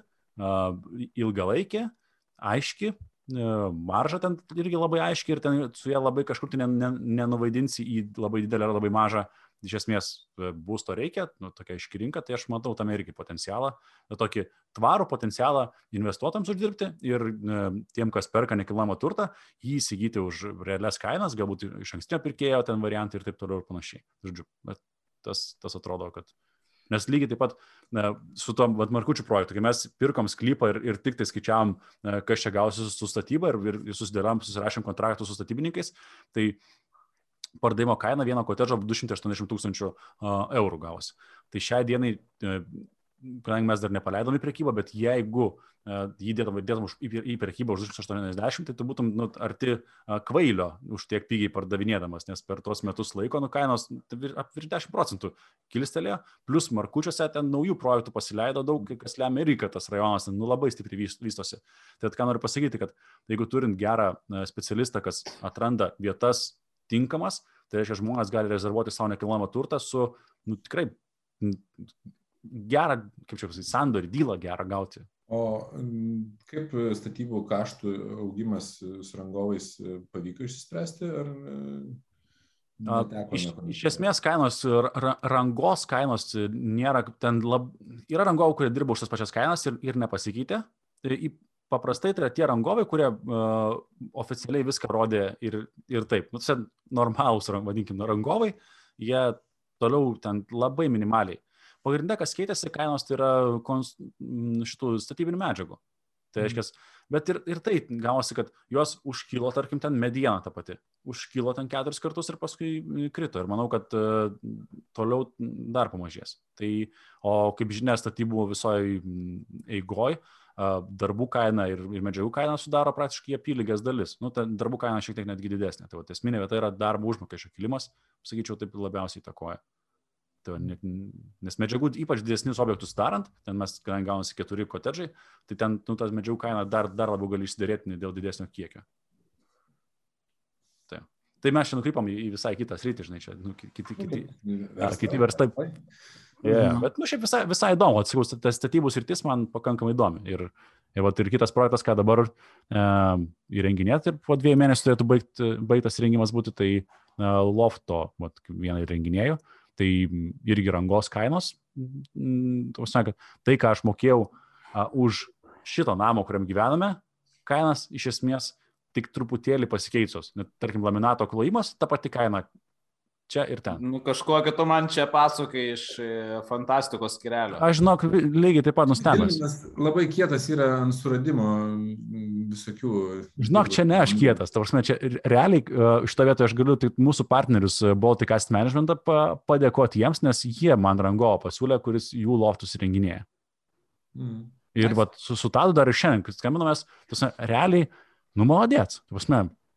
ilgalaikė, aiški, e, marža ten irgi labai aiški ir ten su ją labai kažkur tai nenuvaidinsi į labai didelę ar labai mažą iš esmės e, būsto reikia, nu, tokia iškirinka, tai aš matau tame irgi potencialą, nu, tokį tvarų potencialą investuotams uždirbti ir e, tiem, kas perka nekilnojamą turtą, jį įsigyti už realias kainas, galbūt iš ankstinio pirkėjo ten variantai ir taip toliau ir panašiai. Žodžiu, bet tas, tas atrodo, kad Nes lygiai taip pat na, su tom vat, Markučių projektu, kai mes pirkom sklypą ir, ir tik tai skaičiavom, kas čia gausi su statyba ir, ir susidėlėm, susirašėm kontraktų su statybininkais, tai pardavimo kaina vieno kotedžo 280 tūkstančių eurų gausi. Tai šiai dienai, e, kadangi mes dar nepaleidom į prekybą, bet jeigu jį dėtum, dėtum į prekybą už 280, tai tu būtum nu, arti kvailio už tiek pigiai pardavinėdamas, nes per tuos metus laiko nu, kainos tai virš 10 procentų kilstelėjo, plus markučiuose ten naujų projektų pasileido daug, kas lemia ir kad tas rajonas nu, labai stipriai vystosi. Tai ką noriu pasakyti, kad jeigu turint gerą specialistą, kas atranda vietas tinkamas, tai reiškia, žmonės gali rezervuoti savo nekilnojamą turtą su nu, tikrai gerą, kaip čia pasakyti, sandorį, dylą gerą gauti. O kaip statybų kaštų augimas su rangovais pavyko išspręsti? Ar... Iš, iš esmės kainos, rangos kainos nėra, ten lab, yra rangovų, kurie dirba už tas pačias kainas ir, ir nepasikeitė. Tai paprastai tai yra tie rangovai, kurie uh, oficialiai viską rodė ir, ir taip. Nu, tai normalūs, vadinkime, rangovai, jie toliau ten labai minimaliai. Pagrindė, kas keitėsi kainos, tai yra konst, šitų statybinių medžiagų. Tai mhm. reiškia, bet ir, ir tai gavosi, kad jos užkilo, tarkim, ten mediena ta pati. Užkilo ten keturis kartus ir paskui krito. Ir manau, kad uh, toliau dar pamažės. Tai, o kaip žinia, statybų visoje eigoje darbų kaina ir, ir medžiagų kaina sudaro praktiškai apylygės dalis. Nu, ta darbų kaina šiek tiek netgi didesnė. Tai va, esminė vieta yra darbo užmokesčio kilimas, sakyčiau, taip labiausiai įtakoja. Tai, va, nes medžiagų, ypač didesnius objektus darant, ten mes, kadangi gaunasi keturi kotedžai, tai ten nu, tas medžiagų kaina dar, dar labiau gali išsiderėti dėl didesnio kiekio. Tai, tai mes čia nukrypam į, į visai kitą sritį, žinai, čia nu, kiti, kiti, kiti, kiti verslai. Yeah, mhm. bet, nu, šiaip visai, visai įdomu, atsipraus, tas statybų sritis man pakankamai įdomi. Ir, ir, vat, ir kitas projektas, ką dabar e, įrenginėti, ir po dviejų mėnesių turėtų baigt, baigtas įrengimas būti, tai e, lofto, vat, vieną įrenginėjau, tai irgi rangos kainos. Sakant, tai, ką aš mokėjau a, už šito namo, kuriam gyvename, kainas iš esmės tik truputėlį pasikeitusios. Net, tarkim, laminato klojimas, ta pati kaina čia ir ten. Nu, kažkokią tu man čia pasakai iš e, fantastikos skirelio. Aš žinok, lygiai taip pat nustebęs. Labai kietas yra ant suradimo visokių. Žinok, čia ne aš kietas, tavo prasme, čia realiai e, iš to vietoje aš galiu tai mūsų partnerius e, Baltic Cast Management padėkoti jiems, nes jie man rangovo pasiūlė, kuris jų loftus renginėja. Mm. Ir nice. vat, su, su Tadu dar ir šiandien, kai skambinomės, tas realiai, nu, malodėts.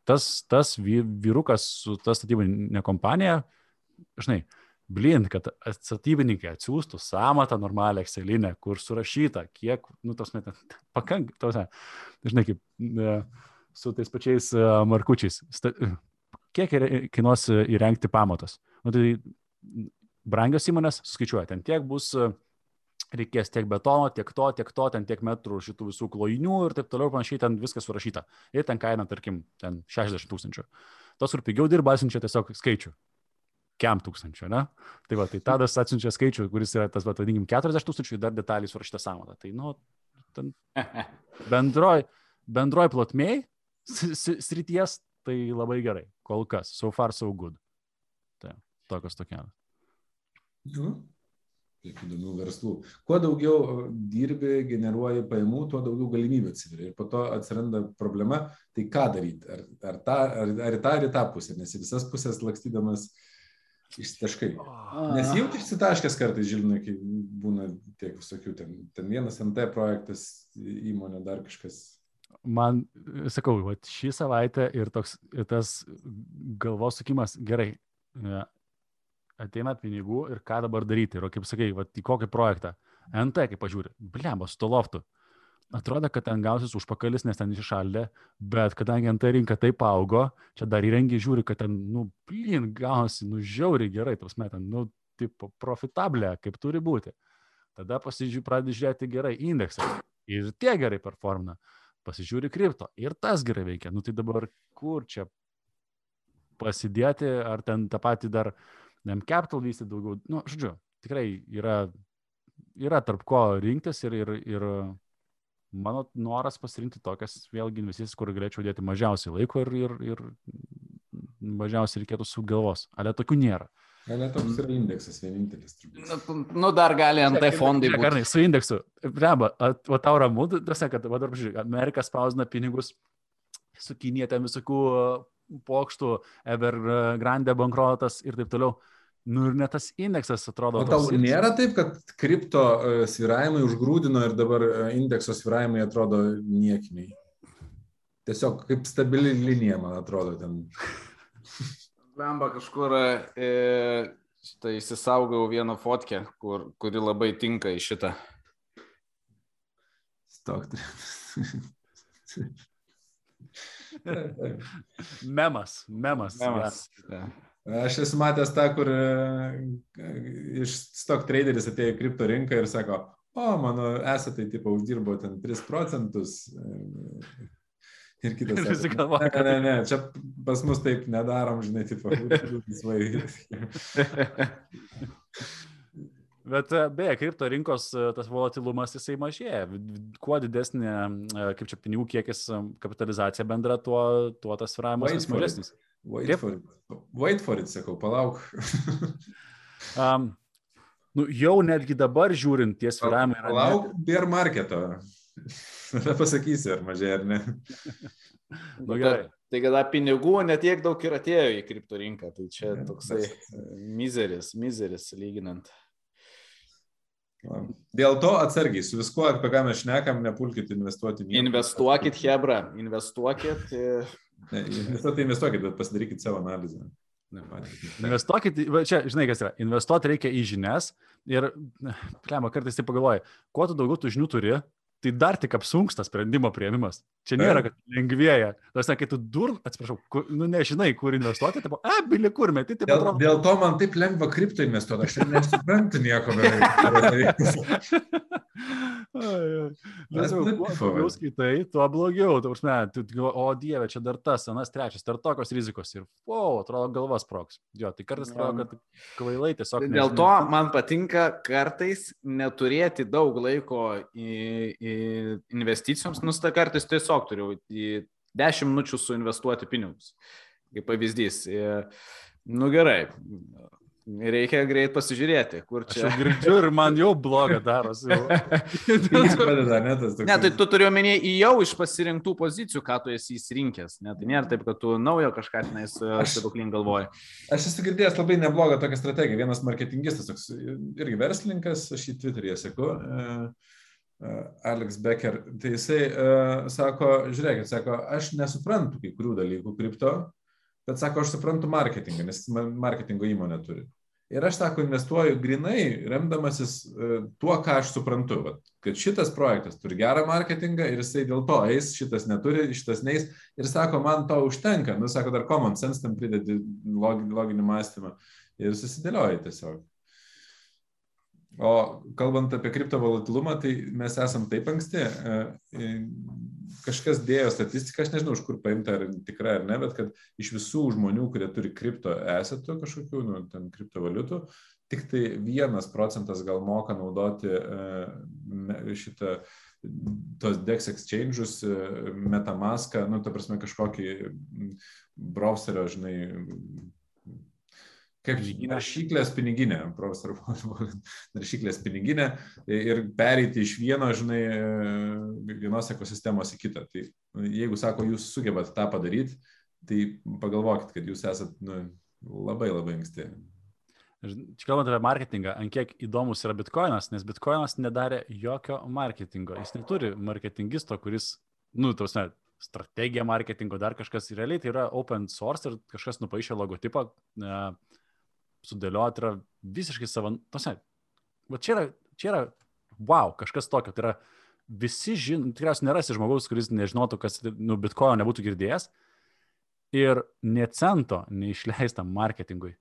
Tas, tas vyrukas su ta statybinė kompanija, žinai, blint, kad statybininkai atsiųstų samatą normalią Excelinę, kur surašyta, kiek, nu, tos met, pakank, tos, žinai, kaip e, su tais pačiais e, markučiais, sta, kiek kainuos įrengti pamatas. Nu, tai brangios įmonės skaičiuoja, ten tiek bus, reikės tiek betono, tiek to, tiek to, ten tiek metrų šitų visų klojinių ir taip toliau, panašiai, ten viskas surašyta. Ir ten kaina, tarkim, ten 60 tūkstančių. Tos, kur pigiau dirba, siunčia tiesiog skaičių kem tūkstančių, ne? Tai va, tai tadas atsiunčia skaičių, kuris yra tas, vadinkim, 40 tūkstančių ir dar detaliai surašyta sąmata. Tai, nu, ten <laughs> bendroj, bendroj plotmėj srities tai labai gerai. Kol kas. So far, so good. Tai tokios tokia. Nu, tiek įdomių verslų. Kuo daugiau dirbi, generuoji pajamų, tuo daugiau galimybių atsiveria. Ir po to atsiranda problema, tai ką daryti. Ar, ar, ta, ar, ar į tą, ar į tą pusę. Nes į visas pusės lakstydamas Išsitaškai. Nes jau išsitaškęs kartais, žinai, kai būna tiek visokių, ten, ten vienas NT projektas, įmonė, dar kažkas. Man, sakau, va, šį savaitę ir toks, ir tas galvos sukimas, gerai, e, ateina pinigų ir ką dabar daryti. Ir kaip sakai, va, į kokį projektą. NT, kaip pažiūri, blembos, to loftų atrodo, kad ten gausis užpakalis, nes ten iššaldė, bet kadangi ant rinka taip augo, čia dar įrengi žiūri, kad ten, nu, plin, gausi, nu, žiauriai gerai, tas met, nu, tipo, profitablė, kaip turi būti. Tada pasižiūrė, pradedi žiūrėti gerai indeksą ir tie gerai performina. Pasižiūri kripto ir tas gerai veikia. Nu tai dabar kur čia pasidėti, ar ten tą patį dar nem capital vystyti daugiau. Nu, žodžiu, tikrai yra, yra tarp ko rinktis ir, ir, ir mano noras pasirinkti tokias vėlgi investicijas, kur galėčiau dėti mažiausiai laiko ir, ir, ir mažiausiai reikėtų su galvos. Ale tokių nėra. Ale toks yra indeksas vienintelis. Nu, nu, dar gali ant tai fondai. Karnai, su indeksu. Reba, o tau ramu, tas, kad, va, dabar, žiūrėk, Amerika spausina pinigus su Kinėtėm visokių pokštų, Evergrande bankrotas ir taip toliau. Nu ir net tas indeksas atrodo. O tau nėra taip, kad kripto e, sviravimai užgrūdino ir dabar e, indekso sviravimai atrodo niekiniai. Tiesiog kaip stabili linija, man atrodo, ten. Lemba kažkur e, šitą įsisaugau vieną fotkę, kur, kuri labai tinka į šitą. Stok. memas, memas. memas. Ja. Aš esu matęs tą, kur e, iš stock traderis atėjo į kripto rinką ir sako, o mano esatai, tipo, uždirbo ten 3 procentus. E, ir kitas. Ir visi galvoja. Ne, ne, ne, čia pas mus taip nedarom, žinai, tipo, <laughs> laisvai. Bet e, beje, kripto rinkos tas volatilumas jisai mažėja. Kuo didesnė, kaip čia pinigų kiekis, kapitalizacija bendra, tuo, tuo tas sviravimas vis mažesnis. It. Wait Kaip? for it. Wait for it, sakau, palauk. <laughs> um, nu, jau netgi dabar žiūrint ties sviravimai. Palauk, net... bear marketo. <laughs> Tada pasakysi, ar mažai ar ne. <laughs> nu, gerai. Tai kada pinigų netiek daug ir atėjo į kripto rinką, tai čia toksai mizeris, mizeris lyginant. Dėl to atsargiai, su viskuo, apie ką mes šnekam, nepulkite investuoti. Investuokit, Hebra, investuokit. Ne, investuoti investuokit, bet pasidarykit savo analizę. Investuokit, čia, žinai, kas yra, investuoti reikia į žinias ir, plema, kartais tai pagalvoji, kuo tu daugiau tų žinių turi, tai dar tik apsunksta sprendimo prieimimas. Čia nėra, kad lengvėja. Tas, kai tu dur, atsiprašau, kur, nu nežinai, kur investuoti, tai, a, bili kur meti. Tai dėl, atrodo... dėl to man taip lengva kripto investuoti, aš nesuprantu nieko. <laughs> Kuo daugiau skaitai, tuo blogiau. Prasme, tu, o dieve, čia dar tas, anas trečias, dar tokios rizikos. Ir, wow, atrodo, galvas proks. Jo, tai kartais atrodo, kad kvailai tiesiog. Dėl nežinai. to man patinka kartais neturėti daug laiko į, į investicijoms, nus tą kartais tiesiog turiu į 10 minučių suinvestuoti pinigus. Kaip pavyzdys. Nu gerai, Reikia greit pasižiūrėti, kur čia. Aš girdžiu ir man jau bloga darosi. <laughs> ne, tai tu turiu omenyje į jau iš pasirinktų pozicijų, ką tu esi įsirinkęs. Ne, tai nėra taip, kad tu naujo kažką tenais stebuklin galvoji. Aš esu girdėjęs labai neblogą tokią strategiją. Vienas marketingistas, toks irgi verslininkas, aš į Twitter'yje seku. E, Alex Becker, tai jisai uh, sako, žiūrėkit, sako, aš nesuprantu kai kurių dalykų kripto, bet sako, aš suprantu marketingą, nes marketingo įmonė turi. Ir aš, sako, investuoju grinai, remdamasis uh, tuo, ką aš suprantu, vat, kad šitas projektas turi gerą marketingą ir jisai dėl to eis, šitas neturi, šitas neis. Ir sako, man to užtenka, nu, sako, dar common sense tam pridedi loginį mąstymą ir susidėlioji tiesiog. O kalbant apie kriptovolatilumą, tai mes esam taip anksti. E, e, kažkas dėjo statistiką, aš nežinau, iš kur paimta, ar tikra ar ne, bet kad iš visų žmonių, kurie turi kripto esetų kažkokių, nu, ten kriptovaliutų, tik tai vienas procentas gal moka naudoti e, šitą tos DEX exchange'us, Metamaską, nu, ta prasme, kažkokį browserio, žinai, Kaip naršyklės piniginė, profesorius, <laughs> naršyklės piniginė ir pereiti iš vieno, žinai, vienos ekosistemos į kitą. Tai jeigu sako, jūs sugebat tą padaryti, tai pagalvokit, kad jūs esat nu, labai labai anksti. Čia kalbant apie marketingą, ant kiek įdomus yra bitkoinas, nes bitkoinas nedarė jokio marketingo. Jis neturi marketingisto, kuris, nu, tos ne, strategija marketingo, dar kažkas realiai tai yra open source ir kažkas nupaišė logotipą. Sudėlioti yra visiškai savo, tose, va čia yra, čia yra, wow, kažkas tokio, tai yra visi žino, tikriausiai nerasi žmogaus, kuris nežinotų, kas, nu, bitkoino nebūtų girdėjęs ir necento neišleista marketingui.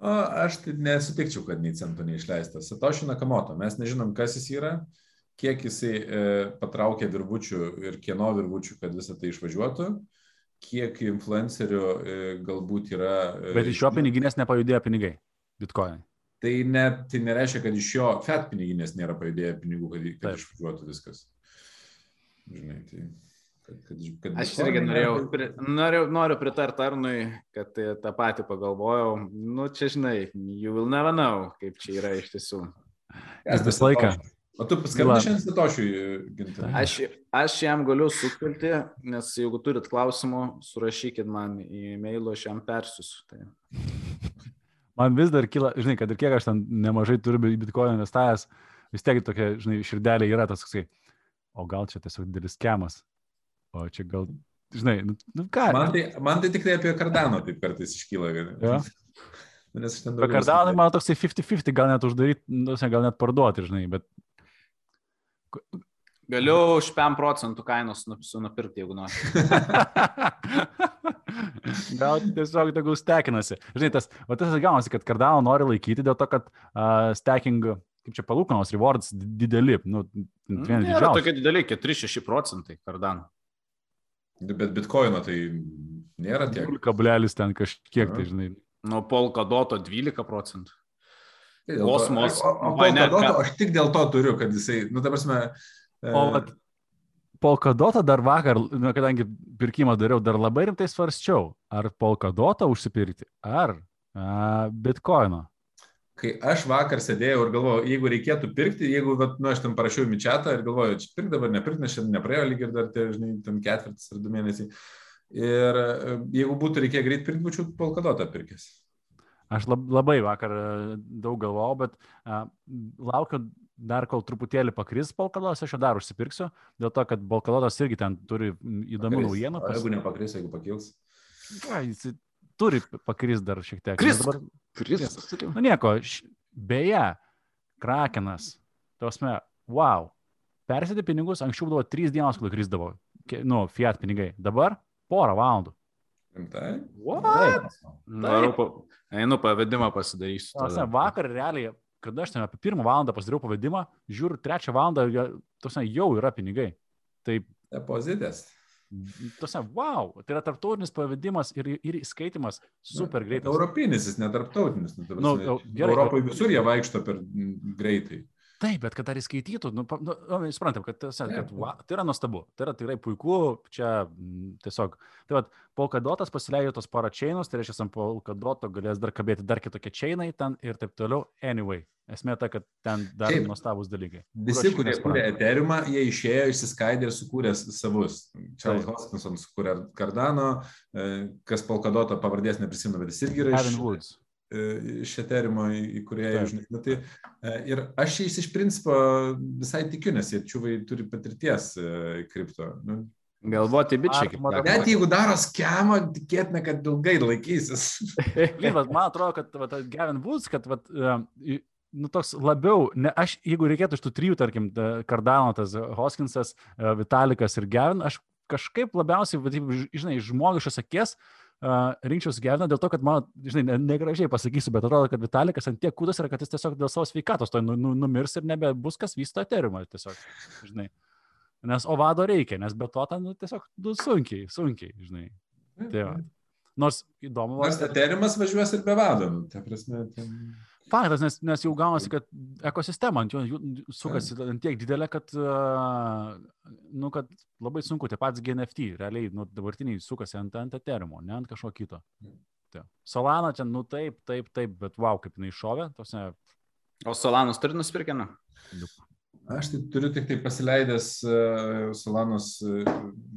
O, aš tai nesutikčiau, kad nei cento neišleista. Satoshi Nakamoto, mes nežinom, kas jis yra, kiek jisai e, patraukė virvučių ir kieno virvučių, kad visą tai išvažiuotų. Kiek influencerių e, galbūt yra. E, Bet iš jo piniginės nepajudėjo pinigai, bitkoinai. Tai, ne, tai nereiškia, kad iš jo FED piniginės nėra pajudėję pinigų, kad, kad išvažiuotų viskas. Žinai, tai. Kad, kad, kad Aš irgi norėjau, pri, noriu, noriu pritarti Arnui, kad tai tą patį pagalvojau. Nu, čia žinai, you will never know, kaip čia yra iš tiesų. Jis visą laiką. O tu paskambinai šiandien Satošiui, Gintai? Aš, aš jam galiu sukelti, nes jeigu turit klausimų, surašykit man į mailą, aš jam persiusiu. Tai. Man vis dar kyla, žinai, kad ir kiek aš ten nemažai turiu bitkoino investavęs, vis tiek tokia, žinai, širdelė yra tas, kai, o gal čia tiesiog didelis kemas, o čia gal, žinai, nu, nu ką. Man tai, man tai tik tai apie kardano taip kartais iškyla. Ja. <laughs> Nes aš ten daug. Kardanai man toksai 50-50, gal net uždaryti, nu, gal net parduoti, žinai, bet Galiu už 5 procentų kainos nupirkti, jeigu nori. <laughs> Gal tiesiog tegul stekinasi. Žinai, tas, o tas gaunasi, kad Cardano nori laikyti dėl to, kad uh, stacking, kaip čia palūkanos, rewards dideli. Nu, vienas didžiausių. Yra tokie dideli, 4-6 procentai Cardano. Bet bitkoino tai nėra tiek. Kablelis ten kažkiek, tai žinai. Nu, Polkadoto 12 procentų. Kosmos. O, o, o Polkadoto aš tik dėl to turiu, kad jisai, nu, ta prasme. E... O vat, Polkadotą dar vakar, nu, kadangi pirkimą dariau, dar labai rimtai svarsčiau, ar Polkadotą užsipirkti, ar a, Bitcoino. Kai aš vakar sėdėjau ir galvojau, jeigu reikėtų pirkti, jeigu, vat, nu, aš ten parašiau mičiatą ir galvoju, čia pirk dabar, nepirk, nes šiandien nepraėjo lygiai ir dar, tie, žinai, ten ketvirtis ar du mėnesiai. Ir e, jeigu būtų reikėję greit pirkti, būčiau Polkadotą pirkęs. Aš lab, labai vakar e, daug galvojau, bet a, laukiu dar kol truputėlį pakris Balkadotas, aš jo dar užsipirksiu, dėl to, kad Balkadotas irgi ten turi įdomių pakris. naujienų. Pas... Jeigu nepakris, jeigu pakils. Ja, jis turi pakris dar šiek tiek. Kris. Dabar... Kris. Nu nieko, š... beje, Krakenas, tausme, wow, persėdė pinigus, anksčiau būdavo 3 dienos, kol krisdavo, nu, Fiat pinigai, dabar porą valandų. Rimtai? Taip. Noriu, pa, einu pavedimą pasidarysiu. Tada. Vakar realiai, kada aš ten apie pirmą valandą pasidariau pavedimą, žiūriu, trečią valandą tose, jau yra pinigai. Tai... Depozitės. Tose, wow, tai yra tarptautinis pavedimas ir, ir įskaitimas super greitai. Europinis, jis netarptautinis. Nu, nu, gerai, Europoje visur jie vaikšto per greitai. Taip, bet kad ar įskaitytų, nu, nu, nu suprantam, kad, tas, kad va, tai yra nuostabu, tai yra tikrai puiku, čia m, tiesiog, tai vad, polkadotas pasileido tos paračeinus, tai reiškia, ant polkadoto galės dar kabėti dar kitokie čeinai ten ir taip toliau. Anyway, esmė ta, kad ten dar Taip, nuostabus dalykai. Visi, kurie kūrė Ethereumą, jie išėjo, išsiskaidė ir sukūrė savus. Charles Hoskinson sukūrė Cardano, e, kas polkadoto pavardės neprisimenu, bet jis irgi yra iš... Woods. Iš eterimo, į kurią jie žinai. Nu, tai, ir aš jais iš principo visai tikiu, nes jie čiūvai turi patirties kripto. Nu, Galvoti bičiai. Net jeigu daro skemą, tikėtina, kad ilgai laikysis. <laughs> Lyvas, man atrodo, kad va, Gavin Woods, kad va, nu, toks labiau, ne, aš, jeigu reikėtų iš tų trijų, tarkim, Kardano, tas Hoskinsas, Vitalikas ir Gavin, aš kažkaip labiausiai, va, žinai, žmogiškas akės, uh, rinkčiausi Geviną dėl to, kad man, žinai, negražiai ne pasakysiu, bet atrodo, kad Vitalikas ant tiek kūdas yra, kad jis tiesiog dėl savo sveikatos to nu, nu, numirs ir nebebus kas vysto eterimą tiesiog, žinai. Nes ovado reikia, nes be to ten nu, tiesiog nu, sunkiai, sunkiai, žinai. Tai va. Nors įdomu. Nors eterimas važiuos ir be vado. Nu, ta prasme, ten... Faktas, nes, nes jau gaunasi, kad ekosistema ant jų sukasi ant tiek didelė, kad, nu, kad labai sunku, tie patys GNFT, realiai, nu, dabartiniai sukasi ant, ant eterimo, ne ant kažko kito. Tai. Solana čia, nu taip, taip, taip, bet wow, kaip jinai šovė. Tose... O Solanus turi nusipirkę, nu? Aš tai turiu tik tai pasileidęs uh, Solanos uh,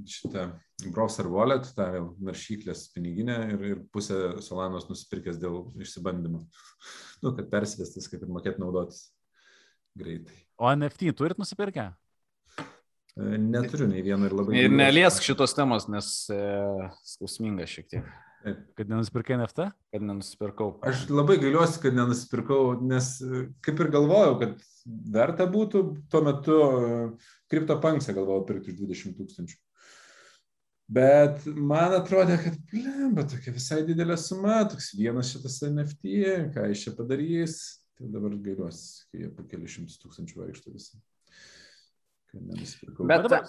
šitą browser wallet, tą vėl naršyklės piniginę ir, ir pusę Solanos nusipirkęs dėl išsibandymo. <laughs> nu, kad persivestis, kad ir mokėt naudotis greitai. O NFT turit nusipirkę? Uh, neturiu nei vieno ir labai. Ir neliesk šitos temos, nes e, skausminga šiek tiek. Kad nenusipirkai NFT? Kad nenusipirkau. Aš labai gailiuosi, kad nenusipirkau, nes kaip ir galvojau, kad verta būtų, tuo metu kriptopanksą galvojau pirkti už 20 tūkstančių. Bet man atrodė, kad, blemba, tokia visai didelė suma, toks vienas šitas NFT, ką iš čia padarys. Tai dabar gailiuosi, kai jie po kelius šimtus tūkstančių vaikšto visą. Bet, dabar,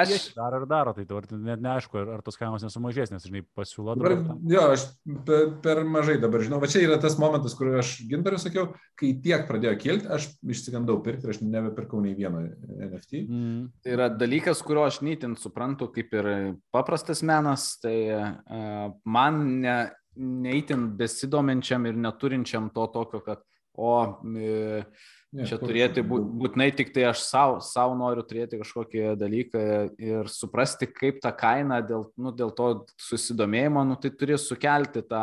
aš ir daro ir daro, tai dabar net neaišku, ar, ar tos kainos nesumažės, nes, žinai, pasiūlo dabar. dabar jo, aš per, per mažai dabar žinau, va čia yra tas momentas, kur aš gintarui sakiau, kai tiek pradėjo kilti, aš išsigandau pirkti ir aš nebepirkau nei vieno NFT. Mm. Tai yra dalykas, kurio aš neįtin suprantu, kaip ir paprastas menas, tai uh, man ne, neįtin besidominčiam ir neturinčiam to tokio, kad o... Ne, Čia turėti būtinai tik tai aš savo, savo noriu turėti kažkokį dalyką ir suprasti, kaip ta kaina dėl, nu, dėl to susidomėjimo, nu, tai turi sukelti tą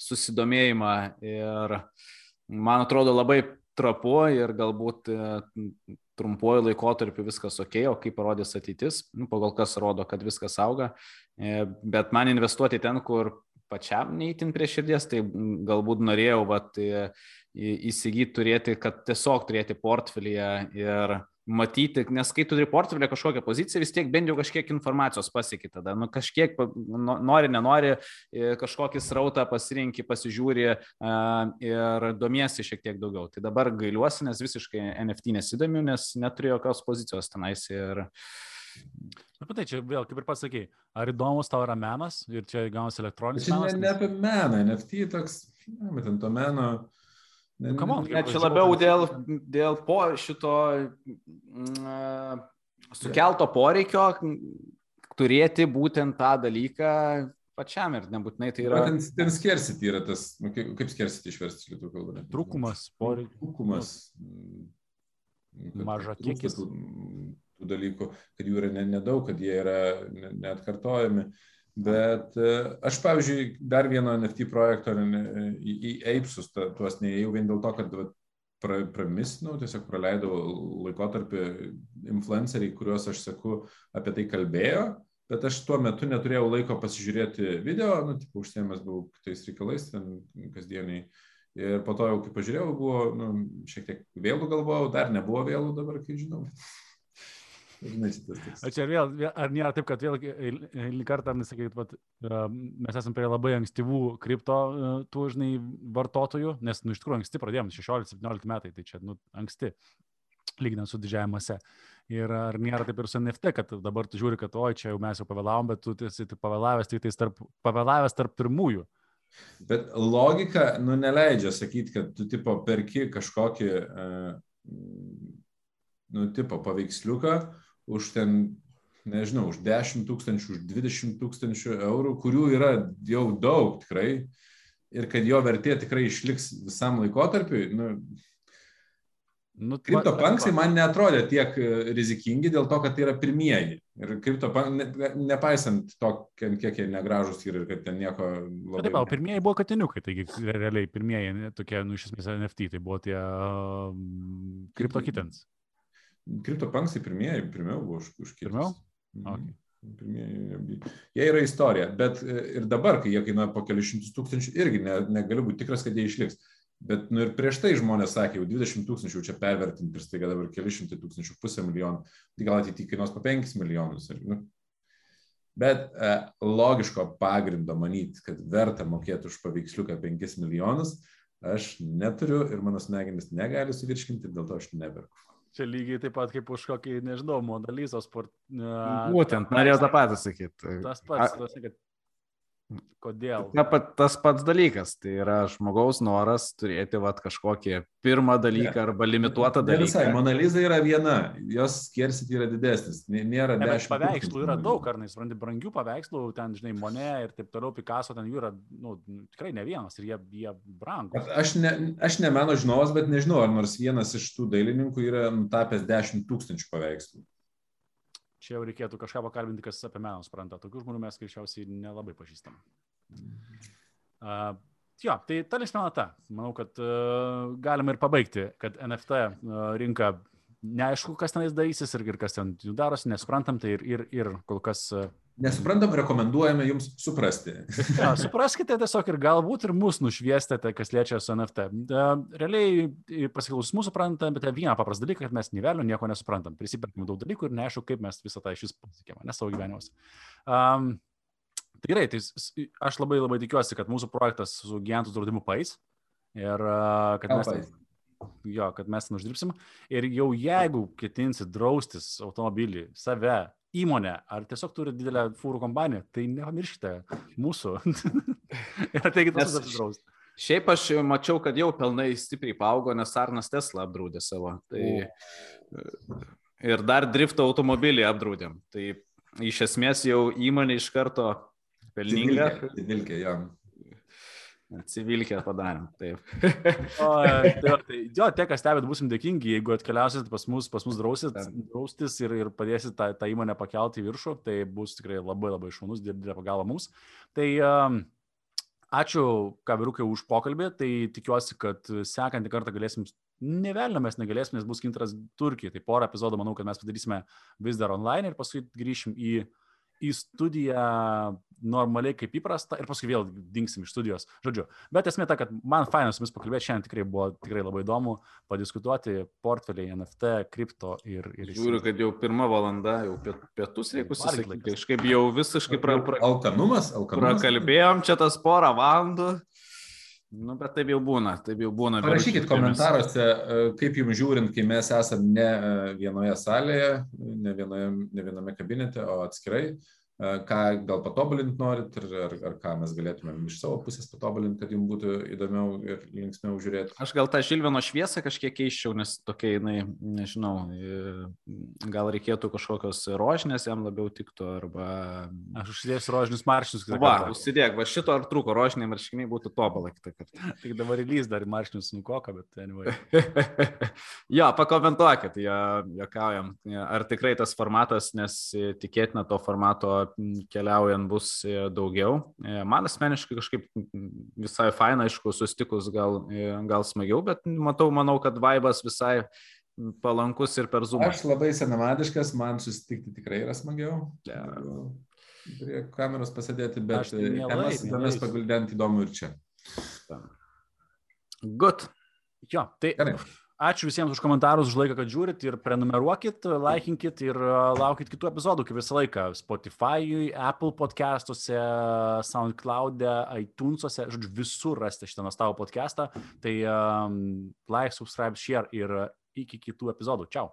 susidomėjimą. Ir man atrodo labai trapu ir galbūt e, trumpuoju laikotarpiu viskas ok, o kaip parodys ateitis, nu, pagal kas rodo, kad viskas auga. E, bet man investuoti ten, kur pačiam neįtin prie širdies, tai galbūt norėjau, vat, įsigyti turėti, kad tiesiog turėti portfelyje ir matyti, nes kai tu turi portfelį kažkokią poziciją, vis tiek bent jau kažkiek informacijos pasieki tada, nu kažkiek nori, nenori, kažkokį srautą pasirinkti, pasižiūri ir domiesi šiek tiek daugiau. Tai dabar gailiuosi, nes visiškai NFT nesidomiu, nes neturiu jokios pozicijos tenais ir Na, bet tai čia vėl, kaip ir pasakai, ar įdomus tau yra menas ir čia gaunasi elektroninis menas? Ne, ne apie meną, NFT toks, ne, bet ant to meno, Ne, on, ne, čia labiau dėl, dėl po šito mm, sukelto poreikio turėti būtent tą dalyką pačiam ir nebūtinai tai yra. Ten, ten skersity yra tas, nu, kaip, kaip skersity išversti iš lietuvių kalbą? Trūkumas, poreikis. Trūkumas. Maža kiekis. Tų, tų dalykų, kad jų yra nedaug, ne kad jie yra neatkartojami. Ne Bet e, aš, pavyzdžiui, dar vieno NFT projekto į, į Eipsus tuos neėjau vien dėl to, kad pra, pramisnau, tiesiog praleidau laikotarpį influenceriai, kuriuos aš seku, apie tai kalbėjo, bet aš tuo metu neturėjau laiko pasižiūrėti video, nu, tik užsiemęs buvau kitais reikalais, ten kasdieniai. Ir po to jau, kai pažiūrėjau, buvo nu, šiek tiek vėlų galvojau, dar nebuvo vėlų dabar, kai žinau. O čia vėl, ar nėra taip, kad vėl eilinį kartą, sakyt, vat, mes esame prie labai ankstyvų kripto tų, žinai, vartotojų, nes, nu, iš tikrųjų, anksti pradėjom, 16-17 metai, tai čia, nu, anksti, lyginant su didžiąją masę. Ir ar nėra taip ir su NFT, kad dabar tu žiūri, kad, oi, čia jau mes jau pavėlavom, bet tu esi pavėlavęs tik tai tarp, pavėlavęs tarp pirmųjų. Bet logika, nu, neleidžia sakyti, kad tu, tipo, perki kažkokį, uh, nu, tipo, paveiksliuką, už ten, nežinau, už 10 tūkstančių, už 20 tūkstančių eurų, kurių yra jau daug tikrai, ir kad jo vertė tikrai išliks visam laikotarpiui, nu, Nu, Kriptopanksai man netrodė tiek e, rizikingi dėl to, kad tai yra pirmieji. Ir kripto, ne, nepaisant to, kiek jie negražus yra ir kad ten nieko labai... Taip, o pirmieji buvo katiniukai, taigi realiai pirmieji tokie, nu, iš esmės NFT, tai buvo tie uh, kripto panksai pirmieji, pirmiau buvo už, už kitus. Pirmiau? Mhm. Okay. Pirmieji, jie yra istorija, bet e, ir dabar, kai jie kainuoja po kelius šimtus tūkstančių, irgi ne, negaliu būti tikras, kad jie išliks. Bet nu, ir prieš tai žmonės sakė, jau 20 tūkstančių čia pervertinti ir staiga dabar keli šimtai tūkstančių, pusę milijonų, tai gal ateityje kainuos po 5 milijonus. Ir, nu. Bet e, logiško pagrindo manyti, kad verta mokėti už paveiksliuką 5 milijonus, aš neturiu ir mano smegenys negali suvirškinti, dėl to aš neberku. Čia lygiai taip pat kaip už kokį, nežinau, Monalizos sport. Būtent, norėjau tą patį sakyti. Tas pats, tas, kad Kodėl? Ta, tas pats dalykas, tai yra žmogaus noras turėti vat, kažkokį pirmą dalyką ne. arba limituotą dalyką. Ne visai, Monaliza yra viena, jos skersit yra didesnis, nėra ne, dešimt. Paveikslų yra daug, ar nesprandi, brangių paveikslų, ten, žinai, Mone ir taip toliau, Picasso, ten jų yra nu, tikrai ne vienas ir jie, jie brangus. Aš ne, aš ne meno žinovas, bet nežinau, ar nors vienas iš tų dailininkų yra nutapęs 10 tūkstančių paveikslų čia jau reikėtų kažką pakalbinti, kas apie meną supranta. Tokių žmonių mes greičiausiai nelabai pažįstam. Uh, jo, tai ta linksmė nata. Manau, kad uh, galima ir pabaigti, kad NFT uh, rinka neaišku, kas tenais darysis ir, ir kas ten darosi, nesuprantam, tai ir, ir, ir kol kas uh, Nesuprantam, rekomenduojame jums suprasti. <laughs> Ja, supraskite tiesiog ir galbūt ir mus nušviestate, kas liečia su NFT. Realiai pasiklausus mūsų suprantam, bet vieną paprastą dalyką, kad mes nivelio nieko nesuprantam. Prisiperkime daug dalykų ir neaišku, kaip mes visą tą iš vis pasiekėme, ne savo gyvenimus. Um, tai gerai, tai aš labai labai tikiuosi, kad mūsų projektas su gyventojų draudimu pais ir uh, kad mes... Ten, jo, kad mes ten uždirbsim. Ir jau jeigu ketinsit draustis automobilį, save, įmonę ar tiesiog turi didelę fūrų kompaniją, tai nepamirškite mūsų <laughs> ir ateikite mus apsidrausti. Šiaip aš mačiau, kad jau pelnai stipriai paaugo, nes Arnas Tesla apdraudė savo. Tai, ir dar drifto automobilį apdraudėm. Tai iš esmės jau įmonė iš karto pelninga. Vilkė, jo. Civilkę padarėm, taip. <laughs> o, tai, tai, jo, tie, kas stebėt, busim dėkingi, jeigu atkeliausit pas mus, pas mus drausit, draustis ir, ir padėsit tą, tą įmonę pakelti į viršų, tai bus tikrai labai labai šaunus, didelė pagalba mums. Tai um, ačiū, Kavirukai, už pokalbį, tai tikiuosi, kad sekantį kartą galėsim Nevelnio mes negalėsim, nes bus kintas Turkijai. Tai porą epizodų manau, kad mes padarysime vis dar online ir paskui grįšim į į studiją normaliai kaip įprasta ir paskui vėl dingsim iš studijos. Žodžiu, bet esmė ta, kad man fainas su jumis pakalbėti šiandien tikrai buvo tikrai labai įdomu padiskutuoti portfeliai, NFT, kripto ir... ir Žiūriu, kad jau pirmą valandą, jau pietus reikia susakyti. Kažkaip jau visiškai pra, pra, alkanumas, alkanumas. Prakalbėjom čia tas porą valandų. Nu, bet taip jau būna, taip jau būna. Parašykit komentaruose, e, kaip jums žiūrint, kai mes esame ne e, vienoje salėje, ne, vienoje, ne viename kabinete, o atskirai ką gal patobulinti norit ir ar, ar ką mes galėtumėm iš savo pusės patobulinti, kad jums būtų įdomiau ir linksmiau žiūrėti. Aš gal tą Žilvino šviesą kažkiek keiščiau, nes tokia jinai, nežinau, gal reikėtų kažkokios rožinės jam labiau tiktų arba... Aš užsidėsiu rožinius maršinius. Va, užsidėk, va šito ar trūko, rožiniai marškiniai būtų tobulą kitą kartą. <laughs> Tik dabar įlys dar maršinius nukoka, bet anyway. <laughs> jo, pakomentuokit, jo, jokaujam, ar tikrai tas formatas, nes tikėtina to formato keliaujant bus e, daugiau. E, man asmeniškai kažkaip visai faina, aišku, sustikus gal, e, gal smagiau, bet matau, manau, kad vaibas visai palankus ir per zumą. Aš labai senamadiškas, man susitikti tikrai yra smagiau. Ja. Prie kameros pasėdėti, bet temas įdomias paguldent įdomu ir čia. Good. Jo, tai Gerai. Ačiū visiems už komentarus, už laiką, kad žiūrit ir prenumeruokit, laikinkit ir laukit kitų epizodų, kaip visą laiką. Spotify, Apple podcastuose, SoundCloud'e, iTunes'uose, žodžiu, visur rasite šitą nuostabų podcastą. Tai um, like, subscribe, share ir iki kitų epizodų. Čiau.